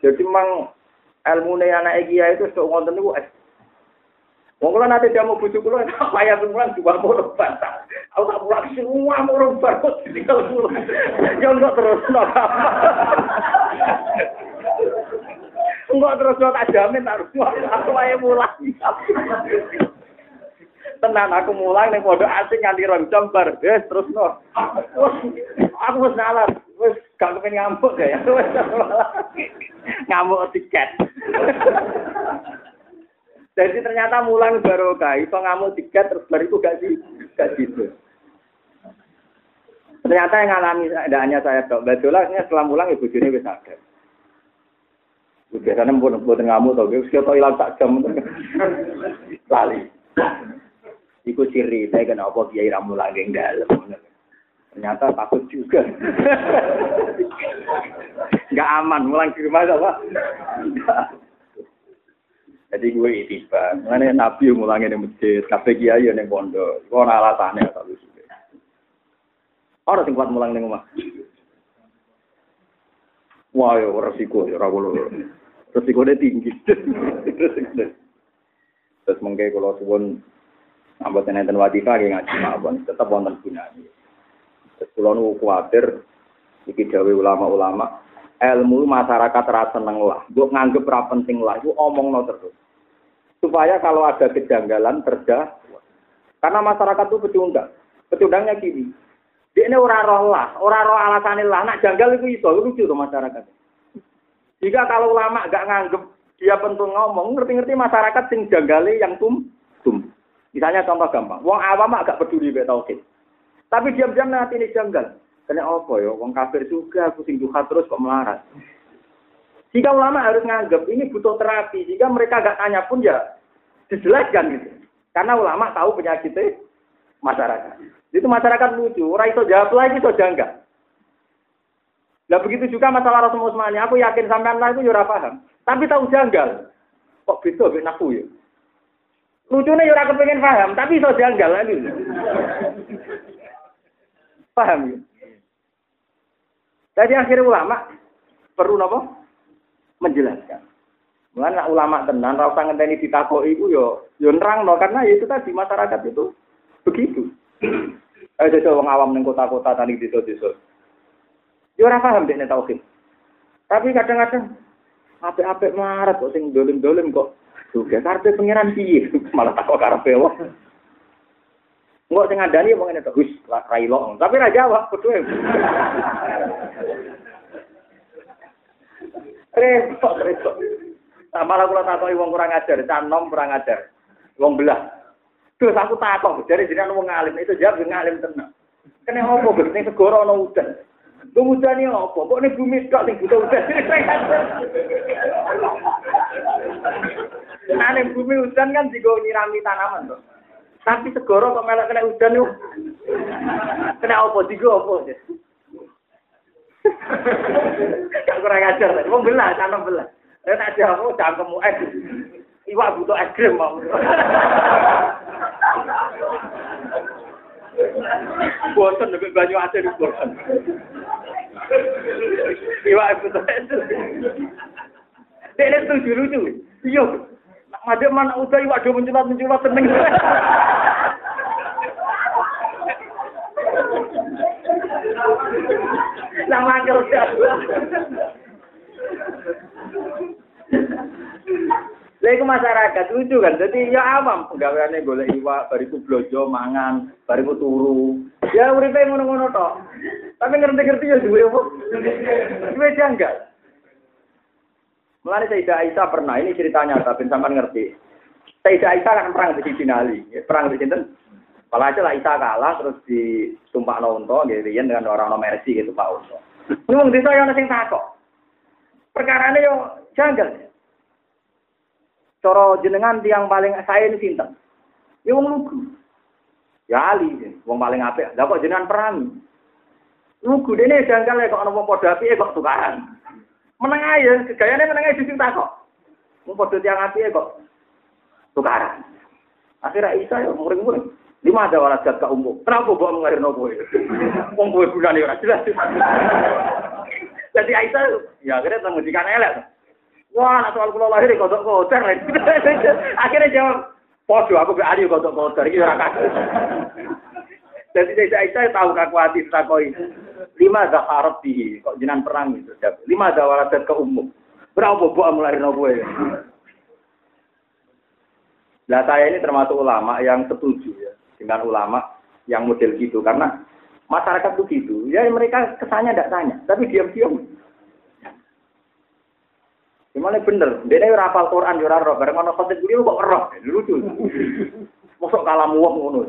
jadi memang ilmu nih anak Egia itu sok ngonten itu es. Wong kula dia mau bujuk kula, saya pulang juga mau bantah. Aku tak pulang semua mau rombak, tinggal pulang. Ya enggak terus, enggak terus tak jamin tak aku ae mulai. Tenan aku mulai ning pondok asing nganti rong jam bar. Wis terus no. Aku wis nalar. Wis gak kepen ngamuk ya. Ngamuk tiket. Jadi ternyata mulang barokah, itu ngamuk tiket terus bar itu gak sih? Gak gitu. Ternyata yang alami tidak hanya saya dok. Betulah setelah mulang ibu juni wis sadar. Biasanya pun buat ngamu tau, gue tau hilang tak jam lali. Iku ciri saya kenapa kiai ramu lagi dalam. Ternyata takut juga. Gak aman mulang di rumah apa? Jadi gue tiba, mana nabi mulangin di masjid, kafe kiai yang pondok, gue alasannya tak lucu. Orang sing kuat mulang di rumah. Wah, ya resiko ya ora resikonya tinggi. Terus mungkin kalau suwon ambil nenten wadifah yang ngaji mawon tetap wonten gunanya. Terus kalau nu khawatir iki ulama-ulama ilmu masyarakat rasa seneng lah, gue nganggep ra penting lah, itu omong no terus. Supaya kalau ada kejanggalan terja, karena masyarakat itu pecundang, pecundangnya gini, dia ini orang roh lah, orang roh alasan lah, nak janggal itu itu lucu tuh masyarakat. Jika kalau ulama gak nganggep dia penting ngomong, ngerti-ngerti masyarakat sing janggali yang tum tum. Misalnya contoh gampang, wong awam agak peduli be tauhid. Tapi diam-diam nanti ini janggal. Karena apa ya, wong kafir juga, aku sing terus kok melarat. Jika ulama harus nganggep ini butuh terapi, jika mereka gak tanya pun ya dijelaskan gitu. Karena ulama tahu penyakitnya masyarakat. Itu masyarakat lucu, orang itu jawab lagi itu janggal. Nah begitu juga masalah Rasul Usmani, aku yakin sampai lah itu ya paham. Tapi tahu janggal. Kok beda ben aku ya? Lucunya ya kepengen paham, tapi itu janggal lagi. paham ya? Jadi akhirnya ulama perlu apa? Menjelaskan. Mulanya ulama tenan, rasa ngenteni ditakoi itu yo, yo nerang no, karena itu tadi masyarakat itu begitu. Eh jadi orang awam neng kota-kota tadi di desa Ya ora paham dekne tauhid. Tapi kadang-kadang apik-apik marat kok sing dolim-dolim kok juga karpe pangeran piye malah takok karepe wong. Enggak sing ngandani wong ngene to, wis railo. Tapi ra jawab kudu. Repot, repot. Tak malah kula takoki wong kurang ajar, canom kurang ajar. Wong belah. Terus aku takut, dari sini wong ngalim itu jawab ngalim tenang. Kene opo Gus ning segoro ana udan. Kemudian ini apa? Kok ini bumi tok sing butuh udan. Nah, ini bumi udan kan juga nyirami tanaman tuh. Tapi segoro kok melek kena udan yuk. Kena apa? Tiga apa? Gak kurang ajar tadi. Mau belah, tanam belah. Eh tak jawab, jangan kamu es. Iwak butuh es krim mau. Bosan lebih banyak aja di bosan. Iwak butuh es. Dia setuju lucu. Iya. Ada mana udah iwak do menculat menculat seneng. Nama kerja. Lha iku masyarakat lucu kan. Jadi ya awam penggaweane golek iwak, bariku blojo mangan, bariku turu. Ya uripe ngono-ngono tok. Tapi ngerti-ngerti ya duwe apa? Duwe janggal. Mulane Sayyidah Aisyah pernah, ini ceritanya tapi sampean ngerti. Sayyidah Aisyah kan perang di Sinali, perang di sinten? Kalau aja lah Aisyah kalah terus ditumpak nonton, gitu dengan orang-orang mercy gitu Pak Unto. Wong desa yang takok. Perkara ini yo janggal. Coro jenengan tiang paling saya ini sinten? Ya wong lugu. Ya Ali, wong paling apik. Lah kok jenengan perang? Lugu dene janggal ya kok ana wong padha apike kok tukaran. Meneng ae, gayane meneng ae dising kok. Wong padha tiang apike kok tukaran. Akhirnya Isa ya muring-muring. Lima ada walat ke umum. Kenapa bawa mengalir nopo itu? Wong gue bulan ya jelas. Jadi Aisyah ya akhirnya temu di elek. Wah, anak soal kula lahir kodok kotor. Akhirnya jawab, podo aku be ali kodok kotor iki ora. Jadi saya saya tahu kakuati takoi. Lima zaharab di kok jinan perang itu. Lima zawaradat ke umum. Berapa buah mulai nopo ya? Nah saya ini termasuk ulama yang setuju ya dengan ulama yang model gitu karena masyarakat begitu ya mereka kesannya tidak tanya tapi diam-diam Gimana bener? Dia ini rapal Quran, jura roh. Bareng ono khotib beliau kok roh. Lucu. Masuk kalam wong ngono.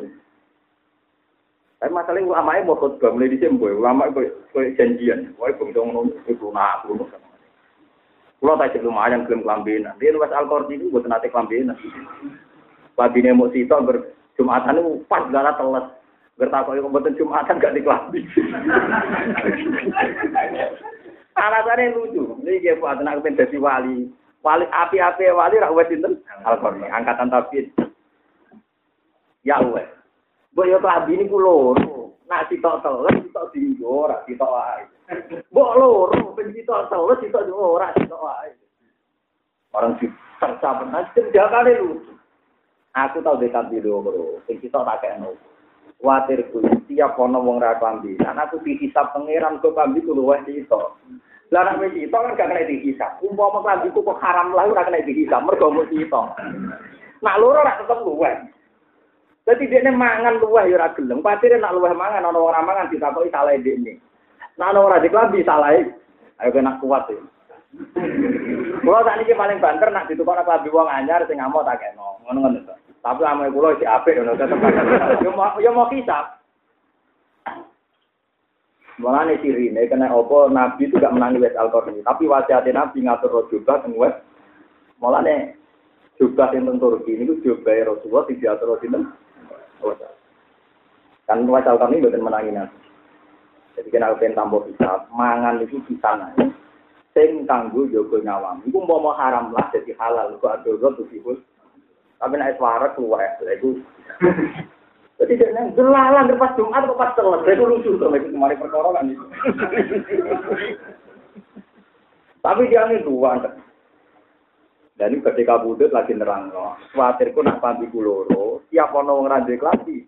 Tapi masalahnya ulama mau khotbah mulai di boy. Ulama itu janjian. Wah, itu ngono itu nak ngono. Kulo tak cek lumayan klaim kelambinan. Dia nulis Al-Qur'an itu buat nanti kelambinan. Babine mau sito ber Jumatan itu pas gara teles. Gertakok yang mboten Jumatan gak dikelambi. Alasannya lucu. Ini dia buat anak jadi wali. Wali api-api wali rak wes? Al-Qur'an, angkatan tabid. Ya wes. Mbok yo kelambi niku loro. Nak sitok teles, sitok dinggo, ora sitok wae. Mbok loro, ben sitok teles, sitok dinggo, ora sitok wae. Orang si tercapek, nah kali lucu. Aku tau dekat video bro, sing kita tak kena. Watirku, tiap ono wong ra klambi. Nah, aku dihisap pangeran kok klambi ku luwih cito. Lah nek wis cito kan gak kena dihisap. Umpama klambi ku kok haram lah ora kena dihisap, mergo mung cito. Nak loro ora tetep luwih. Dadi dekne mangan luwih ya ora gelem. Patire nak luwih mangan ana ora mangan ditakoki salah dekne. Nak ana ora diklambi salah. Ayo kena kuat ya. Kulo sak niki paling banter nak ditukar klambi wong anyar sing ngamuk tak kena. Ngono-ngono Tapi ame kula iki apik ngono tetep. Yo mau yo mau kisah. Mulane sirine kena opo Nabi itu gak menangi wes Al-Qur'an. Tapi wasiat Nabi ngatur roh juga teng wes. Mulane Jubah yang teng Turki ini jubah Rasulullah di diatur sinten? Kan wasal kami bukan menangi nabi. Jadi kena pengen tambah bisa mangan itu bisa naik. Sing kanggo jogo nyawam. Iku mau haram lah jadi halal. Kok ada tuh sih Tapi naik suara keluar ya. Itu jadi dia nang jelalan pas Jumat kok pas selesai itu lucu tuh kemarin perkara kan itu. Tapi dia ini dua. Dan ini ketika budut lagi nerang loh. Khawatirku nak pampi kuloro. Siap ono wong randik lagi.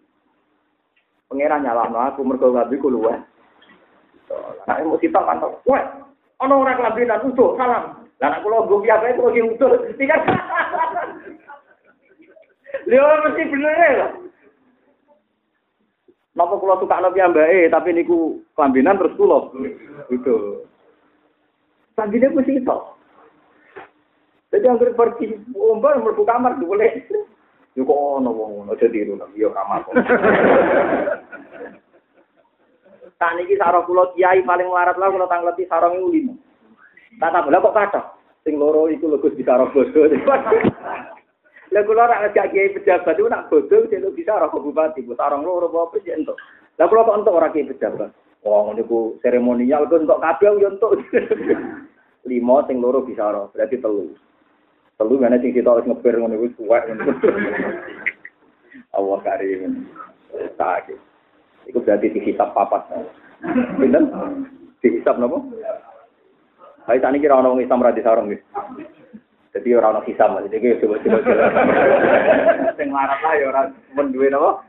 Pangeran nyala no aku mergo ngabi kuluwe. Nah mau kita kan. Wah, ono orang kelambinan utuh salam. Lah nak kula nggo piye itu lagi utuh. Tiga. Lho mesti bener ya. Napa kula suka nabi ambake tapi niku kelambinan terus kula. Gitu. Kelambinan mesti itu. Jadi yang pergi umbar mlebu kamar boleh. Yo kok ono wong ngono aja tiru yo kamar. Tak niki sarong kula kiai paling melarat lah kula tangleti sarong iku limo. Tak tambah kok kata. Sing loro iku lho Gus bisa bodoh. Lah kula ora ngajak kiai pejabat itu nak bodoh jadi bisa ora bupati, bu sarong loro apa sih entuk. Lah kula kok entuk ora kiai pejabat. Wong niku seremonial kok entuk kabeh yo entuk. Limo sing loro bisa ora, berarti telu. Telu mana sing kita harus ngepir ngono iku suwek ngono. Allah karim. Sakit. Iku berarti dihisap papat. Pinten? Dihisap napa? Ayo tani kira ono wong Islam ra disarung iki. Jadi ora ono hisab, jadi coba coba. Sing larat lah ya ora men duwe napa?